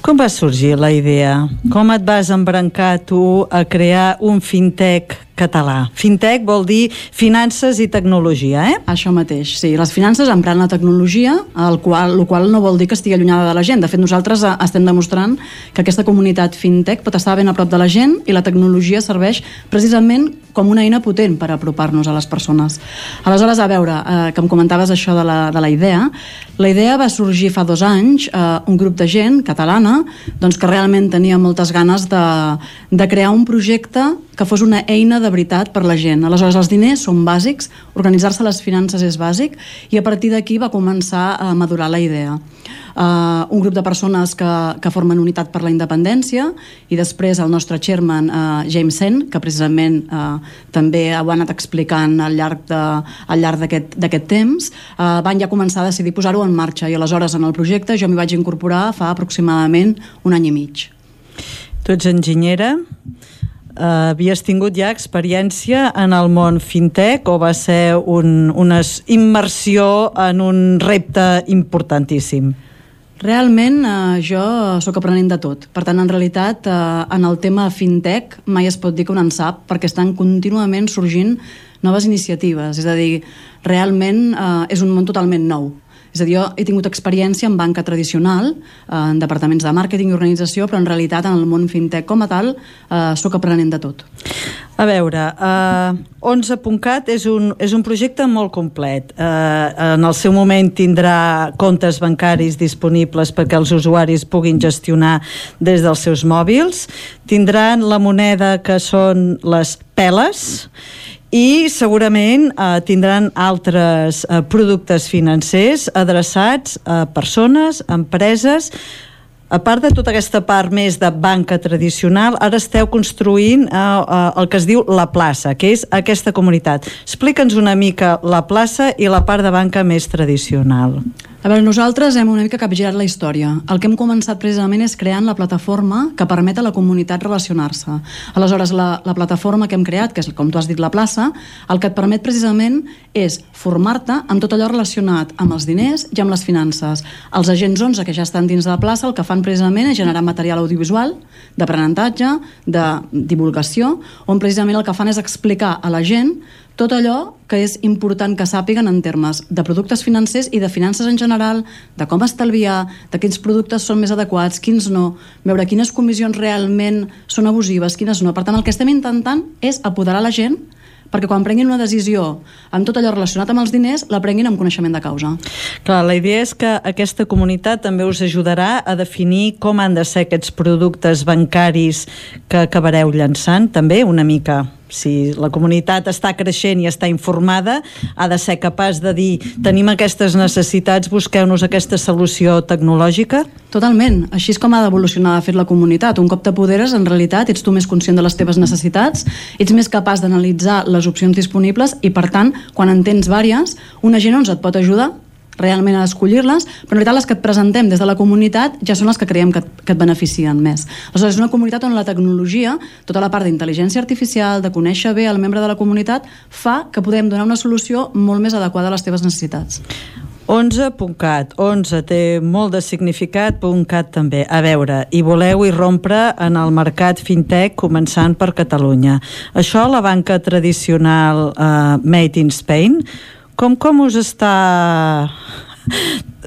Com va sorgir la idea? Com et vas embrancar tu a crear un fintech català? Fintech vol dir finances i tecnologia, eh? Això mateix, sí. Les finances emprant la tecnologia, el qual, el qual no vol dir que estigui allunyada de la gent. De fet, nosaltres eh, estem demostrant que aquesta comunitat fintech pot estar ben a prop de la gent i la tecnologia serveix precisament com una eina potent per apropar-nos a les persones. Aleshores, a veure, eh, que em comentaves això de la, de la idea, la idea va sorgir fa dos anys, eh, un grup de gent catalana doncs, que realment tenia moltes ganes de, de crear un projecte que fos una eina de veritat per la gent. Aleshores, els diners són bàsics, organitzar-se les finances és bàsic, i a partir d'aquí va començar a madurar la idea. Uh, un grup de persones que, que formen Unitat per la Independència i després el nostre chairman uh, James Sen, que precisament uh, també ho ha anat explicant al llarg de, al llarg d'aquest temps, uh, van ja començar a decidir posar-ho en marxa i aleshores en el projecte jo m'hi vaig incorporar fa aproximadament un any i mig. Tu ets enginyera, Uh, havies tingut ja experiència en el món fintech o va ser un, una immersió en un repte importantíssim? Realment eh, jo sóc aprenent de tot. Per tant, en realitat, eh, en el tema fintech mai es pot dir que un en sap perquè estan contínuament sorgint noves iniciatives. És a dir, realment eh, és un món totalment nou. És a dir, jo he tingut experiència en banca tradicional, eh, en departaments de màrqueting i organització, però en realitat en el món fintech com a tal eh, sóc aprenent de tot. A veure, uh, 11.cat és un, és un projecte molt complet. Uh, en el seu moment tindrà comptes bancaris disponibles perquè els usuaris puguin gestionar des dels seus mòbils. Tindran la moneda que són les peles i segurament eh, tindran altres eh, productes financers adreçats a persones, a empreses, a part de tota aquesta part més de banca tradicional, ara esteu construint eh, eh, el que es diu la plaça, que és aquesta comunitat. Explica'ns una mica la plaça i la part de banca més tradicional. A veure, nosaltres hem una mica capgirat la història. El que hem començat precisament és creant la plataforma que permet a la comunitat relacionar-se. Aleshores, la, la plataforma que hem creat, que és, com tu has dit, la plaça, el que et permet precisament és formar-te amb tot allò relacionat amb els diners i amb les finances. Els agents 11 que ja estan dins de la plaça el que fan precisament és generar material audiovisual, d'aprenentatge, de divulgació, on precisament el que fan és explicar a la gent tot allò que és important que sàpiguen en termes de productes financers i de finances en general, de com estalviar, de quins productes són més adequats, quins no, veure quines comissions realment són abusives, quines no. Per tant, el que estem intentant és apoderar la gent perquè quan prenguin una decisió amb tot allò relacionat amb els diners, la prenguin amb coneixement de causa. Clar, la idea és que aquesta comunitat també us ajudarà a definir com han de ser aquests productes bancaris que acabareu llançant, també una mica si la comunitat està creixent i està informada, ha de ser capaç de dir tenim aquestes necessitats, busqueu-nos aquesta solució tecnològica? Totalment. Així és com ha d'evolucionar de fet la comunitat. Un cop t'apoderes, en realitat, ets tu més conscient de les teves necessitats, ets més capaç d'analitzar les opcions disponibles i, per tant, quan en tens vàries, un agent ens et pot ajudar realment a escollir-les, però en realitat les que et presentem des de la comunitat ja són les que creiem que et, que et beneficien més. Aleshores, és una comunitat on la tecnologia, tota la part d'intel·ligència artificial, de conèixer bé el membre de la comunitat, fa que podem donar una solució molt més adequada a les teves necessitats. 11.cat, 11 té molt de significat, .cat també. A veure, i voleu irrompre en el mercat fintech començant per Catalunya. Això la banca tradicional uh, Made in Spain com, com us està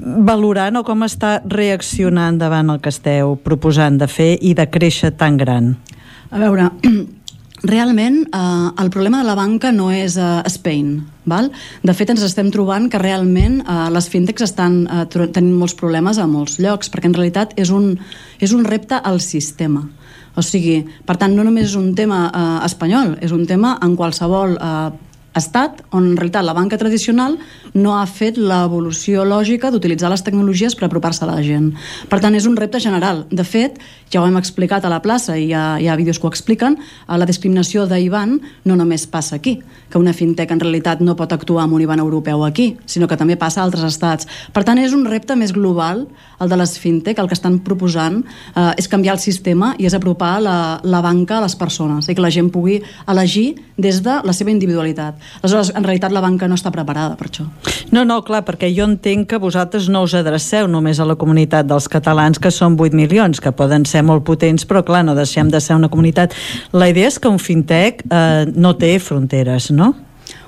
valorant o com està reaccionant davant el que esteu proposant de fer i de créixer tan gran? A veure, *clears throat* realment eh, el problema de la banca no és eh, Spain. Val? De fet, ens estem trobant que realment eh, les fintechs estan eh, tenint molts problemes a molts llocs, perquè en realitat és un, és un repte al sistema. O sigui, per tant, no només és un tema eh, espanyol, és un tema en qualsevol eh, estat on en realitat la banca tradicional no ha fet l'evolució lògica d'utilitzar les tecnologies per apropar-se a la gent. Per tant, és un repte general. De fet, ja ho hem explicat a la plaça i hi ha, hi ha vídeos que ho expliquen, la discriminació d'IBAN no només passa aquí, que una fintech en realitat no pot actuar amb un IBAN europeu aquí, sinó que també passa a altres estats. Per tant, és un repte més global, el de les fintech, el que estan proposant eh, és canviar el sistema i és apropar la, la banca a les persones i que la gent pugui elegir des de la seva individualitat. Aleshores, en realitat la banca no està preparada per això. No, no, clar, perquè jo entenc que vosaltres no us adreceu només a la comunitat dels catalans, que són 8 milions, que poden ser molt potents, però clar, no deixem de ser una comunitat. La idea és que un fintech eh, no té fronteres, no?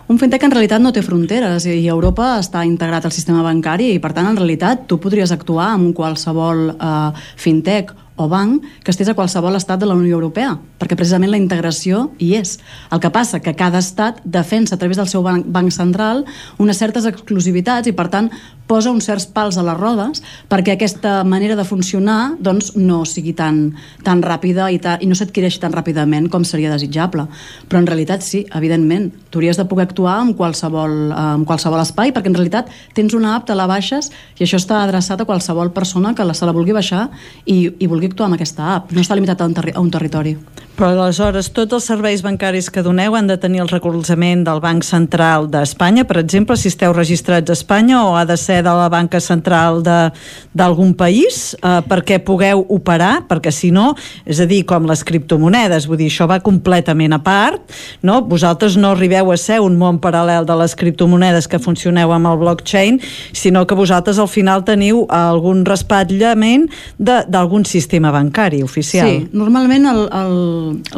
Un fintech en realitat no té fronteres i Europa està integrat al sistema bancari i per tant en realitat tu podries actuar amb qualsevol eh, fintech o banc que estigués a qualsevol estat de la Unió Europea, perquè precisament la integració hi és. El que passa que cada estat defensa a través del seu banc, banc central unes certes exclusivitats i, per tant, posa uns certs pals a les rodes perquè aquesta manera de funcionar doncs, no sigui tan, tan ràpida i, ta, i no s'adquireixi tan ràpidament com seria desitjable. Però en realitat sí, evidentment, tu hauries de poder actuar en qualsevol, en qualsevol espai perquè en realitat tens una app, te la baixes i això està adreçat a qualsevol persona que la, se la vulgui baixar i, i vulgui actuar amb aquesta app. No està limitat a un, terri a un territori. Però aleshores tots els serveis bancaris que doneu han de tenir el recolzament del Banc Central d'Espanya, per exemple, si esteu registrats a Espanya o ha de ser de la banca central d'algun país eh, perquè pugueu operar, perquè si no, és a dir, com les criptomonedes, vull dir, això va completament a part, no? Vosaltres no arribeu a ser un món paral·lel de les criptomonedes que funcioneu amb el blockchain, sinó que vosaltres al final teniu algun respatllament d'algun sistema bancari oficial. Sí, normalment el, el,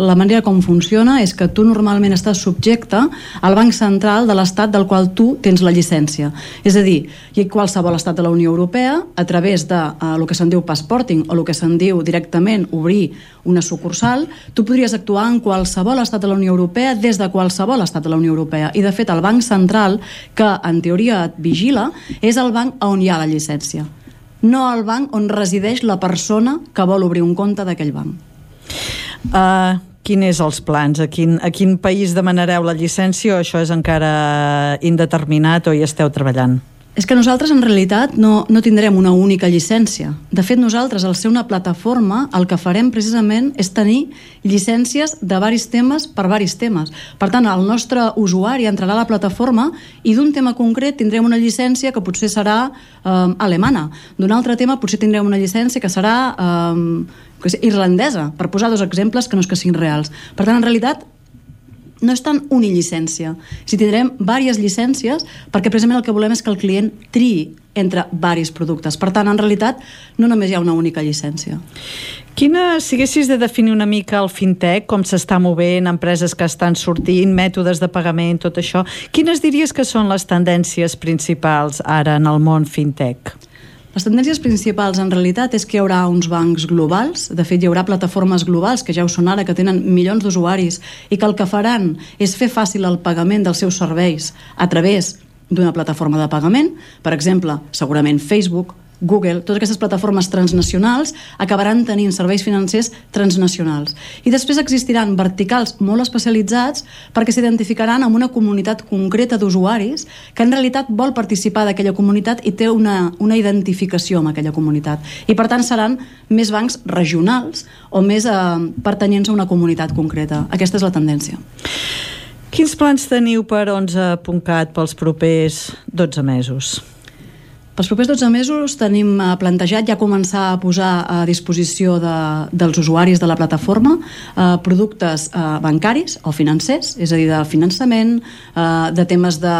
la manera com funciona és que tu normalment estàs subjecte al Banc Central de l'estat del qual tu tens la llicència. És a dir, qualsevol estat de la Unió Europea, a través de uh, el que se'n diu passporting o el que se'n diu directament obrir una sucursal, tu podries actuar en qualsevol estat de la Unió Europea des de qualsevol estat de la Unió Europea. I de fet el Banc Central, que en teoria et vigila, és el banc on hi ha la llicència no el banc on resideix la persona que vol obrir un compte d'aquell banc. Uh, quin és els plans? A quin, a quin país demanareu la llicència o això és encara indeterminat o hi esteu treballant? És que nosaltres en realitat no, no tindrem una única llicència. De fet, nosaltres, al ser una plataforma, el que farem precisament és tenir llicències de varis temes per varis temes. Per tant, el nostre usuari entrarà a la plataforma i d'un tema concret tindrem una llicència que potser serà eh, alemana. D'un altre tema potser tindrem una llicència que serà eh, que irlandesa, per posar dos exemples que no és que siguin reals. Per tant, en realitat, no és tant unillicència. Si tindrem diverses llicències, perquè precisament el que volem és que el client triï entre diversos productes. Per tant, en realitat, no només hi ha una única llicència. Quina, si haguessis de definir una mica el fintech, com s'està movent, empreses que estan sortint, mètodes de pagament, tot això, quines diries que són les tendències principals ara en el món fintech? Les tendències principals en realitat és que hi haurà uns bancs globals, de fet hi haurà plataformes globals que ja ho són ara, que tenen milions d'usuaris i que el que faran és fer fàcil el pagament dels seus serveis a través d'una plataforma de pagament, per exemple, segurament Facebook, Google, totes aquestes plataformes transnacionals acabaran tenint serveis financers transnacionals. I després existiran verticals molt especialitzats perquè s'identificaran amb una comunitat concreta d'usuaris que en realitat vol participar d'aquella comunitat i té una, una identificació amb aquella comunitat. I per tant seran més bancs regionals o més eh, pertanyents a una comunitat concreta. Aquesta és la tendència. Quins plans teniu per 11.cat pels propers 12 mesos? Pels propers 12 mesos tenim eh, plantejat ja començar a posar a disposició de, dels usuaris de la plataforma eh, productes eh, bancaris o financers, és a dir, de finançament, eh, de temes de,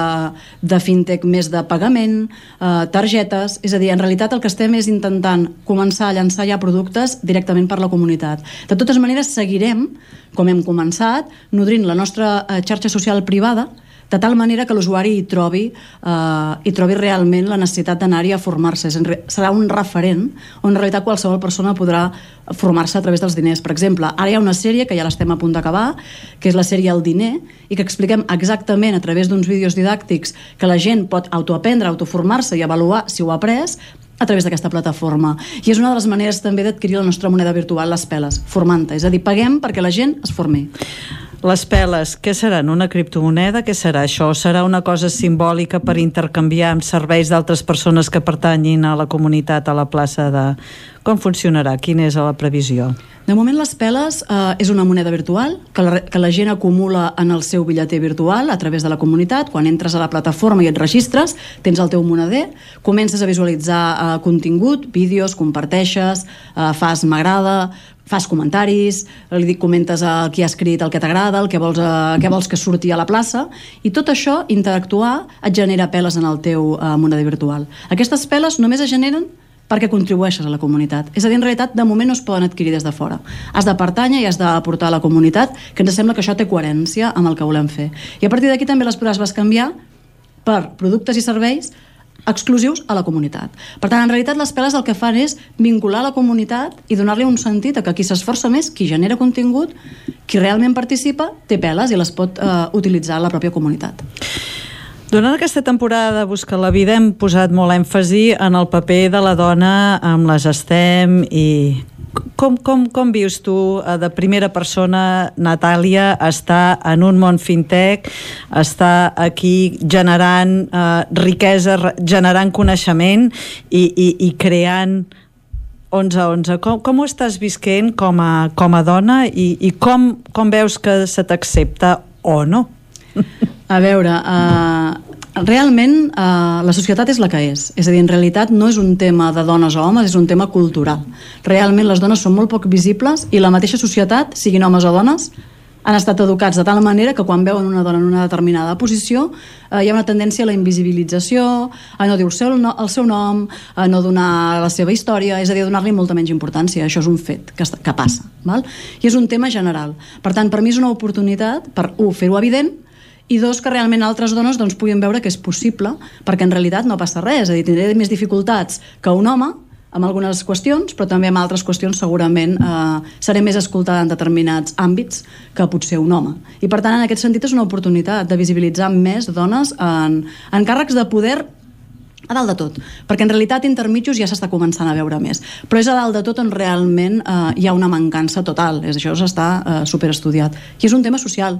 de fintech més de pagament, eh, targetes, és a dir, en realitat el que estem és intentant començar a llançar ja productes directament per la comunitat. De totes maneres, seguirem, com hem començat, nodrint la nostra eh, xarxa social privada, de tal manera que l'usuari hi trobi, eh, hi trobi realment la necessitat d'anar-hi a formar-se. Serà un referent on en realitat qualsevol persona podrà formar-se a través dels diners. Per exemple, ara hi ha una sèrie que ja l'estem a punt d'acabar, que és la sèrie El diner, i que expliquem exactament a través d'uns vídeos didàctics que la gent pot autoaprendre, autoformar-se i avaluar si ho ha après a través d'aquesta plataforma. I és una de les maneres també d'adquirir la nostra moneda virtual, les peles, formant-te. És a dir, paguem perquè la gent es formi. Les peles, què seran? Una criptomoneda? Què serà això? Serà una cosa simbòlica per intercanviar amb serveis d'altres persones que pertanyin a la comunitat a la plaça de... Com funcionarà? Quina és la previsió? De moment les peles eh, és una moneda virtual que la, que la gent acumula en el seu bitlleter virtual a través de la comunitat. Quan entres a la plataforma i et registres, tens el teu moneder, comences a visualitzar eh, contingut, vídeos, comparteixes, eh, fas m'agrada, fas comentaris, li dic, comentes a qui ha escrit el que t'agrada, el que vols, eh, què vols que surti a la plaça, i tot això, interactuar, et genera peles en el teu eh, moneder virtual. Aquestes peles només es generen perquè contribueixes a la comunitat. És a dir, en realitat, de moment no es poden adquirir des de fora. Has de pertànyer i has d'aportar a la comunitat, que ens sembla que això té coherència amb el que volem fer. I a partir d'aquí també les podràs vas canviar per productes i serveis exclusius a la comunitat. Per tant, en realitat, les peles el que fan és vincular la comunitat i donar-li un sentit a que qui s'esforça més, qui genera contingut, qui realment participa, té peles i les pot eh, utilitzar la pròpia comunitat. Durant aquesta temporada de Busca la Vida hem posat molt èmfasi en el paper de la dona amb les STEM i com, com, com vius tu eh, de primera persona, Natàlia, està en un món fintech, està aquí generant eh, riquesa, generant coneixement i, i, i creant 11-11. Com, com ho estàs visquent com a, com a dona i, i com, com veus que se t'accepta o no? A veure, uh, realment uh, la societat és la que és. És a dir, en realitat no és un tema de dones o homes, és un tema cultural. Realment les dones són molt poc visibles i la mateixa societat, siguin homes o dones, han estat educats de tal manera que quan veuen una dona en una determinada posició eh, hi ha una tendència a la invisibilització, a no dir el seu, no, el seu nom, a no donar la seva història, és a dir, a donar-li molta menys importància. Això és un fet que, que passa. Val? I és un tema general. Per tant, per mi és una oportunitat per, un, fer-ho evident, i dos, que realment altres dones doncs, puguin veure que és possible, perquè en realitat no passa res, és a dir, tindré més dificultats que un home, amb algunes qüestions, però també amb altres qüestions segurament eh, seré més escoltada en determinats àmbits que potser un home. I per tant, en aquest sentit, és una oportunitat de visibilitzar més dones en, en càrrecs de poder a dalt de tot, perquè en realitat intermitjos ja s'està començant a veure més, però és a dalt de tot on realment eh, hi ha una mancança total, és això s'està eh, superestudiat, i és un tema social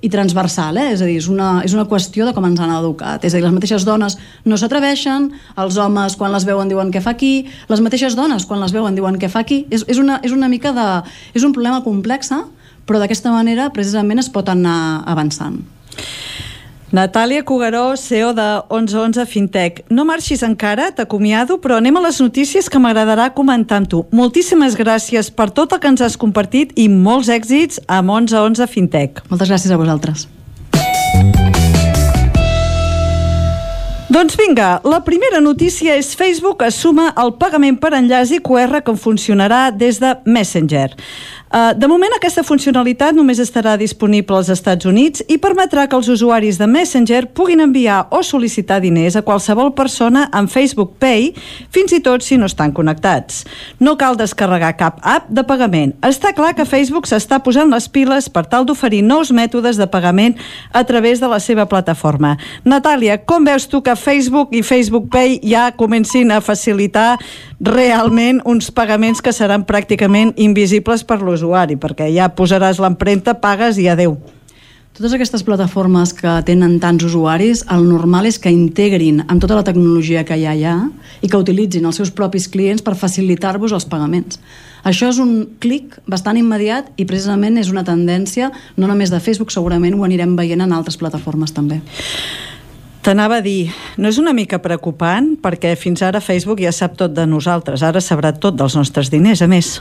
i transversal, eh? és a dir, és una, és una qüestió de com ens han educat, és a dir, les mateixes dones no s'atreveixen, els homes quan les veuen diuen què fa aquí, les mateixes dones quan les veuen diuen què fa aquí, és, és, una, és una mica de... és un problema complex, però d'aquesta manera precisament es pot anar avançant. Natàlia Cugaró, CEO de 1111 Fintech. No marxis encara, t'acomiado, però anem a les notícies que m'agradarà comentar amb tu. Moltíssimes gràcies per tot el que ens has compartit i molts èxits amb 1111 Fintech. Moltes gràcies a vosaltres. Doncs vinga, la primera notícia és Facebook assuma el pagament per enllaç i QR que funcionarà des de Messenger. Uh, de moment aquesta funcionalitat només estarà disponible als Estats Units i permetrà que els usuaris de Messenger puguin enviar o sol·licitar diners a qualsevol persona amb Facebook Pay, fins i tot si no estan connectats. No cal descarregar cap app de pagament. Està clar que Facebook s'està posant les piles per tal d'oferir nous mètodes de pagament a través de la seva plataforma. Natàlia, com veus tu que Facebook i Facebook Pay ja comencin a facilitar realment uns pagaments que seran pràcticament invisibles per l'usuari, perquè ja posaràs l'empremta, pagues i adeu. Totes aquestes plataformes que tenen tants usuaris, el normal és que integrin amb tota la tecnologia que hi ha allà i que utilitzin els seus propis clients per facilitar-vos els pagaments. Això és un clic bastant immediat i precisament és una tendència no només de Facebook, segurament ho anirem veient en altres plataformes també. T'anava a dir, no és una mica preocupant? Perquè fins ara Facebook ja sap tot de nosaltres, ara sabrà tot dels nostres diners, a més.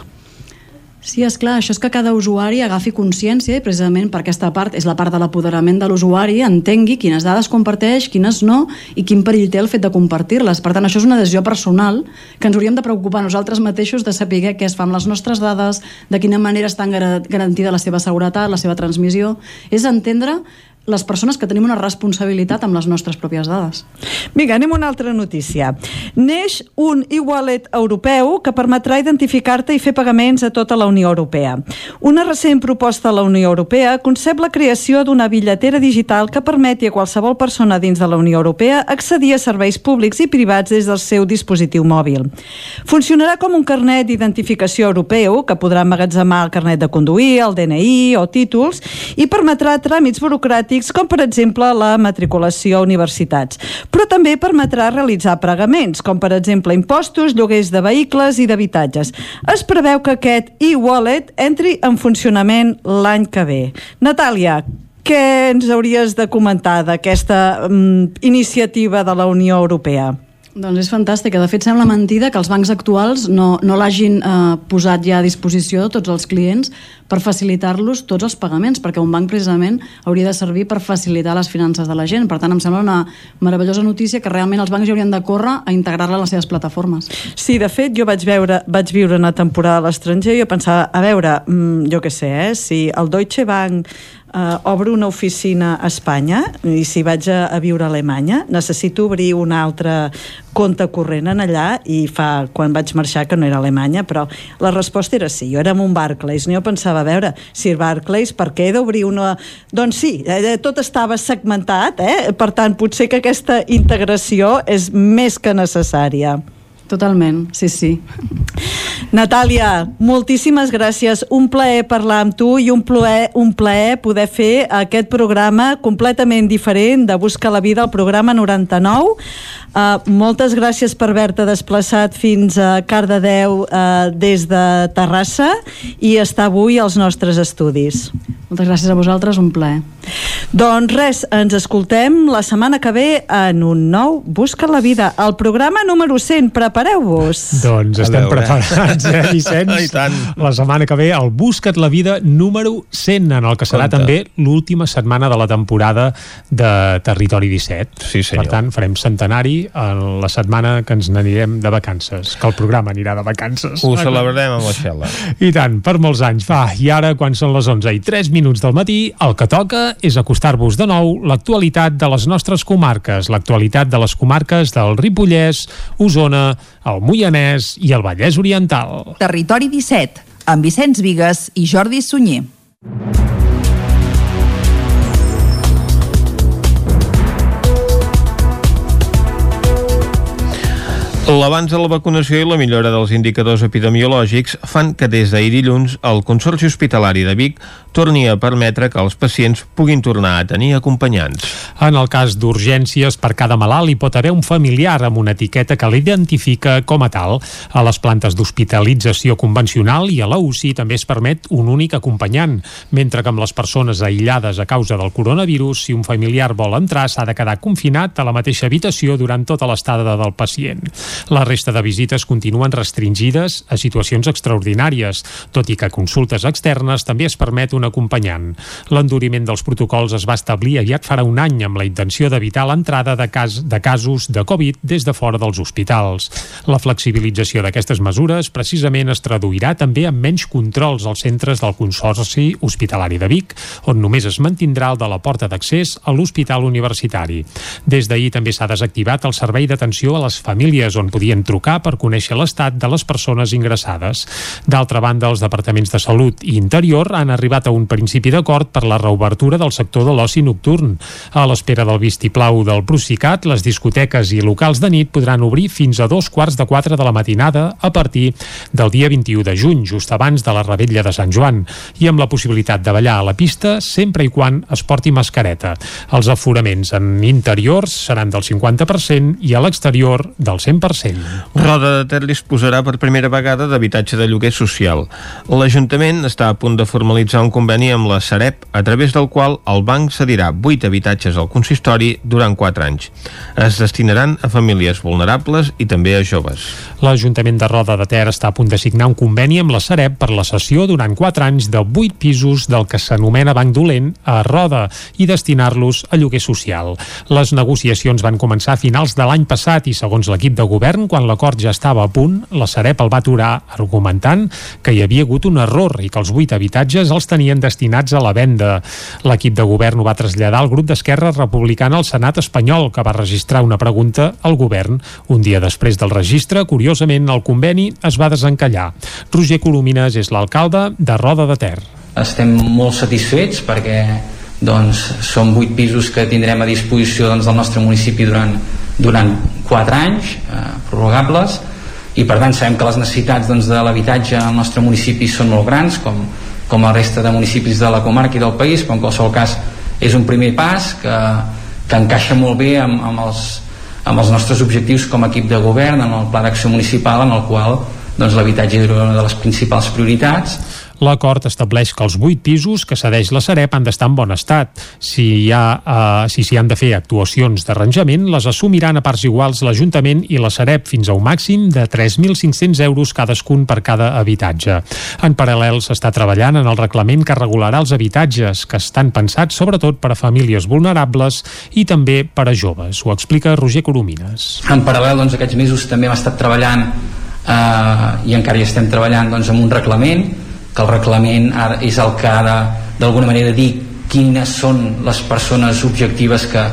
Sí, és clar, això és que cada usuari agafi consciència i precisament per aquesta part és la part de l'apoderament de l'usuari, entengui quines dades comparteix, quines no i quin perill té el fet de compartir-les. Per tant, això és una decisió personal que ens hauríem de preocupar nosaltres mateixos de saber què es fa amb les nostres dades, de quina manera estan gar- garantida la seva seguretat, la seva transmissió. És entendre les persones que tenim una responsabilitat amb les nostres pròpies dades. Vinga, anem a una altra notícia. Neix un e-wallet europeu que permetrà identificar-te i fer pagaments a tota la Unió Europea. Una recent proposta a la Unió Europea concep la creació d'una bitlletera digital que permeti a qualsevol persona dins de la Unió Europea accedir a serveis públics i privats des del seu dispositiu mòbil. Funcionarà com un carnet d'identificació europeu que podrà emmagatzemar el carnet de conduir, el DNI o títols i permetrà tràmits burocràtics com per exemple la matriculació a universitats. Però també permetrà realitzar pagaments com per exemple impostos, lloguers de vehicles i d'habitatges. Es preveu que aquest e-wallet entri en funcionament l'any que ve. Natàlia, què ens hauries de comentar d'aquesta mm, iniciativa de la Unió Europea? Doncs és fantàstica. De fet, sembla mentida que els bancs actuals no, no l'hagin eh, posat ja a disposició de tots els clients per facilitar-los tots els pagaments, perquè un banc precisament hauria de servir per facilitar les finances de la gent. Per tant, em sembla una meravellosa notícia que realment els bancs ja haurien de córrer a integrar-la a les seves plataformes. Sí, de fet, jo vaig veure vaig viure una temporada a l'estranger i jo pensava, a veure, mm, jo què sé, eh, si el Deutsche Bank uh, obro una oficina a Espanya i si vaig a, a viure a Alemanya necessito obrir un altre compte corrent en allà i fa quan vaig marxar que no era Alemanya però la resposta era sí, jo era amb un Barclays no jo pensava, a veure, Sir Barclays per què he d'obrir una... Doncs sí, eh, tot estava segmentat eh? per tant potser que aquesta integració és més que necessària Totalment, sí, sí. Natàlia, moltíssimes gràcies. Un plaer parlar amb tu i un plaer, un plaer poder fer aquest programa completament diferent de Busca la Vida, el programa 99. Uh, moltes gràcies per haver-te desplaçat fins a Cardedeu uh, des de Terrassa i estar avui als nostres estudis. Moltes gràcies a vosaltres, un plaer. Doncs res, ens escoltem la setmana que ve en un nou Busca la Vida, el programa número 100. Prepareu-vos. Doncs estem veure. preparats, eh, *laughs* Vicenç? I tant. La setmana que ve, el Busca't la Vida número 100, en el que serà Compte. també l'última setmana de la temporada de Territori 17. Sí, senyor. Per tant, farem centenari en la setmana que ens n'anirem de vacances, que el programa anirà de vacances. Ho celebrarem amb la Xela. I tant, per molts anys. Va, i ara, quan són les 11 i 3 minuts del matí, el que toca és acostar-vos de nou l'actualitat de les nostres comarques, l'actualitat de les comarques del Ripollès, Osona, el Moianès i el Vallès Oriental. Territori 17, amb Vicenç Vigues i Jordi Sunyer. L'avanç de la vacunació i la millora dels indicadors epidemiològics fan que des d'ahir dilluns el Consorci Hospitalari de Vic torni a permetre que els pacients puguin tornar a tenir acompanyants. En el cas d'urgències, per cada malalt hi pot haver un familiar amb una etiqueta que l'identifica com a tal. A les plantes d'hospitalització convencional i a la UCI també es permet un únic acompanyant, mentre que amb les persones aïllades a causa del coronavirus, si un familiar vol entrar, s'ha de quedar confinat a la mateixa habitació durant tota l'estada del pacient. La resta de visites continuen restringides a situacions extraordinàries, tot i que a consultes externes també es permet un acompanyant. L'enduriment dels protocols es va establir aviat farà un any amb la intenció d'evitar l'entrada de, cas, de casos de Covid des de fora dels hospitals. La flexibilització d'aquestes mesures precisament es traduirà també amb menys controls als centres del Consorci Hospitalari de Vic, on només es mantindrà el de la porta d'accés a l'Hospital Universitari. Des d'ahir també s'ha desactivat el servei d'atenció a les famílies on podien trucar per conèixer l'estat de les persones ingressades. D'altra banda, els departaments de Salut i Interior han arribat a un principi d'acord per la reobertura del sector de l'oci nocturn. A l'espera del vistiplau del Procicat, les discoteques i locals de nit podran obrir fins a dos quarts de quatre de la matinada a partir del dia 21 de juny, just abans de la rebetlla de Sant Joan, i amb la possibilitat de ballar a la pista sempre i quan es porti mascareta. Els aforaments en interiors seran del 50% i a l'exterior del 100%. Roda de Ter disposarà per primera vegada d'habitatge de lloguer social. L'Ajuntament està a punt de formalitzar un conveni amb la Sareb, a través del qual el banc cedirà 8 habitatges al consistori durant 4 anys. Es destinaran a famílies vulnerables i també a joves. L'Ajuntament de Roda de Ter està a punt de signar un conveni amb la Sareb per la cessió durant 4 anys de 8 pisos del que s'anomena Banc Dolent a Roda i destinar-los a lloguer social. Les negociacions van començar a finals de l'any passat i segons l'equip de govern, quan l'acord ja estava a punt, la Sareb el va aturar argumentant que hi havia hagut un error i que els 8 habitatges els tenien destinats a la venda. L'equip de govern ho va traslladar al grup d'Esquerra Republicana al Senat espanyol, que va registrar una pregunta al govern. Un dia després del registre, curiosament, el conveni es va desencallar. Roger Colomines és l'alcalde de Roda de Ter. Estem molt satisfets perquè doncs, són vuit pisos que tindrem a disposició doncs, del nostre municipi durant, durant 4 anys eh, prorrogables. I per tant sabem que les necessitats doncs, de l'habitatge al nostre municipi són molt grans com, com la resta de municipis de la comarca i del país però en qualsevol cas és un primer pas que, que encaixa molt bé amb, amb, els, amb els nostres objectius com a equip de govern en el pla d'acció municipal en el qual doncs, l'habitatge és una de les principals prioritats L'acord estableix que els 8 pisos que cedeix la Sareb han d'estar en bon estat. Si hi ha, eh, si s'hi han de fer actuacions d'arranjament, les assumiran a parts iguals l'Ajuntament i la Sareb fins a un màxim de 3.500 euros cadascun per cada habitatge. En paral·lel s'està treballant en el reglament que regularà els habitatges, que estan pensats sobretot per a famílies vulnerables i també per a joves. Ho explica Roger Coromines. En paral·lel, doncs, aquests mesos també hem estat treballant eh, i encara hi estem treballant doncs, amb un reglament que el reglament ha, és el que ha de, d'alguna manera dir quines són les persones objectives que,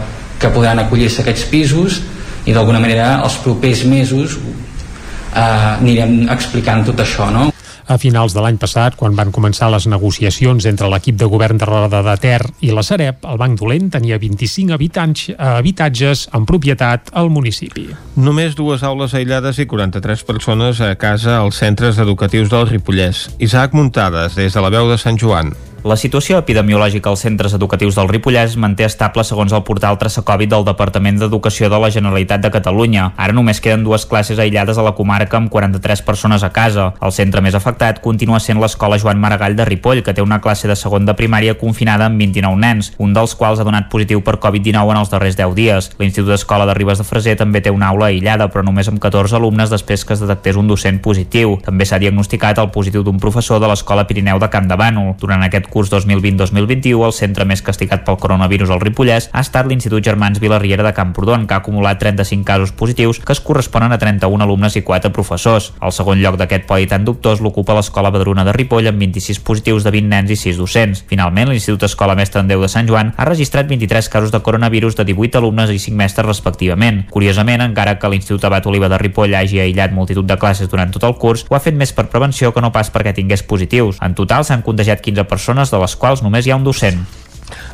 que podran acollir-se aquests pisos i d'alguna manera els propers mesos eh, anirem explicant tot això no? A finals de l'any passat, quan van començar les negociacions entre l'equip de govern de Roda de Ter i la Sareb, el Banc Dolent tenia 25 habitants, habitatges en propietat al municipi. Només dues aules aïllades i 43 persones a casa als centres educatius del Ripollès. Isaac Muntades, des de la veu de Sant Joan. La situació epidemiològica als centres educatius del Ripollès manté estable segons el portal Traçacovid del Departament d'Educació de la Generalitat de Catalunya. Ara només queden dues classes aïllades a la comarca amb 43 persones a casa. El centre més afectat continua sent l'escola Joan Maragall de Ripoll, que té una classe de segon de primària confinada amb 29 nens, un dels quals ha donat positiu per Covid-19 en els darrers 10 dies. L'Institut d'Escola de Ribes de Freser també té una aula aïllada, però només amb 14 alumnes després que es detectés un docent positiu. També s'ha diagnosticat el positiu d'un professor de l'Escola Pirineu de Camp de Bànol. Durant aquest curs 2020-2021, el centre més castigat pel coronavirus al Ripollès ha estat l'Institut Germans Vilarriera de Camprodon, que ha acumulat 35 casos positius que es corresponen a 31 alumnes i 4 professors. El segon lloc d'aquest podi tan dubtós l'ocupa l'Escola Badruna de Ripoll amb 26 positius de 20 nens i 6 docents. Finalment, l'Institut Escola Mestre en Déu de Sant Joan ha registrat 23 casos de coronavirus de 18 alumnes i 5 mestres respectivament. Curiosament, encara que l'Institut Abat Oliva de Ripoll hagi aïllat multitud de classes durant tot el curs, ho ha fet més per prevenció que no pas perquè tingués positius. En total s'han contagiat 15 persones, de les quals només hi ha un docent.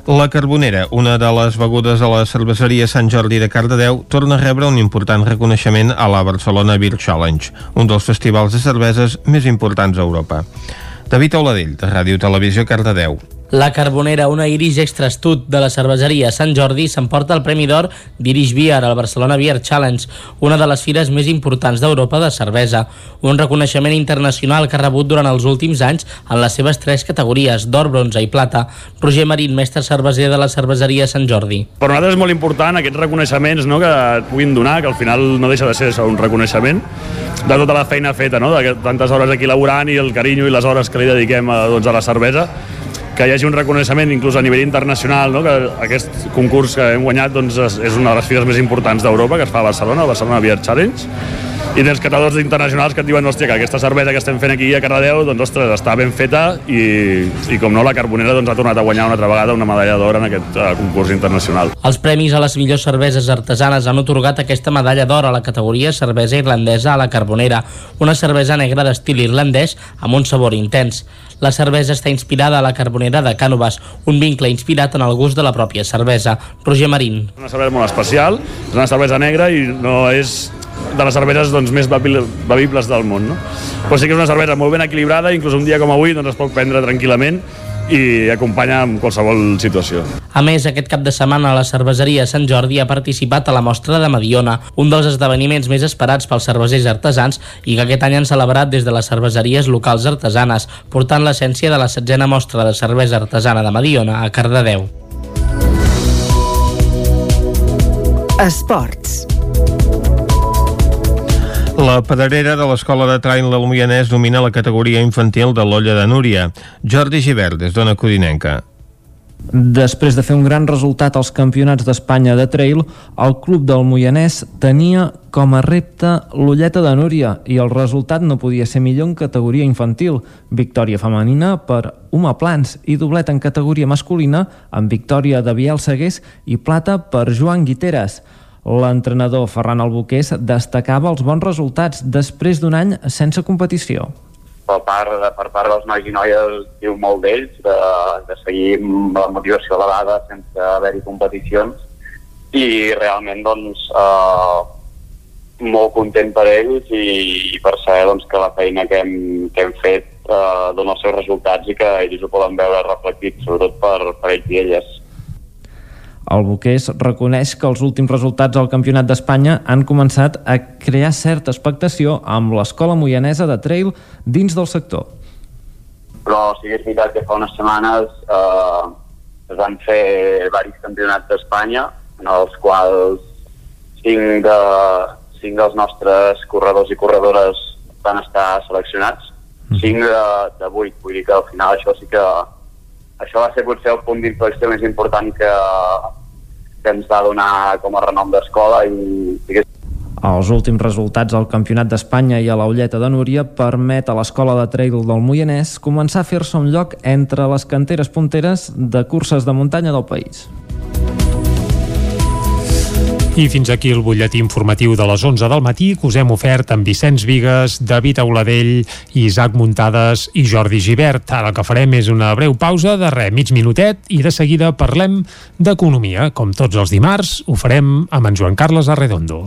La Carbonera, una de les begudes a la cerveseria Sant Jordi de Cardedeu, torna a rebre un important reconeixement a la Barcelona Beer Challenge, un dels festivals de cerveses més importants a Europa. David Auladell, de Ràdio Televisió Cardedeu. La Carbonera, una iris extra astut de la cerveseria Sant Jordi, s'emporta el Premi d'Or d'Irish Beer al Barcelona Beer Challenge, una de les fires més importants d'Europa de cervesa. Un reconeixement internacional que ha rebut durant els últims anys en les seves tres categories, d'or, bronze i plata. Roger Marín, mestre cerveser de la cerveseria Sant Jordi. Per nosaltres és molt important aquests reconeixements no, que et puguin donar, que al final no deixa de ser això, un reconeixement de tota la feina feta, no? de tantes hores aquí laborant i el carinyo i les hores que li dediquem a, doncs, a la cervesa que hi hagi un reconeixement inclús a nivell internacional, no? que aquest concurs que hem guanyat doncs, és, una de les fires més importants d'Europa, que es fa a Barcelona, el Barcelona Beer Challenge, i tens catadors internacionals que et diuen hòstia, que aquesta cervesa que estem fent aquí a Cardedeu doncs, ostres, està ben feta i, i com no, la Carbonera doncs, ha tornat a guanyar una altra vegada una medalla d'or en aquest uh, concurs internacional. Els premis a les millors cerveses artesanes han otorgat aquesta medalla d'or a la categoria cervesa irlandesa a la Carbonera, una cervesa negra d'estil irlandès amb un sabor intens. La cervesa està inspirada a la carbonera de Cànovas, un vincle inspirat en el gust de la pròpia cervesa. Roger Marín. És una cervesa molt especial, és una cervesa negra i no és de les cerveses doncs, més bevi- bevibles del món. No? Però sí que és una cervesa molt ben equilibrada, inclús un dia com avui doncs, es pot prendre tranquil·lament i acompanya en qualsevol situació. A més, aquest cap de setmana la cerveseria Sant Jordi ha participat a la mostra de Mediona, un dels esdeveniments més esperats pels cervesers artesans i que aquest any han celebrat des de les cerveseries locals artesanes, portant l'essència de la setzena mostra de cervesa artesana de Mediona a Cardedeu. Esports. La pedrera de l'Escola de Train del Moianès domina la categoria infantil de l'Olla de Núria. Jordi Givert, des d'Ona Codinenca. Després de fer un gran resultat als campionats d'Espanya de trail, el club del Moianès tenia com a repte l'Ulleta de Núria i el resultat no podia ser millor en categoria infantil. Victòria femenina per Uma Plans i doblet en categoria masculina amb victòria de Biel Segués i plata per Joan Guiteres. L'entrenador Ferran Albuqués destacava els bons resultats després d'un any sense competició. per part, per part dels nois i noies diu molt d'ells, de, de seguir amb la motivació elevada sense haver-hi competicions i realment doncs eh, molt content per ells i, i per saber doncs, que la feina que hem, que hem fet eh, dona els seus resultats i que ells ho poden veure reflectit sobretot per, per ells i elles. El Boqués reconeix que els últims resultats al Campionat d'Espanya han començat a crear certa expectació amb l'escola moianesa de trail dins del sector. però sí que és veritat que fa unes setmanes eh, es van fer diversos campionats d'Espanya en els quals cinc, de, cinc dels nostres corredors i corredores van estar seleccionats. Cinc de, de vuit, vull dir que al final això sí que això va ser potser el punt d'inflexió més important que, que ens va donar com a renom d'escola i que Els últims resultats al Campionat d'Espanya i a la Ulleta de Núria permet a l'Escola de Trail del Moianès començar a fer-se un lloc entre les canteres punteres de curses de muntanya del país. I fins aquí el butlletí informatiu de les 11 del matí que us hem ofert amb Vicenç Vigues, David Auladell, Isaac Muntades i Jordi Givert. Ara el que farem és una breu pausa de res, mig minutet, i de seguida parlem d'economia. Com tots els dimarts, ho farem amb en Joan Carles Arredondo.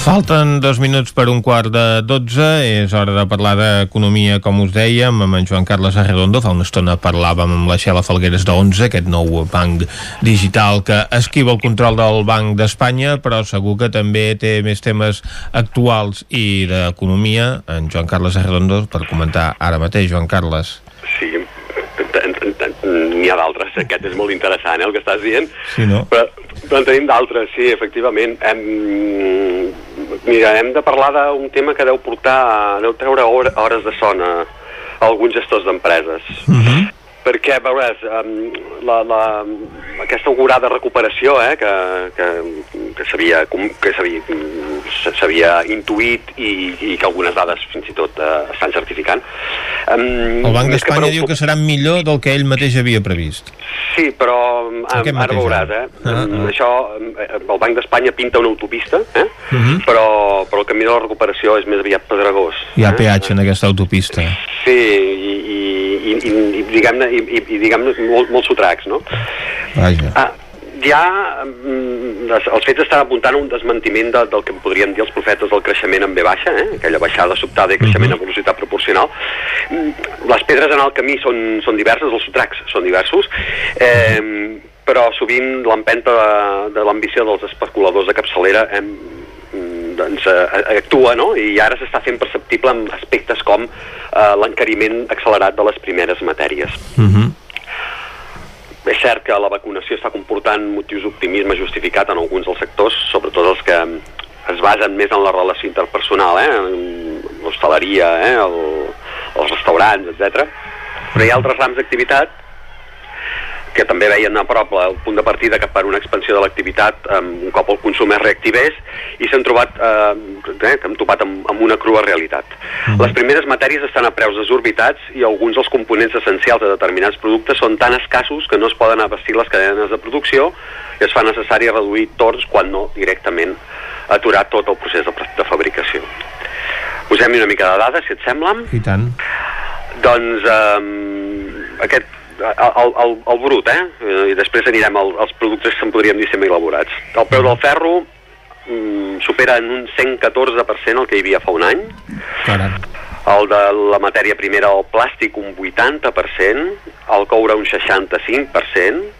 Falten dos minuts per un quart de dotze. És hora de parlar d'economia, com us dèiem, amb en Joan Carles Arredondo. Fa una estona parlàvem amb la Xela Falgueres d'11, aquest nou banc digital que esquiva el control del Banc d'Espanya, però segur que també té més temes actuals i d'economia. En Joan Carles Arredondo, per comentar ara mateix, Joan Carles. Sí, n'hi ha d'altres. Aquest és molt interessant, eh, el que estàs dient. Sí, no? Però, però en tenim d'altres, sí, efectivament. Hem, mira, hem de parlar d'un tema que deu portar, deu treure hor- hores de son a, alguns gestors d'empreses. Perquè, veuràs, um, la, la, aquesta augurada recuperació eh, que, que, que s'havia que s'havia intuït i, i que algunes dades fins i tot uh, estan certificant. Um, El Banc d'Espanya diu que serà millor del que ell mateix havia previst. Sí, però um, ara mateix veuràs, eh? Ah, ah. Això, eh, el Banc d'Espanya pinta una autopista, eh? Uh -huh. però, però el camí de la recuperació és més aviat pedregós. Hi ha peatge en aquesta autopista. Sí, i, i, i, i, i diguem-ne i, i, i diguem molt, molt sotracs, no? Vaja. Ah, ja mm, els fets estan apuntant a un desmentiment de, del que podríem dir els profetes del creixement en V baixa, eh? aquella baixada sobtada i creixement a velocitat proporcional. Mm, Les pedres en el camí són, són diverses, els sotracs són diversos, eh, però sovint l'empenta de, de l'ambició dels especuladors de capçalera eh, doncs, eh, actua, no? I ara s'està fent perceptible amb aspectes com eh, l'encariment accelerat de les primeres matèries. Uh -huh. És cert que la vacunació està comportant motius d'optimisme justificat en alguns dels sectors, sobretot els que es basen més en la relació interpersonal, eh? en l'hostaleria, eh? El, els restaurants, etc. Però hi ha altres rams d'activitat que també veien a prop el punt de partida cap per una expansió de l'activitat um, un cop el consum es reactivés i s'han trobat, eh, eh, que hem topat amb, amb una crua realitat. Les primeres matèries estan a preus desorbitats i alguns dels components essencials de determinats productes són tan escassos que no es poden abastir les cadenes de producció i es fa necessari reduir torns quan no directament aturar tot el procés de, de fabricació. Posem-hi una mica de dades, si et sembla. I tant. Doncs eh, aquest el, el, el brut, eh? Eh, I després anirem al, als productes que en podríem dir semi-elaborats. El preu del ferro mm, supera en un 114% el que hi havia fa un any. Caram. El de la matèria primera, el plàstic, un 80%, el coure un 65%,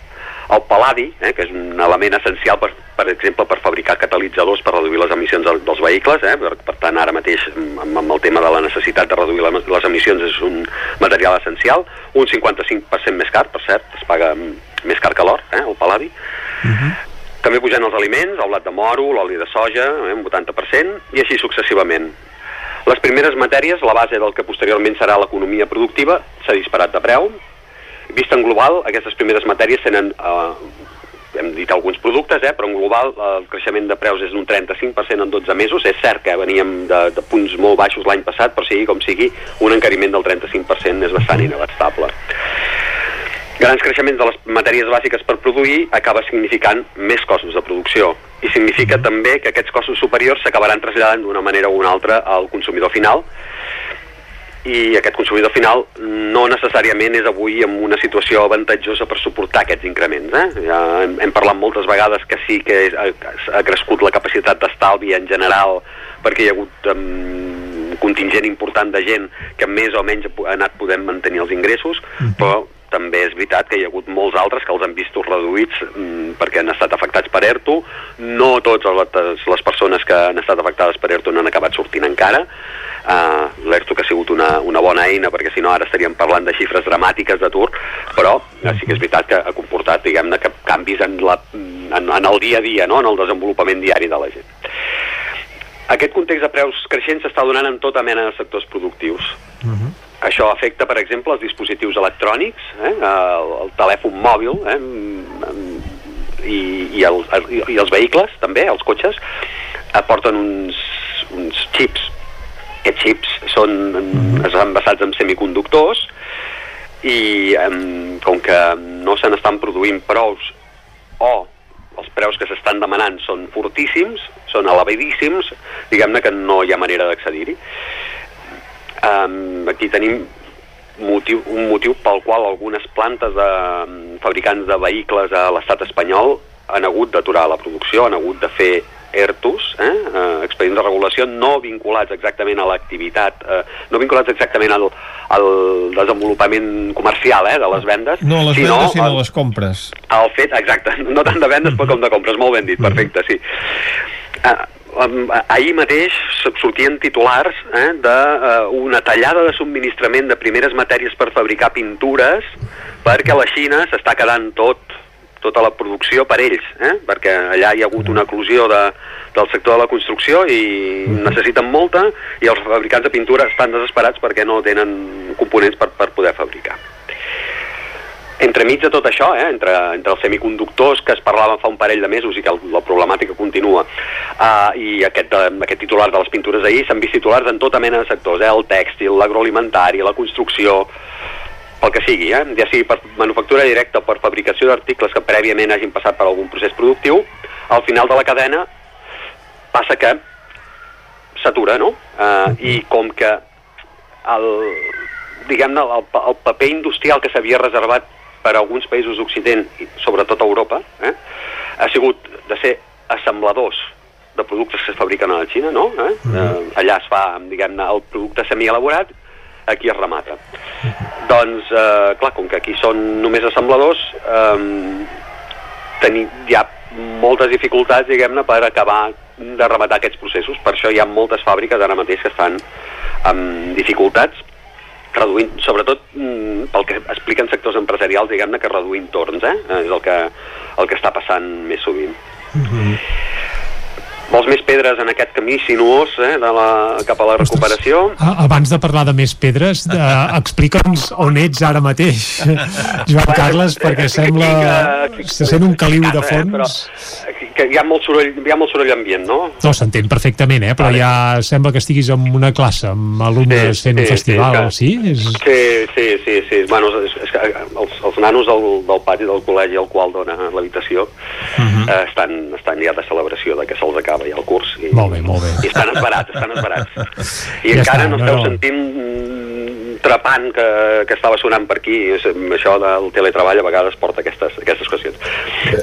el paladi, eh, que és un element essencial, per, per exemple, per fabricar catalitzadors per reduir les emissions del- dels vehicles, eh, per, per tant, ara mateix, amb, amb el tema de la necessitat de reduir la, les emissions, és un material essencial, un 55% més car, per cert, es paga mm, més car que l'or, eh, el paladi, també pujant els aliments, el blat de moro, l'oli de soja, eh, un 80%, i així successivament. Les primeres matèries, la base del que posteriorment serà l'economia productiva, s'ha disparat de preu. Vist en global, aquestes primeres matèries tenen, eh, hem dit alguns productes, eh, però en global eh, el creixement de preus és d'un 35% en 12 mesos. És cert que veníem de, de punts molt baixos l'any passat, però sigui com sigui, un encariment del 35% és bastant inabastable. Grans creixements de les matèries bàsiques per produir acaba significant més costos de producció i significa també que aquests costos superiors s'acabaran traslladant d'una manera o una altra al consumidor final i aquest consumidor final no necessàriament és avui en una situació avantatjosa per suportar aquests increments. Eh? Ja hem, hem parlat moltes vegades que sí que és, ha, ha crescut la capacitat d'estalvi en general perquè hi ha hagut um, contingent important de gent que més o menys ha anat podent mantenir els ingressos, però també és veritat que hi ha hagut molts altres que els han vist reduïts mm, perquè han estat afectats per ERTO. No totes les, les persones que han estat afectades per ERTO n'han acabat sortint encara. Uh, L'ERTO que ha sigut una, una bona eina perquè si no ara estaríem parlant de xifres dramàtiques d'atur, però uh, sí que és veritat que ha comportat diguem-ne que canvis en, la, en, en el dia a dia, no? en el desenvolupament diari de la gent. Aquest context de preus creixents s'està donant en tota mena de sectors productius. Uh -huh. Això afecta, per exemple, els dispositius electrònics, eh? el, el telèfon mòbil eh? I, i, el, i els vehicles, també, els cotxes, aporten uns, uns xips. Aquests xips són, estan basats en semiconductors i um, com que no se n'estan produint prous o els preus que s'estan demanant són fortíssims, són elevadíssims, diguem-ne que no hi ha manera d'accedir-hi. Um, aquí tenim motiu, un motiu pel qual algunes plantes de fabricants de vehicles a l'estat espanyol han hagut d'aturar la producció, han hagut de fer ERTOs, eh? eh, expedients de regulació no vinculats exactament a l'activitat, eh, no vinculats exactament al, al desenvolupament comercial eh, de les vendes, No a les sinó vendes, sinó a les compres. el fet, exacte, *laughs* no tant de vendes però com de compres, molt ben dit, perfecte, sí. Um, ahir mateix sortien titulars eh, d'una tallada de subministrament de primeres matèries per fabricar pintures perquè la Xina s'està quedant tot tota la producció per ells, eh? perquè allà hi ha hagut una eclosió de, del sector de la construcció i necessiten molta i els fabricants de pintura estan desesperats perquè no tenen components per, per poder fabricar. Entremig de tot això, eh, entre, entre els semiconductors que es parlaven fa un parell de mesos i que el, la problemàtica continua, uh, i aquest, aquest titular de les pintures ahir, s'han vist titulars en tota mena de sectors, eh, el tèxtil, l'agroalimentari, la construcció, pel que sigui, eh? ja sigui per manufactura directa o per fabricació d'articles que prèviament hagin passat per algun procés productiu, al final de la cadena passa que s'atura, no? Uh, I com que el, diguem-ne, el, el paper industrial que s'havia reservat per a alguns països d'Occident, i sobretot a Europa, eh, ha sigut de ser assembladors de productes que es fabriquen a la Xina, no? Eh? Eh, allà es fa, diguem-ne, el producte semielaborat, aquí es remata. Doncs, eh, clar, com que aquí són només assembladors, eh, hi ha moltes dificultats, diguem-ne, per acabar de rematar aquests processos. Per això hi ha moltes fàbriques ara mateix que estan amb dificultats reduint, sobretot mm, pel que expliquen sectors empresarials, diguem-ne, que reduint torns, eh? És el que, el que està passant més sovint. Vols més pedres en aquest camí sinuós eh, de la, cap a la recuperació? A- Abans de parlar de més pedres, de, explica'ns on ets ara mateix, *laughs* Joan Carles, perquè sembla... Se sent un caliu de Eh, però fons. que hi ha molt soroll, hi ha molt soroll ambient, no? No, s'entén perfectament, eh? però ja sembla que estiguis en una classe amb alumnes fent un sí, festival, sí, sí? És... Sí, sí, sí, sí. Bueno, és, és, que els, els nanos del, del pati del col·legi al qual dona l'habitació Mhm. eh, estan, estan ja de celebració de que se'ls acaba ja el curs. I, Molt bé, molt bé. I estan esbarats, estan esbarats. *laughs* I Ja encara està, no no, esteu no. sentint mm, trepant que, que estava sonant per aquí. És, això del teletreball a vegades porta aquestes, aquestes qüestions.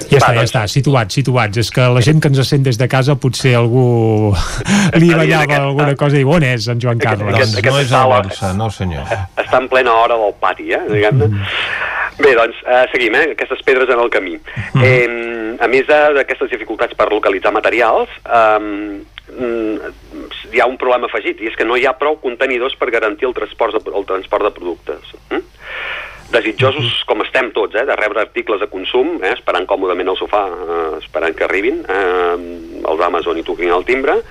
Ja està, ja està, situats, situats. És que la gent que ens sent des de casa potser algú *laughs* li ballava alguna cosa i diu, on és en Joan Carles? Doncs no és a Barça, no senyor. està en plena hora del pati, eh, diguem-ne. Bé, doncs, eh, seguim, eh, aquestes pedres en el camí. Eh, a més d'aquestes dificultats per localitzar materials, eh, hi ha un problema afegit, i és que no hi ha prou contenidors per garantir el transport de, el transport de productes. Mm? Desitjosos com estem tots, eh, de rebre articles de consum, eh, esperant còmodament al sofà, eh, esperant que arribin, eh, els Amazon i toquin el timbre,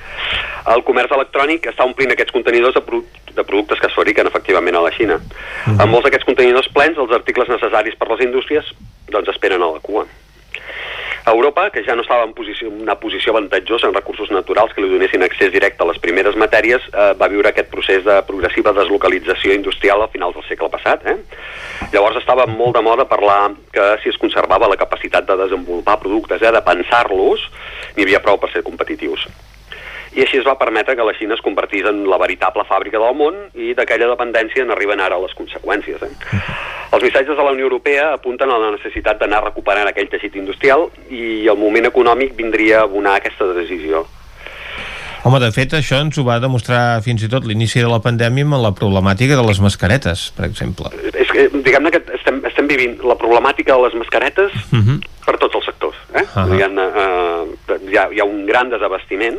el comerç electrònic està omplint aquests contenidors de, produ de productes que es fabriquen efectivament a la Xina. Amb molts d'aquests contenidors plens, els articles necessaris per les indústries doncs esperen a la cua. Europa, que ja no estava en posició, una posició avantatjosa en recursos naturals que li donessin accés directe a les primeres matèries, eh, va viure aquest procés de progressiva deslocalització industrial a finals del segle passat. Eh? Llavors estava molt de moda parlar que si es conservava la capacitat de desenvolupar productes, eh, de pensar-los, n'hi havia prou per ser competitius. I així es va permetre que la Xina es convertís en la veritable fàbrica del món i d'aquella dependència n'arriben ara les conseqüències. Eh? Els missatges de la Unió Europea apunten a la necessitat d'anar recuperant aquell teixit industrial i el moment econòmic vindria a abonar aquesta decisió. Home, de fet, això ens ho va demostrar fins i tot l'inici de la pandèmia amb la problemàtica de les mascaretes, per exemple. És que, diguem-ne que estem, estem vivint la problemàtica de les mascaretes Uh -huh. per tots els sectors. Eh? Uh Ahà. -huh. diguem eh, hi, ha, hi ha un gran desabastiment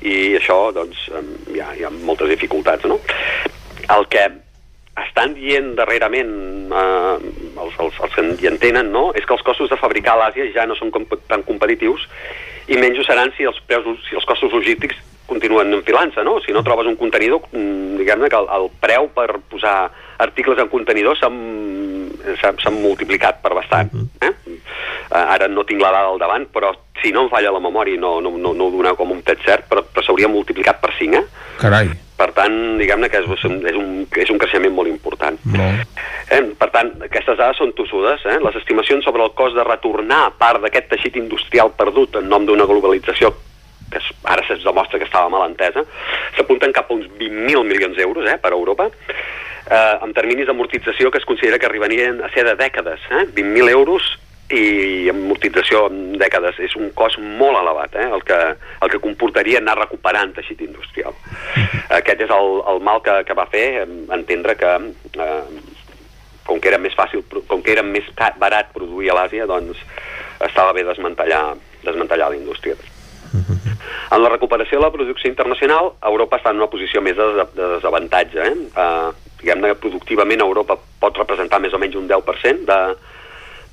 i això, doncs, hi ha, hi ha moltes dificultats, no? El que estan dient darrerament eh, els, els, els que hi entenen, no?, és que els costos de fabricar a l'Àsia ja no són com, tan competitius i menys ho seran si els, preus, si els costos logístics continuen enfilant-se, no? Si no trobes un contenidor, mm, diguem-ne que el, el preu per posar articles en contenidor s'han s'ha- s'han multiplicat per bastant. Eh? Eh, ara no tinc la dada al davant, però si no em falla la memòria no, no, no, no ho doneu com un fet cert, però, però s'hauria multiplicat per 5, eh? Carai. Per tant, diguem-ne que és, un, és, un, és un creixement molt important. Molt. Eh? Per tant, aquestes dades són tossudes. Eh? Les estimacions sobre el cost de retornar part d'aquest teixit industrial perdut en nom d'una globalització que ara se'ns demostra que estava mal entesa, s'apunten cap a uns 20.000 milions d'euros eh, per a Europa, eh, amb terminis d'amortització que es considera que arribarien a ser de dècades. Eh? 20.000 euros i amortització en dècades és un cost molt elevat, eh? el, que, el que comportaria anar recuperant teixit industrial. *laughs* Aquest és el, el mal que, que va fer eh, entendre que eh, com que era més fàcil, com que era més barat produir a l'Àsia, doncs estava bé desmantellar, desmantellar la indústria. *laughs* En la recuperació de la producció internacional, Europa està en una posició més de, de desavantatge. Eh? Uh, Diguem-ne productivament Europa pot representar més o menys un 10% de,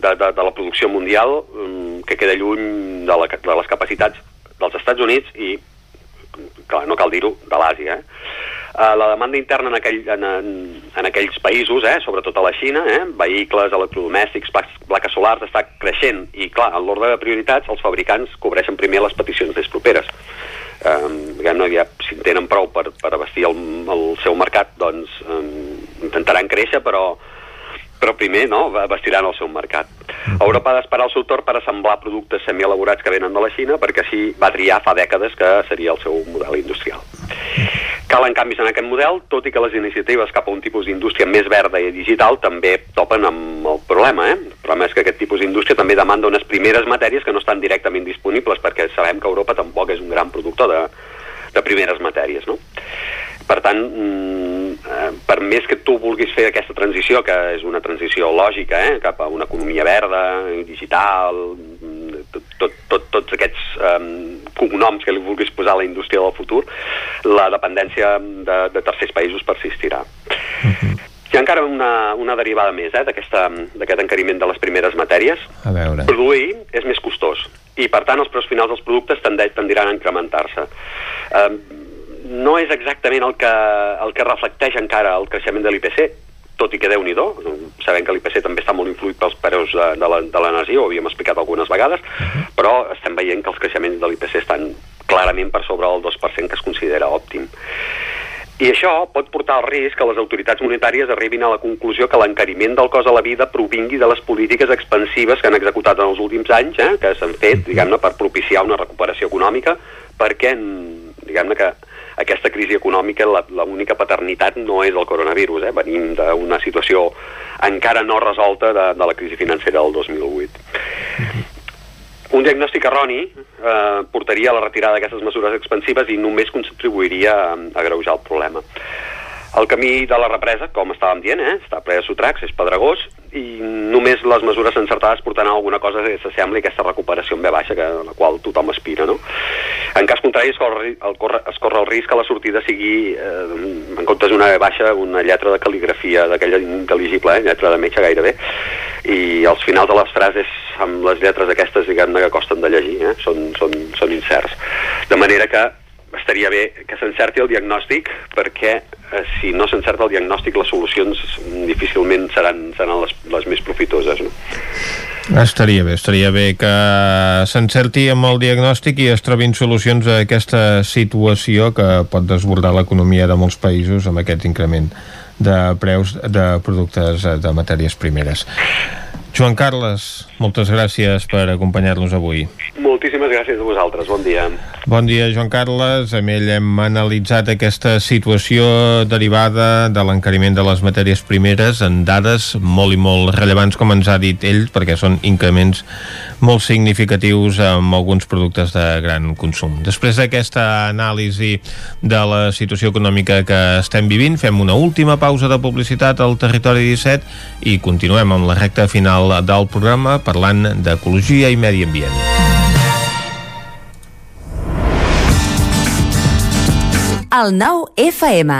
de, de, de la producció mundial um, que queda lluny de, la, de les capacitats dels Estats Units i, clar, no cal dir-ho, de l'Àsia. Eh? Uh, la demanda interna en, aquell, en, en, aquells països, eh, sobretot a la Xina, eh, vehicles, electrodomèstics, plaques solars, està creixent i, clar, en l'ordre de prioritats, els fabricants cobreixen primer les peticions més properes. Um, diguem-ne, ja, si en tenen prou per, per abastir el, el seu mercat, doncs um, intentaran créixer, però però primer no, abastiran el seu mercat. Europa ha d'esperar el seu torn per assemblar productes semielaborats que venen de la Xina perquè així va triar fa dècades que seria el seu model industrial. Calen canvis en aquest model, tot i que les iniciatives cap a un tipus d'indústria més verda i digital també topen amb el problema. Eh? El problema és que aquest tipus d'indústria també demanda unes primeres matèries que no estan directament disponibles perquè sabem que Europa tampoc és un gran productor de, de primeres matèries. No? Per tant, mm, eh, per més que tu vulguis fer aquesta transició, que és una transició lògica, eh, cap a una economia verda, digital, tot, tot, tot, tots aquests um, cognoms que li vulguis posar a la indústria del futur, la dependència de, de tercers països persistirà. Hi ha encara una, una derivada més eh, d'aquest encariment de les primeres matèries, A veure. produir és més costós i per tant els preus finals dels productes tendiran a incrementar-se um, no és exactament el que, el que reflecteix encara el creixement de l'IPC tot i que déu nhi sabem que l'IPC també està molt influït pels preus de, de l'energia, ho havíem explicat algunes vegades, però estem veient que els creixements de l'IPC estan clarament per sobre del 2% que es considera òptim. I això pot portar al risc que les autoritats monetàries arribin a la conclusió que l'encariment del cost de la vida provingui de les polítiques expansives que han executat en els últims anys, eh, que s'han fet, diguem-ne, per propiciar una recuperació econòmica, perquè, diguem-ne, que aquesta crisi econòmica, la- l'única paternitat no és el coronavirus, eh? venim d'una situació encara no resolta de, de la crisi financera del 2008. Un diagnòstic erroni eh, portaria a la retirada d'aquestes mesures expansives i només contribuiria a, a greujar el problema. El camí de la represa, com estàvem dient, eh, està ple de sotracs, és pedregós, i només les mesures encertades portaran a alguna cosa que s'assembli a aquesta recuperació en ve baixa que, a la qual tothom aspira. No? En cas contrari, es corre, el, corre, es corre el risc que la sortida sigui, eh, en comptes d'una ve baixa, una lletra de cal·ligrafia d'aquella intel·ligible, eh, lletra de metge gairebé, i els finals de les frases amb les lletres aquestes, diguem-ne, que costen de llegir, eh, són, són, són incerts. De manera que estaria bé que s'encerti el diagnòstic perquè eh, si no s'encerta el diagnòstic les solucions difícilment seran, seran les, les més profitoses no? Estaria bé, estaria bé que s'encerti amb el diagnòstic i es trobin solucions a aquesta situació que pot desbordar l'economia de molts països amb aquest increment de preus de productes eh, de matèries primeres. Joan Carles, moltes gràcies per acompanyar-nos avui. Moltíssimes gràcies a vosaltres, bon dia Bon dia, Joan Carles. Amb ell hem analitzat aquesta situació derivada de l'encariment de les matèries primeres en dades molt i molt rellevants, com ens ha dit ell, perquè són increments molt significatius amb alguns productes de gran consum. Després d'aquesta anàlisi de la situació econòmica que estem vivint, fem una última pausa de publicitat al Territori 17 i continuem amb la recta final del programa parlant d'ecologia i medi ambient. El nou FM.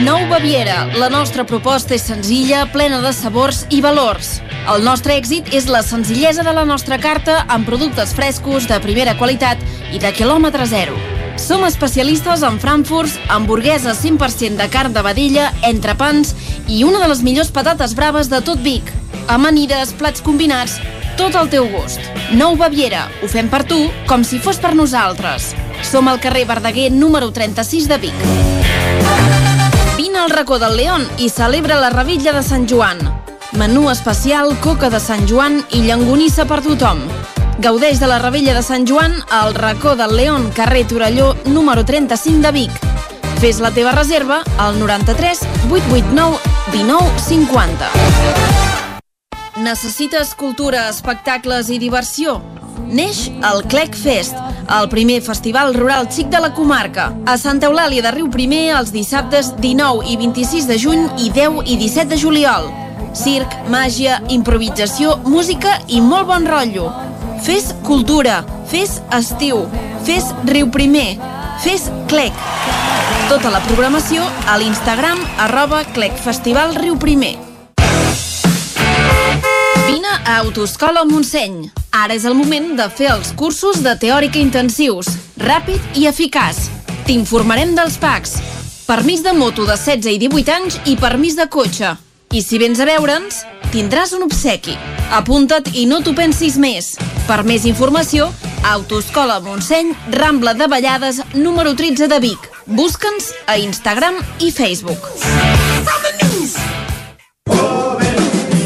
Nou Baviera. La nostra proposta és senzilla, plena de sabors i valors. El nostre èxit és la senzillesa de la nostra carta amb productes frescos, de primera qualitat i de quilòmetre zero. Som especialistes en frankfurts, hamburgueses 100% de carn de vedella, entrepans i una de les millors patates braves de tot Vic. Amanides, plats combinats, tot al teu gust. Nou Baviera. Ho fem per tu com si fos per nosaltres. Som al carrer Verdaguer número 36 de Vic. Vine al racó del León i celebra la Revilla de Sant Joan. Menú especial, coca de Sant Joan i llangonissa per tothom. Gaudeix de la Revella de Sant Joan al racó del León, carrer Torelló, número 35 de Vic. Fes la teva reserva al 93 889 19 50. Necessites cultura, espectacles i diversió? Neix el Clec Fest, el primer festival rural xic de la comarca. A Santa Eulàlia de Riu Primer els dissabtes 19 i 26 de juny i 10 i 17 de juliol. Circ, màgia, improvisació, música i molt bon rotllo. Fes cultura, fes estiu, fes Riu Primer, fes Clec. Tota la programació a l'Instagram arroba Clec Festival Riu Primer. Vine a Autoscola Montseny. Ara és el moment de fer els cursos de teòrica intensius, ràpid i eficaç. T'informarem dels PACs. Permís de moto de 16 i 18 anys i permís de cotxe. I si vens a veure'ns, tindràs un obsequi. Apunta't i no t'ho pensis més. Per més informació, Autoscola Montseny, Rambla de Vallades, número 13 de Vic. Busca'ns a Instagram i Facebook.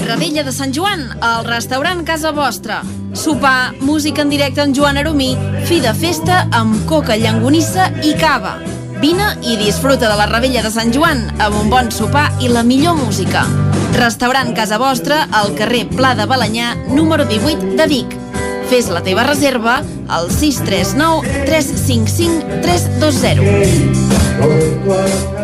Radella de Sant Joan, al restaurant Casa Vostra. Sopar, música en directe amb Joan Aromí, fi de festa amb coca, llangonissa i cava. Vine i disfruta de la Ravella de Sant Joan amb un bon sopar i la millor música. Restaurant Casa Vostra al carrer Pla de Balanyà, número 18 de Vic. Fes la teva reserva al 639 355 320.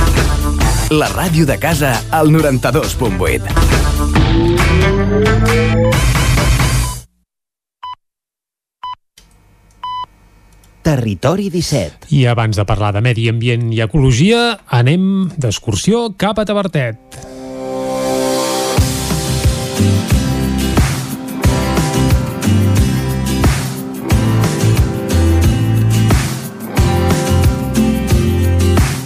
La ràdio de casa al 92.8. Territori 17. I abans de parlar de medi ambient i ecologia, anem d'excursió cap a Tavertet.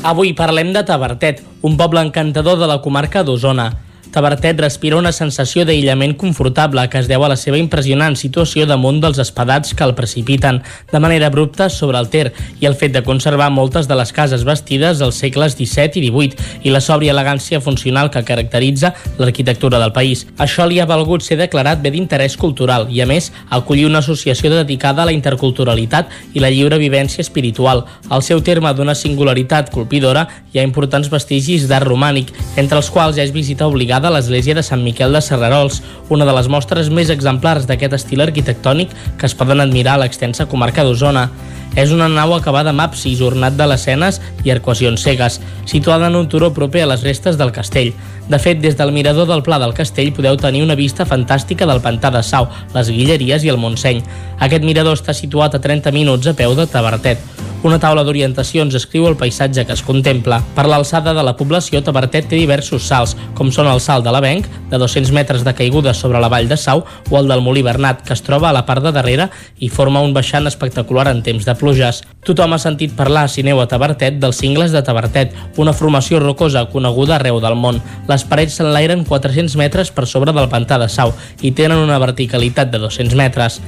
Avui parlem de Tavertet, un poble encantador de la comarca d'Osona. Tavertet respira una sensació d'aïllament confortable que es deu a la seva impressionant situació damunt dels espadats que el precipiten de manera abrupta sobre el Ter i el fet de conservar moltes de les cases vestides als segles XVII i XVIII i la sòbria elegància funcional que caracteritza l'arquitectura del país. Això li ha valgut ser declarat bé d'interès cultural i, a més, acollir una associació dedicada a la interculturalitat i la lliure vivència espiritual. Al seu terme d'una singularitat colpidora hi ha importants vestigis d'art romànic, entre els quals ja és visita obligada a l'església de Sant Miquel de Serrarols, una de les mostres més exemplars d'aquest estil arquitectònic que es poden admirar a l'extensa comarca d'Osona. És una nau acabada amb absis, ornat de lesenes i arcuacions cegues, situada en un turó proper a les restes del castell. De fet, des del mirador del Pla del Castell podeu tenir una vista fantàstica del pantà de Sau, les Guilleries i el Montseny. Aquest mirador està situat a 30 minuts a peu de Tavertet. Una taula d'orientacions escriu el paisatge que es contempla. Per l'alçada de la població, Tavertet té diversos salts, com són el salt de l'Avenc, de 200 metres de caiguda sobre la vall de Sau, o el del Molí Bernat, que es troba a la part de darrere i forma un baixant espectacular en temps de pluges. Tothom ha sentit parlar, si neu a Tavertet, dels cingles de Tavertet, una formació rocosa coneguda arreu del món. Les parets s'enlairen 400 metres per sobre del pantà de Sau i tenen una verticalitat de 200 metres.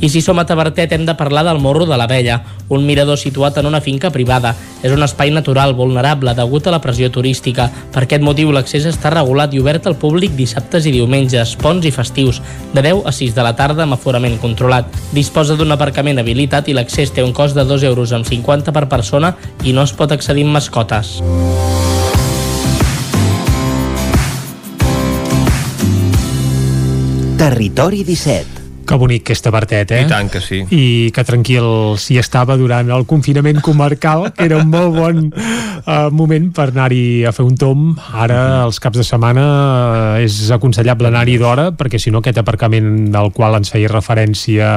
I si som a Tavertet hem de parlar del Morro de l'Abella, un mirador situat en una finca privada. És un espai natural vulnerable degut a la pressió turística. Per aquest motiu l'accés està regulat i obert al públic dissabtes i diumenges, ponts i festius, de 10 a 6 de la tarda amb aforament controlat. Disposa d'un aparcament habilitat i l'accés té un cost de 2 euros amb 50 per persona i no es pot accedir amb mascotes. Territori 17 que bonic que és eh? I tant que sí. I que tranquil s'hi estava durant el confinament comarcal, que *laughs* era un molt bon uh, moment per anar-hi a fer un tom. Ara, els caps de setmana, uh, és aconsellable anar-hi d'hora, perquè si no aquest aparcament del qual ens feia referència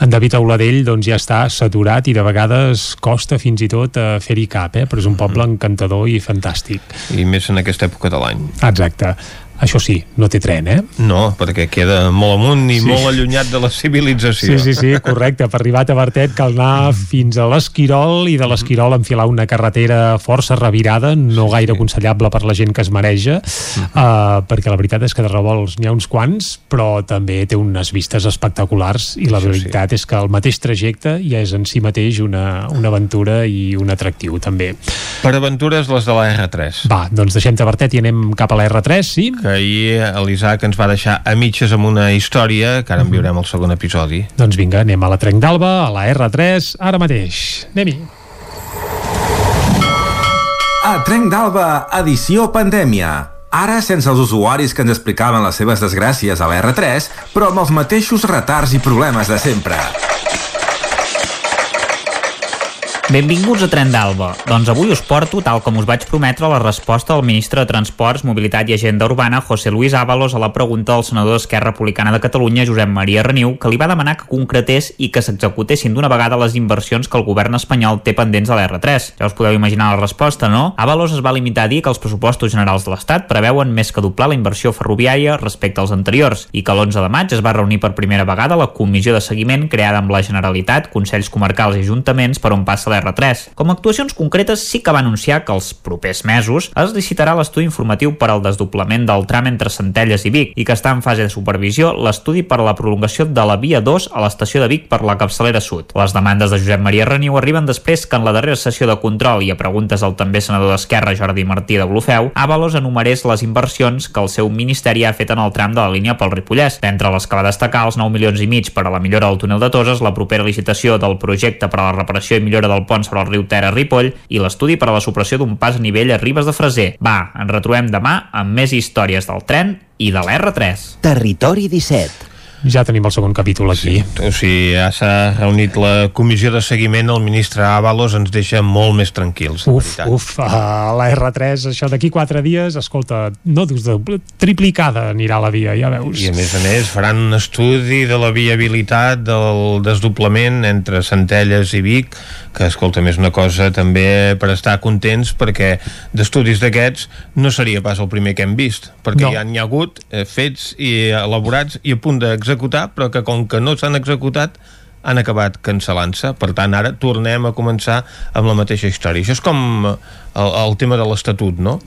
en David Auladell, doncs ja està saturat i de vegades costa fins i tot uh, fer-hi cap, eh? Però és un poble encantador i fantàstic. I més en aquesta època de l'any. Exacte. Això sí, no té tren, eh? No, perquè queda molt amunt i sí. molt allunyat de la civilització. Sí, sí, sí, *laughs* correcte. Per arribar a Tabertet cal anar fins a l'Esquirol i de l'Esquirol enfilar una carretera força revirada, no gaire aconsellable per la gent que es mareja, uh, perquè la veritat és que de revolts n'hi ha uns quants, però també té unes vistes espectaculars i la veritat sí. és que el mateix trajecte ja és en si mateix una, una aventura i un atractiu, també. Per aventures, les de la R3. Va, doncs deixem Tabertet i anem cap a la R3, sí? Que ahir l'Isaac ens va deixar a mitges amb una història que ara en viurem el segon episodi. Doncs vinga, anem a la Trenc d'Alba, a la R3, ara mateix. Anem-hi. A Trenc d'Alba, edició pandèmia. Ara sense els usuaris que ens explicaven les seves desgràcies a la R3, però amb els mateixos retards i problemes de sempre. Benvinguts a Tren d'Alba. Doncs avui us porto, tal com us vaig prometre, la resposta del ministre de Transports, Mobilitat i Agenda Urbana, José Luis Ábalos, a la pregunta del senador d'Esquerra Republicana de Catalunya, Josep Maria Reniu, que li va demanar que concretés i que s'executessin d'una vegada les inversions que el govern espanyol té pendents a l'R3. Ja us podeu imaginar la resposta, no? Ábalos es va limitar a dir que els pressupostos generals de l'Estat preveuen més que doblar la inversió ferroviària respecte als anteriors i que l'11 de maig es va reunir per primera vegada la comissió de seguiment creada amb la Generalitat, Consells Comarcals i Ajuntaments per on passa l'R3. Com a actuacions concretes sí que va anunciar que els propers mesos es licitarà l'estudi informatiu per al desdoblament del tram entre Centelles i Vic i que està en fase de supervisió l'estudi per a la prolongació de la via 2 a l'estació de Vic per la capçalera sud. Les demandes de Josep Maria Reniu arriben després que en la darrera sessió de control i a preguntes al també senador d'Esquerra Jordi Martí de Blofeu, Avalos enumerés les inversions que el seu ministeri ha fet en el tram de la línia pel Ripollès. D'entre les que va destacar els 9 milions i mig per a la millora del túnel de Toses, la propera licitació del projecte per a la reparació i millora del pont sobre el riu Ter a Ripoll i l'estudi per a la supressió d'un pas a nivell a Ribes de Freser. Va, ens retrobem demà amb més històries del tren i de l'R3. Territori 17 ja tenim el segon capítol aquí. Sí, o sigui, ja s'ha reunit la comissió de seguiment, el ministre Ábalos ens deixa molt més tranquils. Uf, veritat. uf, a la R3, això d'aquí quatre dies, escolta, no dius de triplicada anirà la via, ja veus. I a més a més faran un estudi de la viabilitat del desdoblament entre Centelles i Vic, que escolta, més una cosa també per estar contents perquè d'estudis d'aquests no seria pas el primer que hem vist, perquè no. ja n'hi ha hagut eh, fets i elaborats i a punt d'executar, però que com que no s'han executat han acabat cancel·lant-se, per tant ara tornem a començar amb la mateixa història. Això és com el, el tema de l'Estatut, no?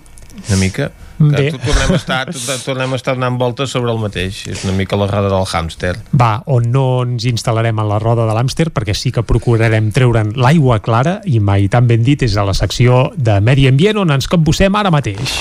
Una mica. Que tornem a estar, tornem a estar donant voltes sobre el mateix. És una mica la roda del hàmster. Va, on no ens instal·larem a la roda de l'hàmster perquè sí que procurarem treure'n l'aigua clara i mai tan ben dit és a la secció de Medi Ambient on ens capbussem ara mateix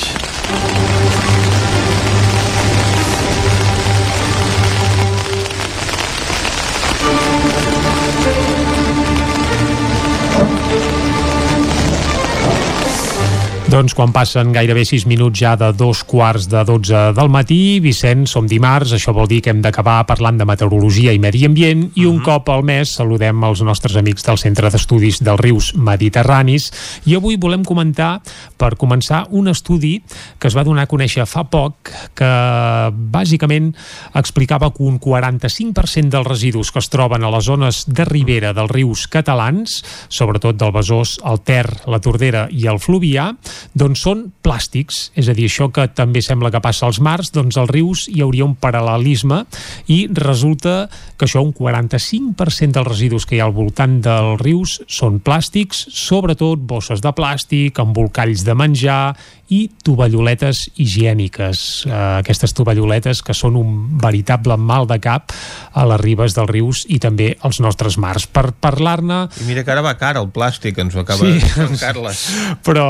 Doncs quan passen gairebé 6 minuts ja de dos quarts de 12 del matí, Vicenç, som dimarts, això vol dir que hem d'acabar parlant de meteorologia i medi ambient i un uh -huh. cop al mes saludem els nostres amics del Centre d'Estudis dels Rius Mediterranis i avui volem comentar, per començar, un estudi que es va donar a conèixer fa poc que bàsicament explicava que un 45% dels residus que es troben a les zones de ribera dels rius catalans, sobretot del Besòs, el Ter, la Tordera i el Fluvià, doncs són plàstics, és a dir, això que també sembla que passa als mars, doncs als rius hi hauria un paral·lelisme i resulta que això, un 45% dels residus que hi ha al voltant dels rius són plàstics, sobretot bosses de plàstic, embolcalls de menjar i tovalloletes higièniques. Eh, aquestes tovalloletes que són un veritable mal de cap a les ribes dels rius i també als nostres mars. Per parlar-ne... I mira que ara va cara el plàstic, ens ho acaba sí, de Carles. *laughs* Però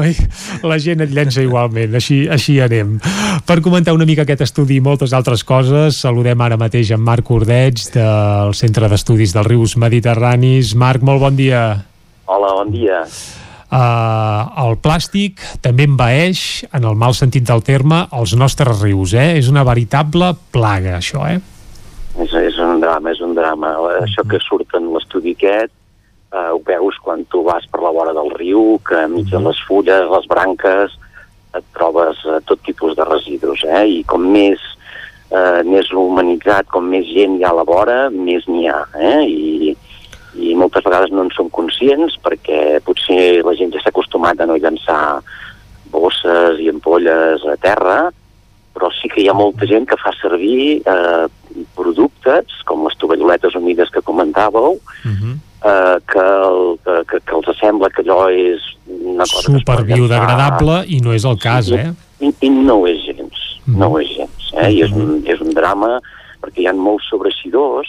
oi, la gent et llença igualment, així, així anem. Per comentar una mica aquest estudi i moltes altres coses, saludem ara mateix en Marc Ordeig del Centre d'Estudis dels Rius Mediterranis. Marc, molt bon dia. Hola, bon dia. Uh, el plàstic també envaeix, en el mal sentit del terme, els nostres rius, eh? És una veritable plaga, això, eh? És, és un drama, és un drama. Això que surt en l'estudi aquest, uh, ho veus quan tu vas per la vora del riu, que enmig de les fulles, les branques, et trobes uh, tot tipus de residus, eh? I com més, uh, més humanitzat, com més gent hi ha a la vora, més n'hi ha, eh? I, i moltes vegades no en som conscients perquè potser la gent ja s'ha acostumat a no llançar bosses i ampolles a terra, però sí que hi ha molta gent que fa servir eh, productes, com les tovalloletes humides que comentàveu, uh -huh. eh, que, el, que, que els sembla que allò és una cosa Super biodegradable i no és el cas, eh? I, i no és gens, uh -huh. no és gens, eh? Uh -huh. I és un, és un drama perquè hi ha molts sobrecidors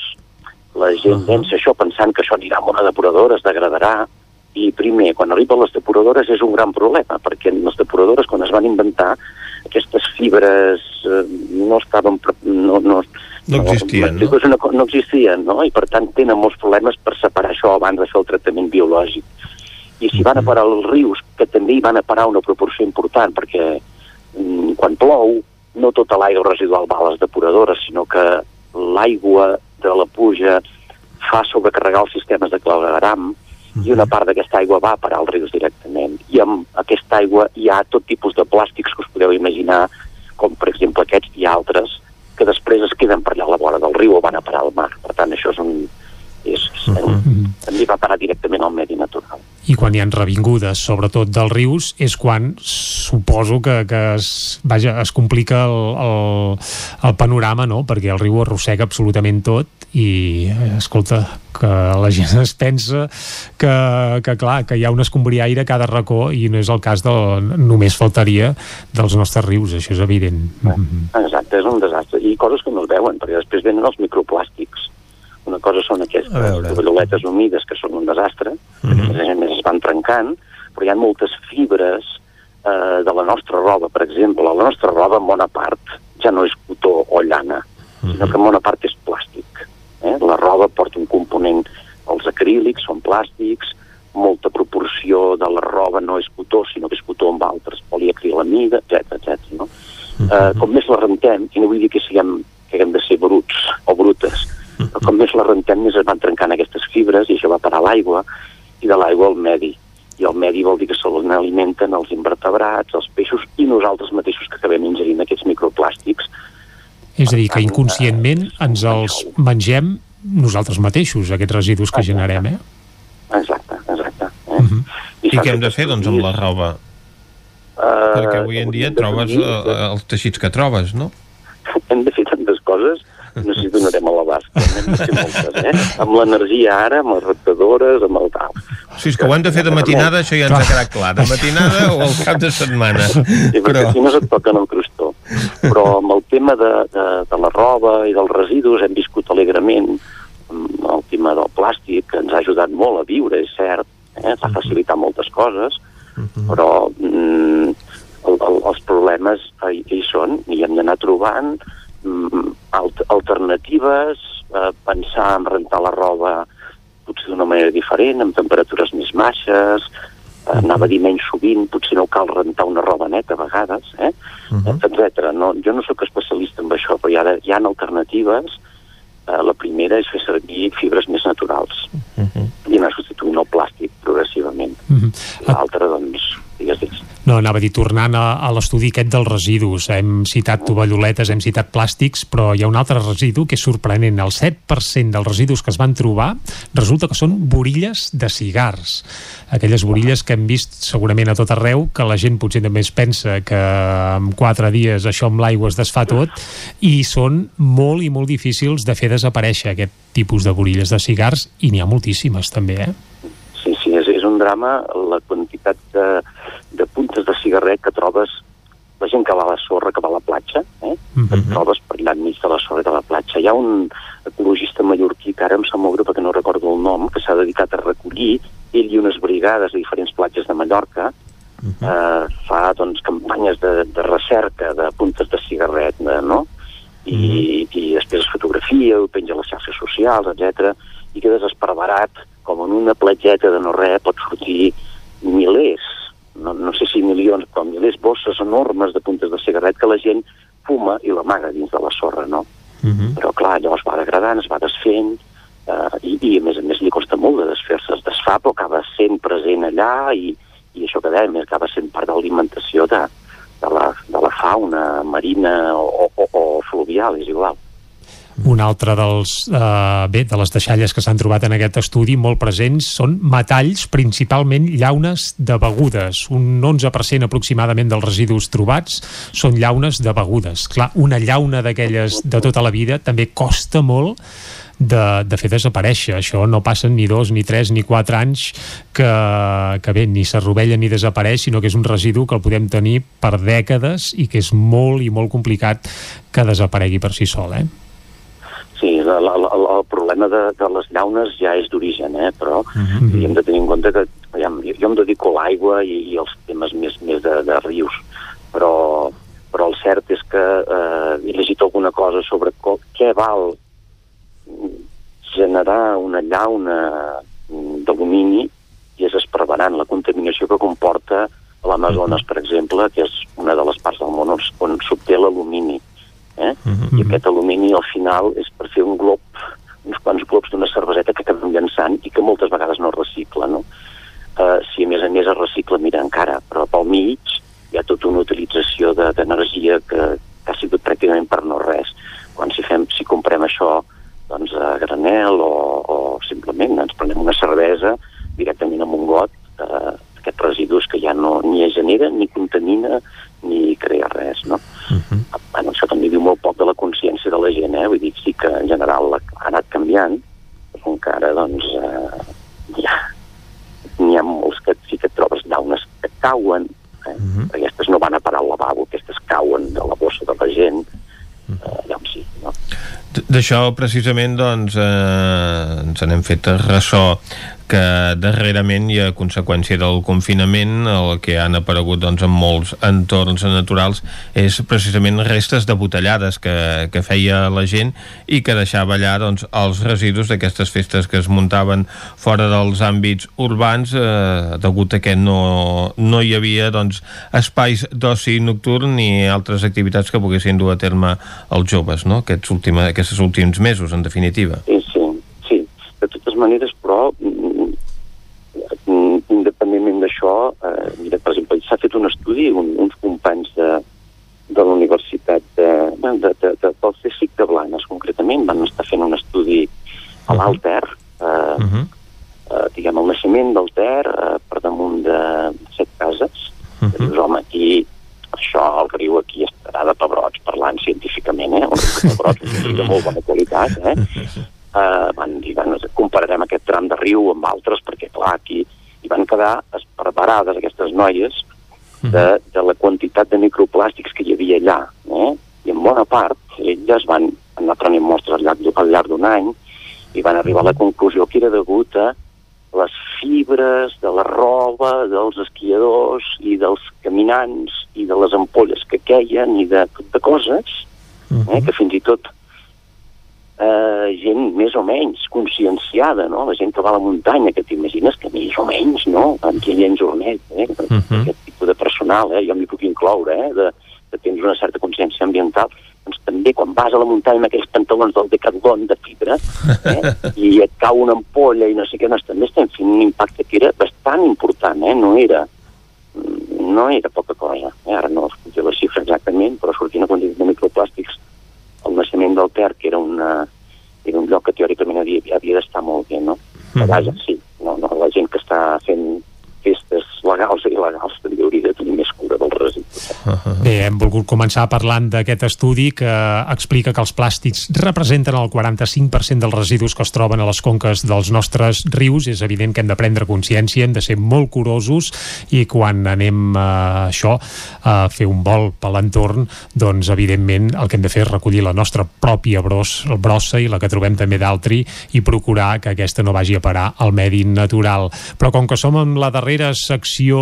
la gent uh -huh. pensa això pensant que això anirà a una depuradora, es degradarà, i primer, quan arriben les depuradores és un gran problema, perquè les depuradores, quan es van inventar, aquestes fibres eh, no estaven... No, no, no existien, no? No, no existien, no? I per tant tenen molts problemes per separar això abans de fer el tractament biològic. I si van a parar els rius, que també hi van a parar una proporció important, perquè mm, quan plou, no tota l'aigua residual va a les depuradores, sinó que l'aigua de la pluja fa sobrecarregar els sistemes de clavegaram i una part d'aquesta aigua va parar als rius directament. I amb aquesta aigua hi ha tot tipus de plàstics que us podeu imaginar, com per exemple aquests i altres, que després es queden per allà a la vora del riu o van a parar al mar. Per tant, això és un... És, uh -huh. també va parar directament al medi natural i quan hi han revingudes, sobretot dels rius, és quan suposo que, que es, vaja, es complica el, el, el panorama, no? perquè el riu arrossega absolutament tot i, escolta, que la gent es pensa que, que clar, que hi ha un escombriaire a cada racó i no és el cas del, només faltaria dels nostres rius, això és evident. Exacte, és un desastre. I coses que no es veuen, perquè després venen els microplàstics una cosa són aquestes tovalloletes humides, que són un desastre, mm -hmm. a més es van trencant, però hi ha moltes fibres eh, de la nostra roba, per exemple. La nostra roba, en bona part, ja no és cotó o llana, mm -hmm. sinó que en bona part és plàstic. Eh? La roba porta un component, els acrílics són plàstics, molta proporció de la roba no és cotó, sinó que és cotó amb altres, poliacrilamida, etc etc. no? Eh, com més la rentem, i no vull dir que siguem que haguem de ser bruts o brutes, però com més la rentem, més es van trencant aquestes fibres i això va parar l'aigua i de l'aigua al medi. I el medi vol dir que se alimenten els invertebrats, els peixos i nosaltres mateixos que acabem ingerint aquests microplàstics. És a dir, que inconscientment ens els mengem nosaltres mateixos, aquests residus que generem, eh? Exacte, exacte. Eh? Uh -huh. I, I què hem de fer, doncs, amb la roba? Uh, Perquè avui en dia trobes uh, els teixits que trobes, no? Hem de fer tantes coses no sé si donarem a l'abast, n'hem de fer moltes, eh? Amb l'energia ara, amb les rectadores, amb el tal. Sí, és que ho hem de fer de matinada, això ja ens ha quedat clar, de matinada o al cap de setmana. Sí, perquè Però... si no se't toquen el crostó. Però amb el tema de, de, de la roba i dels residus hem viscut alegrement el tema del plàstic, que ens ha ajudat molt a viure, és cert, eh? ens ha facilitat moltes coses, però mm, el, el, els problemes hi, hi són i hem d'anar trobant alternatives, eh, pensar en rentar la roba potser d'una manera diferent, amb temperatures més baixes, Uh, anava a dir menys sovint, potser no cal rentar una roba neta a vegades, eh? Uh -huh. etc. No, jo no sóc especialista en això, però hi ha, hi ha alternatives. Uh, la primera és fer servir fibres més naturals uh -huh. i anar substituint el plàstic progressivament. Uh -huh. L'altra, doncs, No, anava a dir, tornant a, a l'estudi aquest dels residus, hem citat tovalloletes, hem citat plàstics, però hi ha un altre residu que és sorprenent. El 7% dels residus que es van trobar resulta que són borilles de cigars aquelles borilles que hem vist segurament a tot arreu, que la gent potser també es pensa que en quatre dies això amb l'aigua es desfà tot, i són molt i molt difícils de fer desaparèixer aquest tipus de borilles de cigars, i n'hi ha moltíssimes també, eh? Un drama la quantitat de, de puntes de cigarret que trobes la gent que va a la sorra, que va a la platja, eh? Uh -huh. et trobes per allà enmig de la sorra de la platja. Hi ha un ecologista mallorquí, que ara em sap molt greu perquè no recordo el nom, que s'ha dedicat a recollir ell i unes brigades a diferents platges de Mallorca uh -huh. eh, fa doncs, campanyes de, de recerca de puntes de cigarret, eh, no? I, uh -huh. i després es fotografia, ho penja a les xarxes socials, etc i quedes esparverat com en una platgeta de no res pot sortir milers, no, no sé si milions, però milers bosses enormes de puntes de cigarret que la gent fuma i l'amaga dins de la sorra, no? Uh -huh. Però clar, llavors va degradant, es va desfent, eh, i, i a més a més li costa molt de desfer-se, es desfà però acaba sent present allà i, i això que dèiem, acaba sent part de l'alimentació de, de, la, de la fauna marina o, o, o fluvial, és igual. Un altre dels, eh, bé, de les deixalles que s'han trobat en aquest estudi molt presents són metalls, principalment llaunes de begudes. Un 11% aproximadament dels residus trobats són llaunes de begudes. Clar, una llauna d'aquelles de tota la vida també costa molt de, de fer desaparèixer. Això no passen ni dos, ni tres, ni quatre anys que, que bé, ni s'arrovella ni desapareix, sinó que és un residu que el podem tenir per dècades i que és molt i molt complicat que desaparegui per si sol, eh? Sí, la, la, la, el problema de, de les llaunes ja és d'origen, eh? però uh Mhm. -huh. hem de tenir en compte que ja, jo em dedico a l'aigua i, i els temes més, més de, de rius, però, però el cert és que eh, he llegit alguna cosa sobre co, què val generar una llauna d'alumini i és esparverant la contaminació que comporta l'Amazones, per exemple, que és una de les parts del món on, on s'obté l'alumini. Eh? I aquest alumini al final és per fer un glob, uns quants globs d'una cerveseta que acabem llançant i que moltes vegades no es recicla. No? Uh, si a més a més es recicla, mira, encara, però pel mig hi ha tota una utilització d'energia de, que, que ha sigut pràcticament per no res. Quan si, fem, si comprem això doncs, a granel o, o simplement ens prenem una cervesa directament amb un got eh, aquests residus que ja no ni es genera, ni contamina, ni crea res, no? Uh -huh. bueno, això també diu molt poc de la consciència de la gent, eh? Vull dir, sí que en general ha anat canviant, però encara, doncs, eh, ja n'hi ha molts que sí que trobes llaunes que cauen, eh? Uh -huh. aquestes no van a parar al lavabo, aquestes cauen de la bossa de la gent, eh, allà on sí, no? D'això, precisament, doncs, eh, ens n'hem fet ressò que darrerament i a conseqüència del confinament el que han aparegut doncs, en molts entorns naturals és precisament restes de botellades que, que feia la gent i que deixava allà doncs, els residus d'aquestes festes que es muntaven fora dels àmbits urbans eh, degut a que no, no hi havia doncs, espais d'oci nocturn ni altres activitats que poguessin dur a terme els joves no? aquests, últim, aquests últims mesos en definitiva Sí, sí, sí. De totes maneres, però d'això, eh, mira, per exemple, s'ha fet un estudi, un, uns companys de, de la Universitat de, de, de, de, de, del CSIC de Blanes, concretament, van estar fent un estudi a l'Alter, eh, uh -huh. eh, diguem, el naixement del Ter eh, per damunt de set cases. Uh -huh. Dius, home, aquí, això, el riu aquí estarà de pebrots, parlant científicament, eh? Un riu de pebrots, de molt bona qualitat, eh? Uh, *laughs* van dir, bueno, compararem aquest tram de riu amb altres, perquè, clar, aquí i van quedar esparverades aquestes noies de, de la quantitat de microplàstics que hi havia allà. Eh? I en bona part, elles van anar prenent mostres al llarg, al llarg d'un any i van arribar a la conclusió que era degut a les fibres de la roba dels esquiadors i dels caminants i de les ampolles que queien i de de coses eh, que fins i tot eh, gent més o menys conscienciada, no? La gent que va a la muntanya, que t'imagines que més o menys, no? Amb qui hi ha en Jornet, eh? Uh -huh. Aquest tipus de personal, eh? Jo m'hi puc incloure, eh? De, que tens una certa consciència ambiental, doncs també quan vas a la muntanya amb aquells pantalons del Decathlon de fibra eh, *laughs* i et cau una ampolla i no sé què, doncs també estem fent un impacte que era bastant important, eh, no era no era poca cosa. Eh? Ara no us la xifra exactament, però sortint a quantitat de microplàstics el naixement del Ter, que era, una, era un lloc que teòricament havia, havia d'estar molt bé, no? Mm -hmm. Vaja, sí, no, no, la gent que està fent festes legals i il·legals també hauria de tenir més cura dels residus. Uh -huh. Bé, hem volgut començar parlant d'aquest estudi que explica que els plàstics representen el 45% dels residus que es troben a les conques dels nostres rius. És evident que hem de prendre consciència, hem de ser molt curosos i quan anem a això, a fer un vol per l'entorn, doncs evidentment el que hem de fer és recollir la nostra pròpia bros, brossa i la que trobem també d'altri i procurar que aquesta no vagi a parar al medi natural. Però com que som en la darrera secció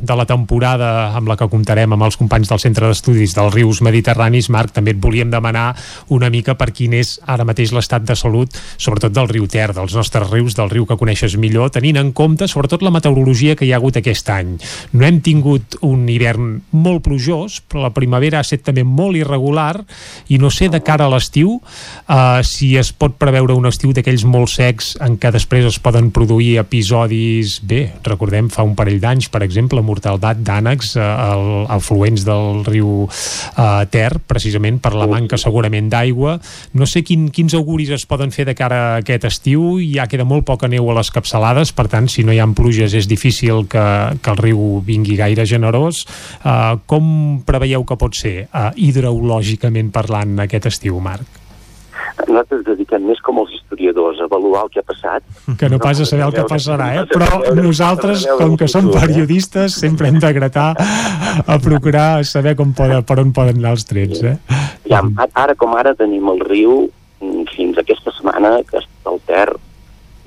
de la temporada amb la que comptarem amb els companys del Centre d'Estudis dels Rius Mediterranis, Marc, també et volíem demanar una mica per quin és ara mateix l'estat de salut, sobretot del riu Ter, dels nostres rius, del riu que coneixes millor, tenint en compte sobretot la meteorologia que hi ha hagut aquest any. No hem tingut un hivern molt plujós, però la primavera ha estat també molt irregular i no sé de cara a l'estiu uh, si es pot preveure un estiu d'aquells molt secs en què després es poden produir episodis, bé, recordem fa un parell d'anys, per exemple, mortaldat d'ànecs eh, afluents del riu eh, Ter, precisament per la manca segurament d'aigua. No sé quin, quins auguris es poden fer de cara a aquest estiu, ja queda molt poca neu a les capçalades, per tant, si no hi ha pluges és difícil que, que el riu vingui gaire generós. Eh, com preveieu que pot ser, eh, hidrològicament parlant, aquest estiu, Marc? Nosaltres dediquem més com els historiadors a avaluar el que ha passat. Que no pas a saber el que passarà, eh? Però nosaltres, com que som periodistes, sempre hem de gratar a procurar saber com poden, per on poden anar els trets, eh? Ja, ara com ara tenim el riu mm, fins aquesta setmana que el Ter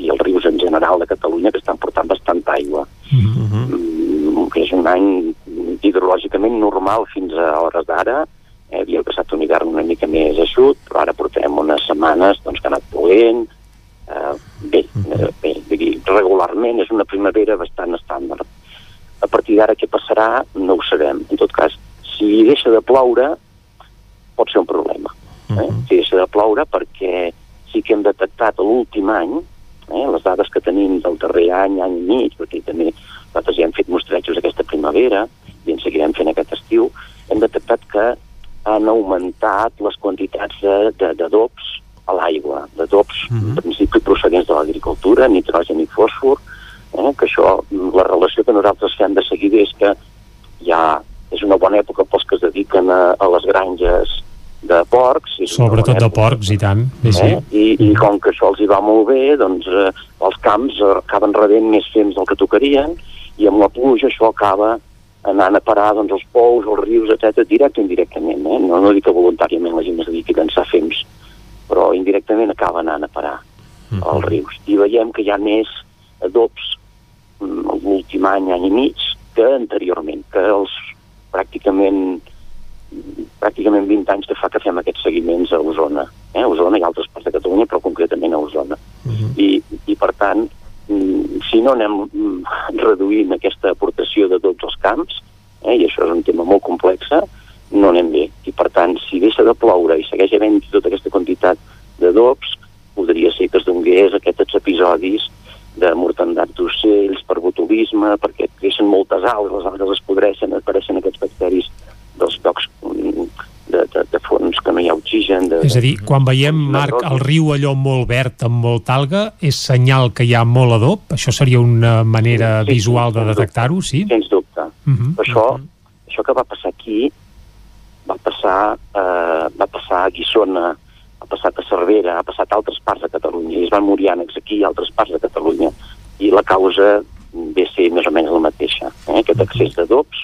i els rius en general de Catalunya que estan portant bastant aigua. Uh mhm. -huh. que és un any hidrològicament normal fins a hores d'ara, eh, havia passat un hivern una mica més eixut, però ara portem unes setmanes doncs, que ha anat plovent, eh, bé, eh, bé dir, regularment és una primavera bastant estàndard. A partir d'ara què passarà no ho sabem. En tot cas, si deixa de ploure, pot ser un problema. Eh? Uh -huh. Si deixa de ploure perquè sí que hem detectat l'últim any, eh, les dades que tenim del darrer any, any i mig, perquè també nosaltres ja hem fet mostrejos aquesta primavera i en seguirem fent aquest estiu, hem detectat que han augmentat les quantitats d'adobs a l'aigua, d'adobs uh -huh. en principi procedents de l'agricultura, nitrogen i fòsfor, eh, que això, la relació que nosaltres fem de seguida és que ja és una bona època pels que es dediquen a, a les granges de porcs. Sobretot de porcs, i tant. Eh? Sí. I, I com que això els hi va molt bé, doncs eh, els camps acaben rebent més temps del que tocarien i amb la pluja això acaba anant a parar doncs, els pous, els rius, etc directe o indirectament. Eh? No, no dic que voluntàriament la gent es dediqui a llançar fems, però indirectament acaba anant a parar -huh. als rius. I veiem que hi ha més adobs mm, l'últim any, any i mig, que anteriorment, que els pràcticament pràcticament 20 anys que fa que fem aquests seguiments a Osona. Eh? A Osona i altres parts de Catalunya, però concretament a Osona. Uh -huh. I, I, per tant, Mm, si no anem mm, reduint aquesta aportació de tots els camps, eh, i això és un tema molt complex, no anem bé. I per tant, si deixa de ploure i segueix havent tota aquesta quantitat d'adobs, podria ser que es donés aquests episodis de mortandat d'ocells, per botulisme, perquè creixen moltes algues, les algues es podreixen, apareixen aquests bacteris dels llocs mm, de, de, de fons que no hi ha oxigen. De, és a dir, quan veiem, Marc, el riu allò molt verd amb molta alga, és senyal que hi ha molt adob? Això seria una manera sí, visual de detectar-ho, sí? Sens dubte. Uh mhm, -huh. Això, uh mhm. -huh. això que va passar aquí va passar, eh, va passar a Guissona, ha passat a Cervera, ha passat a altres parts de Catalunya, i es van morir ànecs aquí i altres parts de Catalunya. I la causa ve a ser més o menys la mateixa. Eh? Aquest excés d'adobs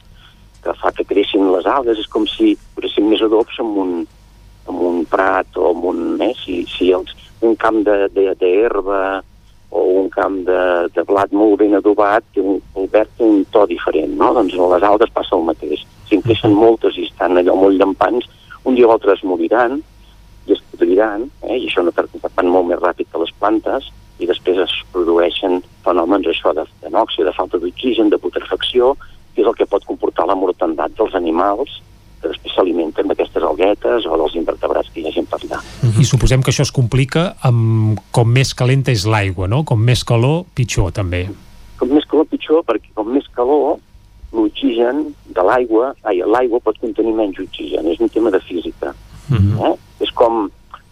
que fa que creixin les algues, és com si posessin més adobs en un, en un prat o en un, eh, si, si els, un camp d'herba o un camp de, de blat molt ben adobat, té un, el verd té un to diferent, no? Doncs a les algues passa el mateix. Si en creixen moltes i estan allò molt llampants, un dia o altre es moriran i es podriran, eh, i això no van molt més ràpid que les plantes, i després es produeixen fenòmens això de, de de falta d'oxigen, de putrefacció, que és el que pot comportar la mortandat dels animals que després s'alimenten d'aquestes alguetes o dels invertebrats que hi hagin per allà. I suposem que això es complica amb com més calenta és l'aigua, no? Com més calor, pitjor també. Com més calor, pitjor, perquè com més calor, l'oxigen de l'aigua, l'aigua pot contenir menys oxigen, és un tema de física. Uh -huh. eh? És com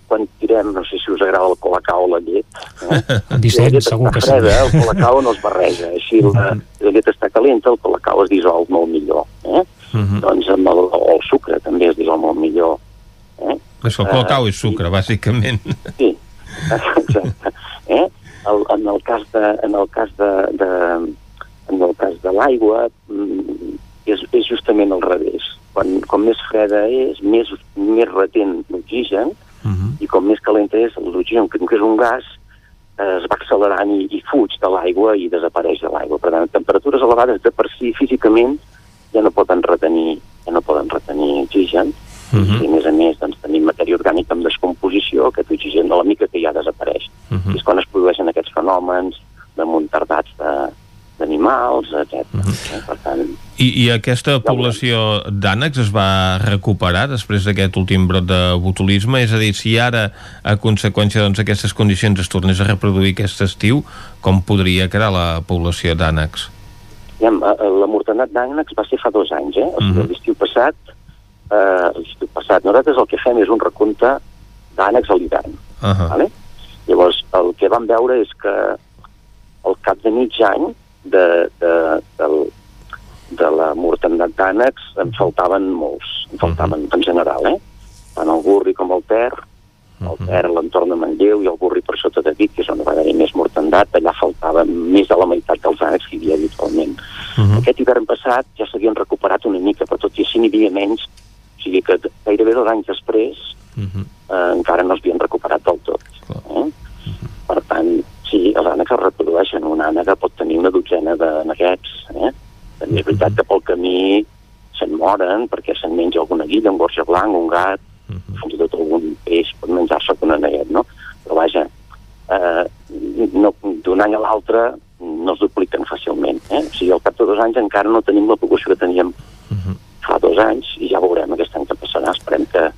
quan tirem, no sé si us agrada el colacao o la llet. Eh? *laughs* Vicent, si segur que freda, sí. El colacao no es barreja. Així la, la llet està calenta, el colacao es dissol molt millor. Eh? Uh -huh. Doncs amb el, o el sucre també es dissol molt millor. Eh? Això, el colacao uh, és sucre, i... bàsicament. Sí, *laughs* exacte. Eh? El, en el cas de, en el cas de, de en el cas de l'aigua mm, és, és justament al revés. Quan, com més freda és, més, més retent l'oxigen, uh -huh. i com més calenta és, l'oxigen, que és un gas, eh, es va accelerant i, i fuig de l'aigua i desapareix de l'aigua. Per tant, temperatures elevades de per si físicament ja no poden retenir, ja no poden retenir oxigen, uh -huh. i a més a més doncs, tenim matèria orgànica en descomposició, aquest oxigen a la mica que ja desapareix. Uh -huh. I és quan es produeixen aquests fenòmens de muntardats de, d'animals, etc. Uh -huh. Per tant... I, I aquesta població d'ànecs es va recuperar després d'aquest últim brot de botulisme? És a dir, si ara, a conseqüència d'aquestes doncs, condicions, es tornés a reproduir aquest estiu, com podria quedar la població d'ànecs? Ja, la mortalitat d'ànecs va ser fa dos anys, eh? Uh -huh. l'estiu passat, eh, l'estiu passat, nosaltres el que fem és un recompte d'ànecs a l'hivern. Uh -huh. vale? Llavors, el que vam veure és que al cap de mig any de, de, de, de la mortalitat d'ànecs en faltaven molts, en faltaven uh -huh. en general, eh? Tant el Burri com el Ter, el Ter a l'entorn de Manlleu i el Burri per sota de Vic, que és on va haver més mortandat, allà faltava més de la meitat dels ànecs que hi havia habitualment. Uh -huh. Aquest hivern passat ja s'havien recuperat una mica, però tot i així n'hi havia menys, o sigui que gairebé dos anys després uh -huh. eh, encara no es havien recuperat del tot. Uh -huh. Eh? Per tant, sí, els ànecs es reprodueixen. Una ànega pot tenir una dotzena de neguets. Eh? També és veritat que pel camí se'n moren perquè se'n menja alguna guilla, un gorja blanc, un gat, uh -huh. fins i tot algun peix pot menjar-se un aneguet, no? Però vaja, eh, no, d'un any a l'altre no es dupliquen fàcilment. Eh? O sigui, al cap de dos anys encara no tenim la població que teníem uh -huh. fa dos anys i ja veurem aquest any que passarà. Esperem que,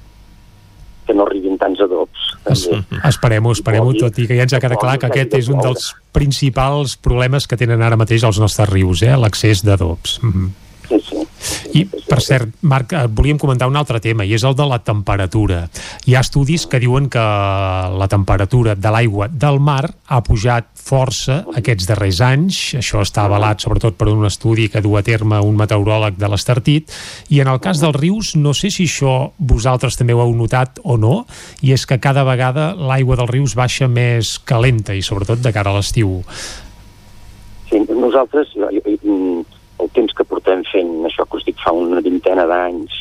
que no arribin tants adobs. Es, esperem-ho, esperem-ho, tot i que ja ens ha quedat clar que aquest és un dels principals problemes que tenen ara mateix els nostres rius, eh? l'accés d'adobs. Mm -hmm. Sí, sí. I, per cert, Marc, volíem comentar un altre tema, i és el de la temperatura. Hi ha estudis que diuen que la temperatura de l'aigua del mar ha pujat força aquests darrers anys. Això està avalat sobretot per un estudi que du a terme un meteoròleg de l'Estartit. I en el cas dels rius, no sé si això vosaltres també ho heu notat o no, i és que cada vegada l'aigua dels rius baixa més calenta, i sobretot de cara a l'estiu. Sí, nosaltres, jo, jo, el temps que portem fent això que us dic fa una vintena d'anys,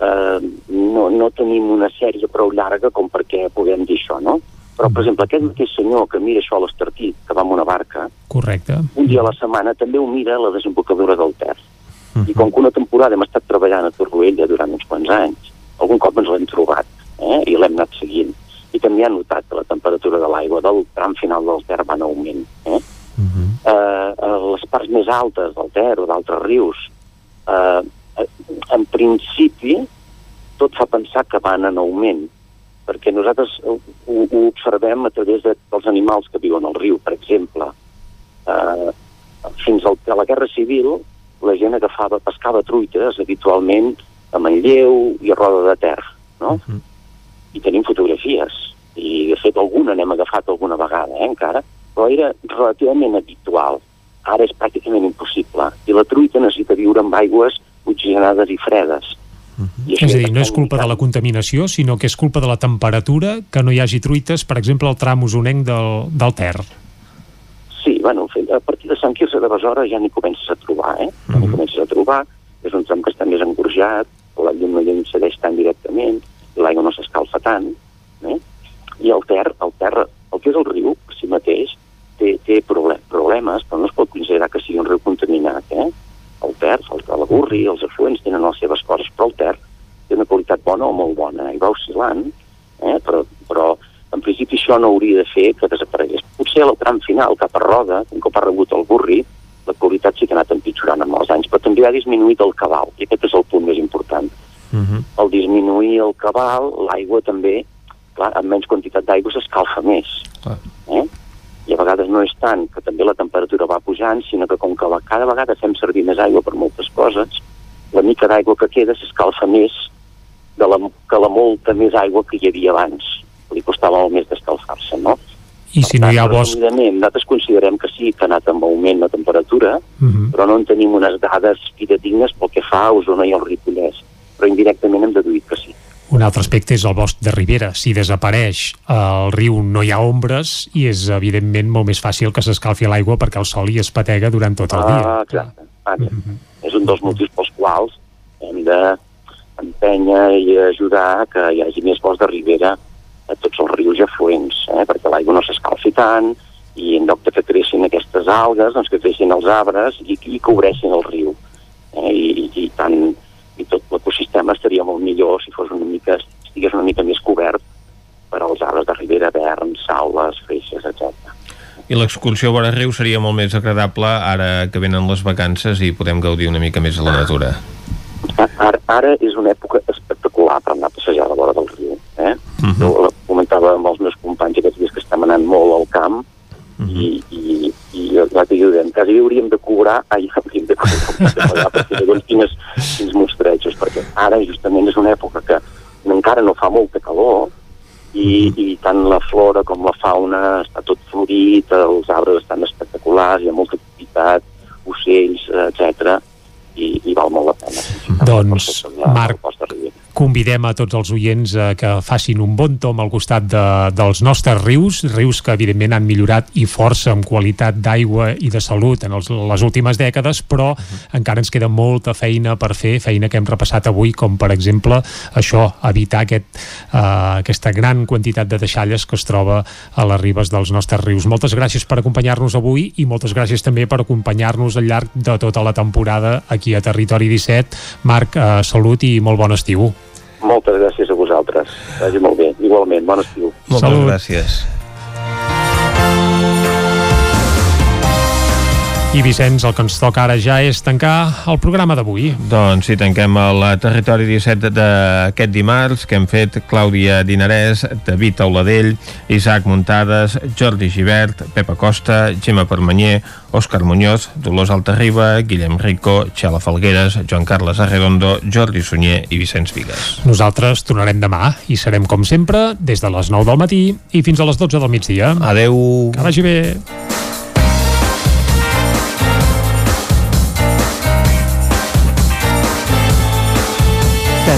eh, no, no tenim una sèrie prou llarga com perquè puguem dir això, no? Però, per exemple, aquest mateix senyor que mira això a l'Estartit, que va amb una barca, Correcte. un dia a la setmana també ho mira a la desembocadura del Ter. Uh -huh. I com que una temporada hem estat treballant a Torroella durant uns quants anys, algun cop ens l'hem trobat eh? i l'hem anat seguint. I també ha notat que la temperatura de l'aigua del tram final del Ter va en augment. Eh? Uh -huh. eh, a les parts més altes del Ter o d'altres rius, eh, en principi, tot fa pensar que van en augment, perquè nosaltres ho, ho observem a través de, dels animals que viuen al riu, per exemple. Eh, fins al, a la Guerra Civil, la gent agafava, pescava truites habitualment a Manlleu i a Roda de Ter, no? Uh -huh. I tenim fotografies, i de fet alguna n'hem agafat alguna vegada, eh, encara, però era relativament habitual. Ara és pràcticament impossible. I la truita necessita viure amb aigües oxigenades i fredes. Uh -huh. I és a dir, no és culpa de la contaminació, sinó que és culpa de la temperatura que no hi hagi truites, per exemple, al tram usonenc del, del Ter. Sí, bueno, a partir de Sant Quirze de Besora ja n'hi comences a trobar, eh? Uh -huh. N'hi comences a trobar, és un tram que està més engorjat, la llum no hi incedeix tan directament, l'aigua no s'escalfa tant, eh? I el Ter, el Ter, el que és el riu, per si mateix, té, té problemes, però no es pot considerar que sigui un riu contaminat, eh? El Ter, el, el Burri, els afluents tenen les seves coses, però el Ter té una qualitat bona o molt bona, i va oscil·lant, eh? però això no hauria de fer que desaparegués. Potser al tram final, cap a Roda, un cop ha rebut el burri, la qualitat sí que ha anat empitjorant amb els anys, però també ha disminuït el cabal, i aquest és el punt més important. Uh -huh. Al disminuir el cabal, l'aigua també, clar, amb menys quantitat d'aigua s'escalfa més. Clar. Eh? I a vegades no és tant que també la temperatura va pujant, sinó que com que la, cada vegada fem servir més aigua per moltes coses, la mica d'aigua que queda s'escalfa més de la, que la molta més aigua que hi havia abans. Li costava molt més d'escalfar-se, no? I si no hi ha bosc... Nosaltres considerem que sí que ha anat amb augment la temperatura, Uh -huh. però no en tenim unes dades fidedignes pel que fa a Osona i el Ripollès. Però indirectament hem deduït que sí. Un altre aspecte és el bosc de Ribera. Si desapareix al riu no hi ha ombres i és evidentment molt més fàcil que s'escalfi l'aigua perquè el sol hi es patega durant tot el dia. Ah, exacte. Ah, És un dels motius pels quals hem de empènyer i ajudar que hi hagi més bosc de ribera a tots els rius i afluents, eh? perquè l'aigua no s'escalfi tant i en lloc de que creixin aquestes algues, doncs que creixin els arbres i, i cobreixin el riu. Eh? I, i, i, tant, i tot l'ecosistema estaria molt millor si fos una mica, estigués una mica més cobert per als arbres de ribera, verns, saules, freixes, etc. I l'excursió a vora riu seria molt més agradable ara que venen les vacances i podem gaudir una mica més de la natura. Ara, ara és una època espectacular per anar a passejar a la vora del riu. Eh? Uh -huh. Jo comentava amb els meus companys aquests dies que estem anant molt al camp uh -huh. i, i, i l'altre dia dèiem, quasi hauríem de cobrar, ai, hauríem de cobrar, perquè llavors quines, quins mostrejos, perquè ara justament és una època que encara no fa molta calor i, i tant la flora com la fauna està tot florit, els arbres estan espectaculars, hi ha molta activitat, ocells, etc i, i val molt la pena. Doncs, Marc, convidem a tots els oients a que facin un bon tom al costat de, dels nostres rius, rius que evidentment han millorat i força en qualitat d'aigua i de salut en els, les últimes dècades, però uh -huh. encara ens queda molta feina per fer, feina que hem repassat avui, com per exemple això, evitar aquest, uh, aquesta gran quantitat de deixalles que es troba a les ribes dels nostres rius. Moltes gràcies per acompanyar-nos avui i moltes gràcies també per acompanyar-nos al llarg de tota la temporada aquí a Territori 17. Marc, uh, salut i molt bon estiu. Moltes gràcies a vosaltres. Vagi molt bé. Igualment, bon estiu. Moltes Salut. gràcies. I Vicenç, el que ens toca ara ja és tancar el programa d'avui. Doncs sí, tanquem el Territori 17 d'aquest dimarts, que hem fet Clàudia Dinarès, David Auladell, Isaac Muntades, Jordi Givert, Pepa Costa, Gemma Permanyer, Òscar Muñoz, Dolors Altarriba, Guillem Rico, Xela Falgueres, Joan Carles Arredondo, Jordi Sunyer i Vicenç Vigues. Nosaltres tornarem demà i serem, com sempre, des de les 9 del matí i fins a les 12 del migdia. Adeu. Que vagi bé.